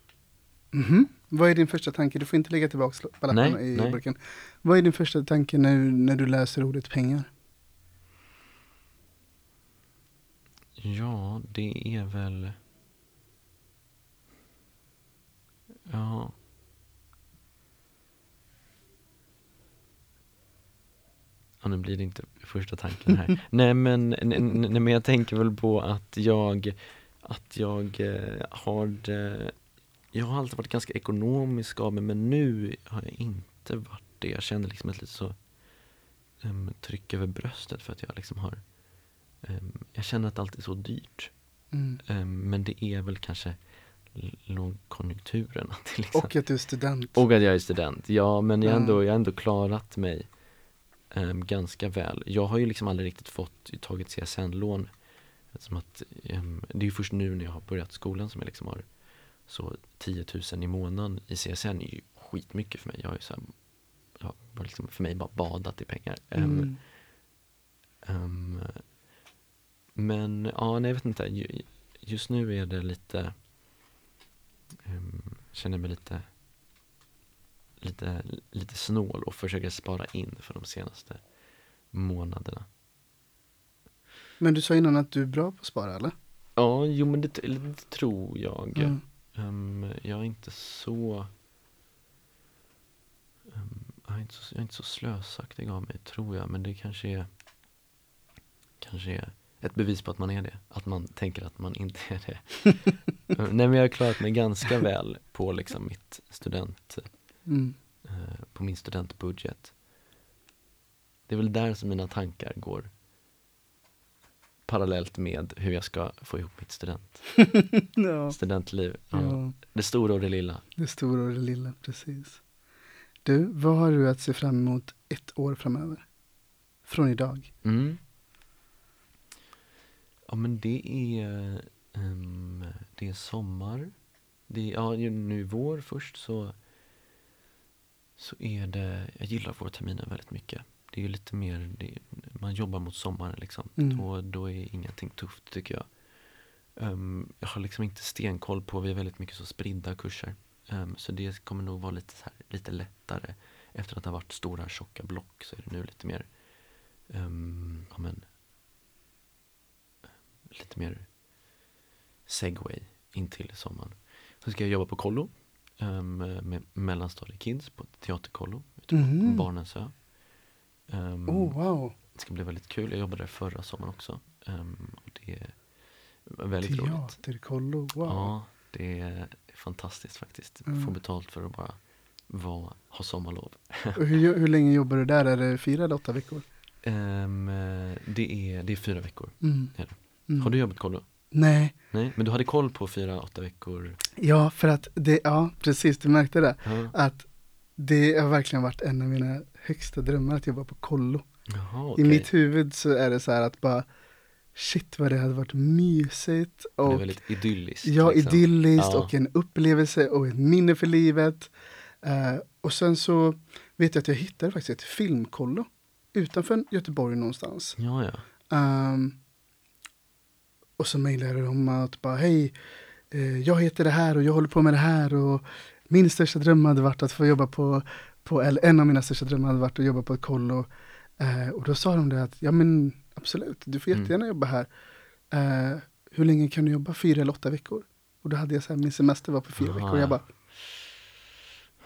[SPEAKER 3] Mhm. Vad är din första tanke? Du får inte lägga tillbaka
[SPEAKER 2] Nej,
[SPEAKER 3] i
[SPEAKER 2] nej.
[SPEAKER 3] burken. Vad är din första tanke när, när du läser ordet pengar?
[SPEAKER 2] Ja, det är väl... Ja. Ja, nu blir det inte första tanken här. nej, men, n- n- nej, men jag tänker väl på att jag, att jag eh, har det, jag har alltid varit ganska ekonomisk av mig, men nu har jag inte varit det. Jag känner liksom ett lite så um, tryck över bröstet för att jag liksom har Ehm, jag känner att allt är så dyrt.
[SPEAKER 3] Mm.
[SPEAKER 2] Ehm, men det är väl kanske lågkonjunkturen. Att liksom,
[SPEAKER 3] Och att du är student.
[SPEAKER 2] och att jag är student. Ja, men jag ändå, jag har ändå klarat mig em, ganska väl. Jag har ju liksom aldrig riktigt fått tagit CSN-lån. Att, em, det är ju först nu när jag har börjat skolan som jag liksom har så 10 000 i månaden i CSN är ju skitmycket för mig. Jag har ju så här, jag har liksom för mig bara badat i pengar. Em,
[SPEAKER 3] Mm.
[SPEAKER 2] Ehm, men ja, nej jag vet inte. Ju- Just nu är det lite, um, känner mig lite, lite, lite snål och försöker spara in för de senaste månaderna.
[SPEAKER 3] Men du sa innan att du är bra på att spara eller?
[SPEAKER 2] Ja, jo men det, det tror jag.
[SPEAKER 3] Mm.
[SPEAKER 2] Ehm, jag är inte så ehm, jag, är inte så jag är inte så slösaktig av mig, tror jag. Men det kanske är Kanske är ett bevis på att man är det. Att man tänker att man inte är det. Nej men jag har klarat mig ganska väl på liksom mitt student
[SPEAKER 3] Mm.
[SPEAKER 2] eh, På min studentbudget. Det är väl där som mina tankar går Parallellt med hur jag ska få ihop mitt student,
[SPEAKER 3] Ja.
[SPEAKER 2] studentliv. Ja.
[SPEAKER 3] ja,
[SPEAKER 2] Det stora och det lilla.
[SPEAKER 3] det stora och det lilla, precis. Du, vad har du att se fram emot ett år framöver? Från idag?
[SPEAKER 2] Mm. Ja men det är, ehm, det är sommar. Det är, ja nu vår först så, så är det, jag gillar vårterminen väldigt mycket. Det är ju lite mer, det, man jobbar mot sommaren liksom.
[SPEAKER 3] Mm.
[SPEAKER 2] Då, då är ingenting tufft tycker jag. Ehm, jag har liksom inte stenkoll på, vi har väldigt mycket så spridda kurser. Ehm, så det kommer nog vara lite, så här, lite lättare. Efter att det har varit stora tjocka block så är det nu lite mer um, ja, men, lite mer segway in till sommaren. Så ska jag jobba på kollo um, med mellanstadiekids på teaterkollo ute på
[SPEAKER 3] Mhm.
[SPEAKER 2] Barnensö. Um,
[SPEAKER 3] Oh, wow.
[SPEAKER 2] Det ska bli väldigt kul. Jag jobbade där förra sommaren också. Um, och det är väldigt roligt.
[SPEAKER 3] Teaterkollo, wow.
[SPEAKER 2] Ja, det är fantastiskt faktiskt.
[SPEAKER 3] Mm.
[SPEAKER 2] Få betalt för att bara vara, ha sommarlov.
[SPEAKER 3] Hur, hur länge jobbar du där? Är det fyra eller åtta veckor?
[SPEAKER 2] Ehm, det, är, det är fyra veckor.
[SPEAKER 3] Mm.
[SPEAKER 2] Är.
[SPEAKER 3] Mm.
[SPEAKER 2] Har du jobbat kollo?
[SPEAKER 3] Nej,
[SPEAKER 2] Nej, men du hade koll på fyra, åtta veckor?
[SPEAKER 3] ja för att det, ja precis, du märkte det.
[SPEAKER 2] Ja.
[SPEAKER 3] Att det har verkligen varit en av mina högsta drömmar att jobba på kollo.
[SPEAKER 2] Jaha,
[SPEAKER 3] I
[SPEAKER 2] okej.
[SPEAKER 3] mitt huvud så är det så här att bara Shit vad det hade varit mysigt
[SPEAKER 2] Det är
[SPEAKER 3] och
[SPEAKER 2] väldigt idylliskt.
[SPEAKER 3] ja,
[SPEAKER 2] liksom.
[SPEAKER 3] idylliskt
[SPEAKER 2] Ja.
[SPEAKER 3] och en upplevelse och ett minne för livet. Eh, och sen så vet jag att jag hittade faktiskt ett filmkollo utanför Göteborg någonstans.
[SPEAKER 2] Ja, ja.
[SPEAKER 3] Ehm, och så mejlade de att bara hej, eh, jag heter det här och jag håller på med det här och min största dröm hade varit att få jobba på, på eller en av mina största drömmar hade varit att jobba på ett kollo. Eh, och då sa de det att ja men absolut, du får
[SPEAKER 2] Mm.
[SPEAKER 3] jättegärna jobba här. Eh, hur länge kan du jobba? Fyra eller åtta veckor? Och då hade jag så här, min semester var på fyra
[SPEAKER 2] Ah,
[SPEAKER 3] veckor. Och jag
[SPEAKER 2] ja.
[SPEAKER 3] bara,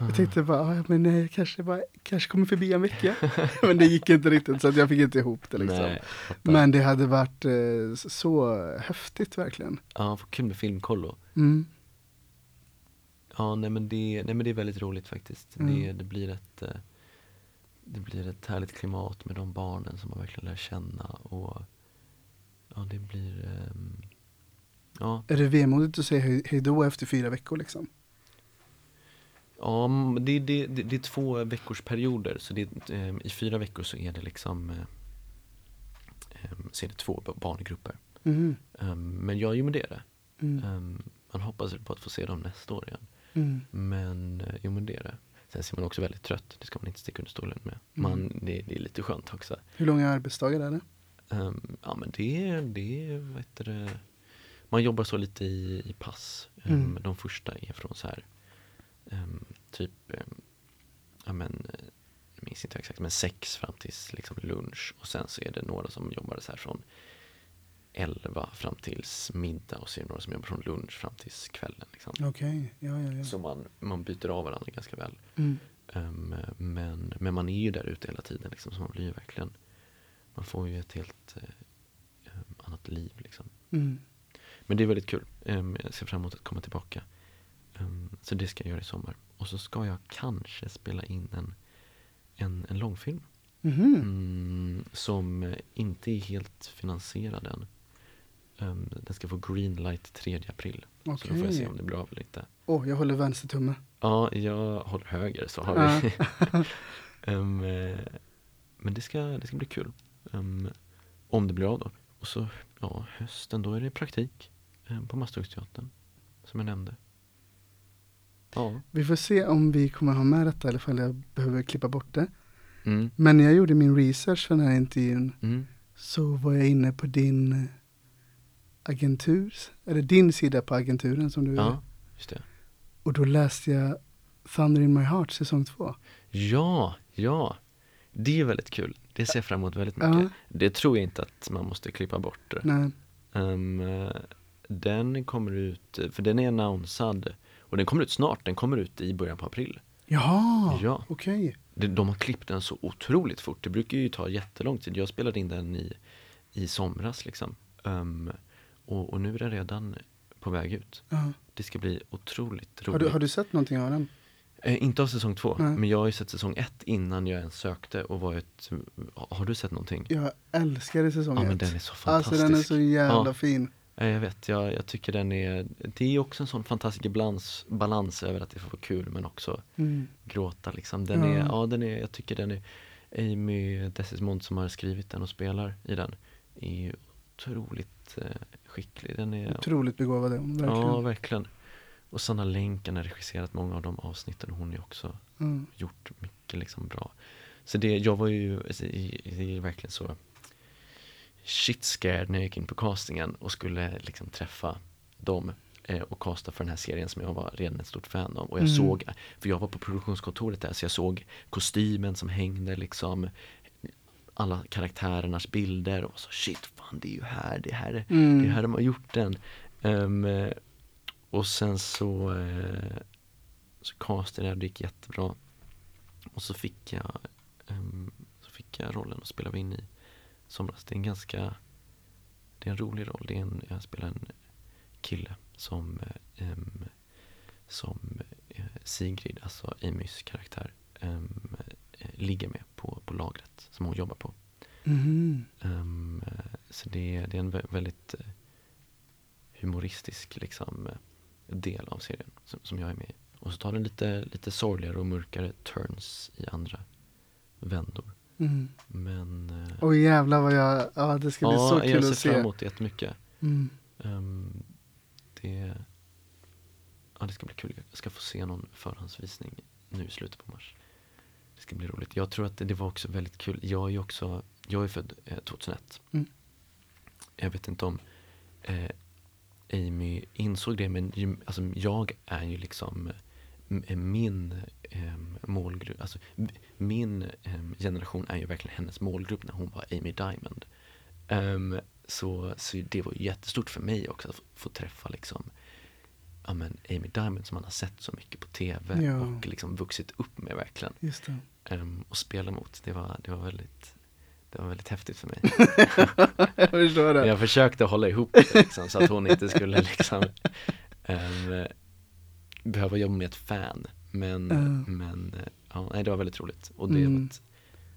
[SPEAKER 3] jag tänkte bara, ja, men nej, kanske, bara, kanske kommer förbi en vecka. men det gick inte riktigt så jag fick inte ihop det liksom.
[SPEAKER 2] Nej.
[SPEAKER 3] Men det hade varit eh, så häftigt verkligen.
[SPEAKER 2] Ja, kul med filmkollo.
[SPEAKER 3] Mm.
[SPEAKER 2] Ja, nej men det, nej, men det är väldigt roligt faktiskt.
[SPEAKER 3] Mm.
[SPEAKER 2] Det, det, blir ett, eh, det blir ett härligt klimat med de barnen som man verkligen lär känna. Och ja, det blir... ehm, ja,
[SPEAKER 3] Är det vemodigt att säga hej, hej då efter fyra veckor liksom?
[SPEAKER 2] Ja, det, det, det, det är två veckors perioder. Så det, eh, i fyra veckor så är det liksom eh, så är det två ba- barngrupper.
[SPEAKER 3] Mm.
[SPEAKER 2] Men ja, jo men det.
[SPEAKER 3] Mm.
[SPEAKER 2] Man hoppas på att få se dem nästa år igen.
[SPEAKER 3] Mm.
[SPEAKER 2] Men eh, jo men det är det. Sen ser man också väldigt trött, det ska man inte sticka under stolen med. Man, det, det är lite skönt också.
[SPEAKER 3] Hur långa arbetsdagar är det?
[SPEAKER 2] Um, ja men det, är- det, är, vad heter det, man jobbar så lite i, i pass. Um,
[SPEAKER 3] Mm.
[SPEAKER 2] De första är från så här, um, typ, um, ja men, eh, jag minns inte exakt, men sex fram till liksom lunch. Och sen så är det några som jobbar så här från 11 fram tills middag och det några som jobbar från lunch fram tills kvällen. Liksom.
[SPEAKER 3] Okej, ja ja ja.
[SPEAKER 2] Så man, man byter av varandra ganska väl.
[SPEAKER 3] Mm.
[SPEAKER 2] Um, men, men man är ju där ute hela tiden liksom, så man blir ju verkligen Man får ju ett helt eh, um, annat liv liksom.
[SPEAKER 3] Mm.
[SPEAKER 2] Men det är väldigt kul. Um, jag ser fram emot att komma tillbaka. Um, så det ska jag göra i sommar. Och så ska jag kanske spela in en, en, en långfilm.
[SPEAKER 3] Mhm.
[SPEAKER 2] Mm, som inte är helt finansierad än. Ehm, den ska få green light 3 april. Så då får jag se om det blir av eller inte.
[SPEAKER 3] Åh, jag håller vänster tumme.
[SPEAKER 2] Ja, jag håller höger så har vi. Eh, men det ska, det ska bli kul. Ehm, om det blir av då. Och så, ja, hösten, då är det praktik um, på Masthugsteatern. Som jag nämnde. Ja.
[SPEAKER 3] Vi får se om vi kommer ha med detta eller ifall jag behöver klippa bort det.
[SPEAKER 2] Mm,
[SPEAKER 3] Men när jag gjorde min research för den här intervjun
[SPEAKER 2] mm,
[SPEAKER 3] så var jag inne på din eh, agentur, eller din sida på agenturen som du
[SPEAKER 2] ja, just det.
[SPEAKER 3] Och då läste jag Thunder in my heart säsong två.
[SPEAKER 2] Ja, ja. Det är väldigt kul. Det ser jag fram emot väldigt mycket.
[SPEAKER 3] Ja.
[SPEAKER 2] Det tror jag inte att man måste klippa bort.
[SPEAKER 3] Nej.
[SPEAKER 2] Eh, den kommer ut, för den är annonsad och den kommer ut snart, den kommer ut i början på april.
[SPEAKER 3] Jaha,
[SPEAKER 2] Ja.
[SPEAKER 3] okej.
[SPEAKER 2] De, de har klippt den så otroligt fort, det brukar ju ta jättelång tid. Jag spelade in den i, i somras liksom. Ehm, och, och nu är den redan på väg ut.
[SPEAKER 3] Ja.
[SPEAKER 2] Det ska bli otroligt
[SPEAKER 3] Har,
[SPEAKER 2] roligt.
[SPEAKER 3] du, har du sett någonting av den?
[SPEAKER 2] Eh, inte av säsong två,
[SPEAKER 3] Nej.
[SPEAKER 2] men jag har ju sett säsong ett innan jag ens sökte och varit, har du sett någonting?
[SPEAKER 3] Jag älskade säsong
[SPEAKER 2] Ja men
[SPEAKER 3] ett.
[SPEAKER 2] den är så
[SPEAKER 3] Alltså
[SPEAKER 2] fantastisk.
[SPEAKER 3] den är så jävla
[SPEAKER 2] Ja.
[SPEAKER 3] fin.
[SPEAKER 2] Ja, jag vet, jag, jag tycker den är, det är också en sån fantastisk balans, balans över att det får vara kul men också
[SPEAKER 3] Mm.
[SPEAKER 2] gråta liksom. Den
[SPEAKER 3] Ja.
[SPEAKER 2] är, ja den är, jag tycker den är, Amy Desismond som har skrivit den och spelar i den är otroligt eh, skicklig. Den är,
[SPEAKER 3] Otroligt begåvad är hon, verkligen.
[SPEAKER 2] ja verkligen. Och Sanna Länken har regisserat många av de avsnitten och hon är också
[SPEAKER 3] Mm.
[SPEAKER 2] gjort mycket liksom bra. Så det, jag var ju, alltså, det är verkligen så shit scared när jag gick in på castingen och skulle liksom träffa dem eh, och casta för den här serien som jag var redan ett stort fan av. Och jag
[SPEAKER 3] Mm.
[SPEAKER 2] såg, för jag var på produktionskontoret där så jag såg kostymen som hängde liksom alla karaktärernas bilder och så shit fan det är ju här, det är här, det
[SPEAKER 3] Mm.
[SPEAKER 2] är här de har gjort den. Eh, och sen så, eh, så castade jag det gick jättebra. Och så fick jag, ehm, så fick jag rollen att spela in i somras. Det är en ganska, det är en rolig roll. Det är en, jag spelar en kille som, ehm, som eh, Sigrid, alltså Amys karaktär, eh, ligger med på, på lagret som hon jobbar på. Ehm, eh, så det, det är en vä- väldigt humoristisk liksom, del av serien som, som jag är med i. Och så tar den lite, lite sorgligare och mörkare turns i andra vändor.
[SPEAKER 3] Mm.
[SPEAKER 2] Men eh,
[SPEAKER 3] Oj jävlar vad jag, ja det ska bli
[SPEAKER 2] ja,
[SPEAKER 3] så kul
[SPEAKER 2] jag ser
[SPEAKER 3] att se.
[SPEAKER 2] fram emot det jättemycket.
[SPEAKER 3] Mm.
[SPEAKER 2] Ehm, det, ja, det ska bli kul. Jag ska få se någon förhandsvisning nu i slutet på mars. Det ska bli roligt. Jag tror att det, det var också väldigt kul. Jag är också, jag är född eh, 2001.
[SPEAKER 3] Mm.
[SPEAKER 2] Jag vet inte om eh, Amy insåg det men alltså, jag är ju liksom eh, min eh, målgrupp, alltså min eh, generation är ju verkligen hennes målgrupp när hon var Amy Diamond. Ehm, så, så det var jättestort för mig också att få, få träffa liksom ja, men Amy Diamond som man har sett så mycket på TV
[SPEAKER 3] Ja.
[SPEAKER 2] och liksom vuxit upp med verkligen. Ehm, och spela mot, det var, det var väldigt det var väldigt häftigt för mig.
[SPEAKER 3] jag förstår det.
[SPEAKER 2] Jag försökte hålla ihop det liksom, så att hon inte skulle liksom ehm, behöva jobba med ett fan. Men,
[SPEAKER 3] Ja.
[SPEAKER 2] men eh, ja, nej, det var väldigt roligt. Och det
[SPEAKER 3] Mm.
[SPEAKER 2] var ett,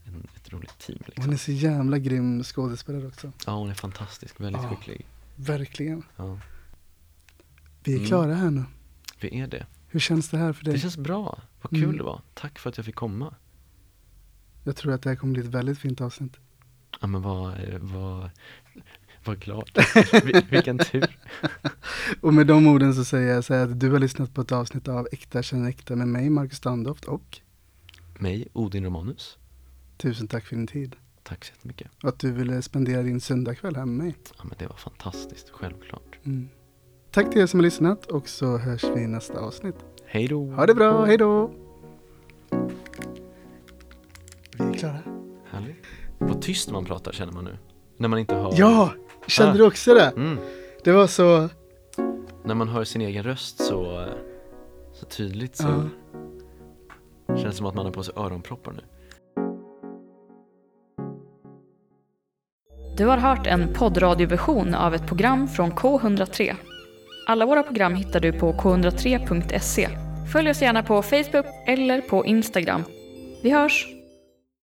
[SPEAKER 2] en, ett roligt team.
[SPEAKER 3] Hon
[SPEAKER 2] Liksom.
[SPEAKER 3] är så jävla grym skådespelare också.
[SPEAKER 2] Ja, hon är fantastisk, väldigt
[SPEAKER 3] Ja.
[SPEAKER 2] skicklig.
[SPEAKER 3] Verkligen.
[SPEAKER 2] Ja,
[SPEAKER 3] Vi är
[SPEAKER 2] Mm.
[SPEAKER 3] klara här nu.
[SPEAKER 2] vi är det.
[SPEAKER 3] Hur känns det här för dig?
[SPEAKER 2] Det känns bra, vad kul
[SPEAKER 3] Mm.
[SPEAKER 2] det var. Tack för att jag fick komma.
[SPEAKER 3] Jag tror att det här kommer bli ett väldigt fint avsnitt.
[SPEAKER 2] Ja men vad, eh, vad, vad glad. Vil- Vilken tur.
[SPEAKER 3] Och med de orden så säger jag så här att du har lyssnat på ett avsnitt av Äkta känner äkta med mig, Marcus Standoft och
[SPEAKER 2] Mig, Odin Romanus.
[SPEAKER 3] tusen tack för din tid.
[SPEAKER 2] Tack så jättemycket.
[SPEAKER 3] Och att du ville spendera din söndagkväll här med mig.
[SPEAKER 2] Ja men det var fantastiskt, självklart.
[SPEAKER 3] Mm. Tack till er som har lyssnat och så hörs vi i nästa avsnitt.
[SPEAKER 2] Hej då.
[SPEAKER 3] Ha det bra, hej då! Vi är klara.
[SPEAKER 2] Härligt. Vad tyst man pratar känner man nu. När man inte hör.
[SPEAKER 3] Ja! Kände
[SPEAKER 2] Ah.
[SPEAKER 3] du också det?
[SPEAKER 2] Mm.
[SPEAKER 3] Det var så...
[SPEAKER 2] När man hör sin egen röst så, så tydligt så
[SPEAKER 3] Ja.
[SPEAKER 2] känns det som att man har på sig öronproppar nu.
[SPEAKER 1] Du har hört en poddradioversion av ett program från K103. Alla våra program hittar du på k103.se. Följ oss gärna på Facebook eller på Instagram. Vi hörs!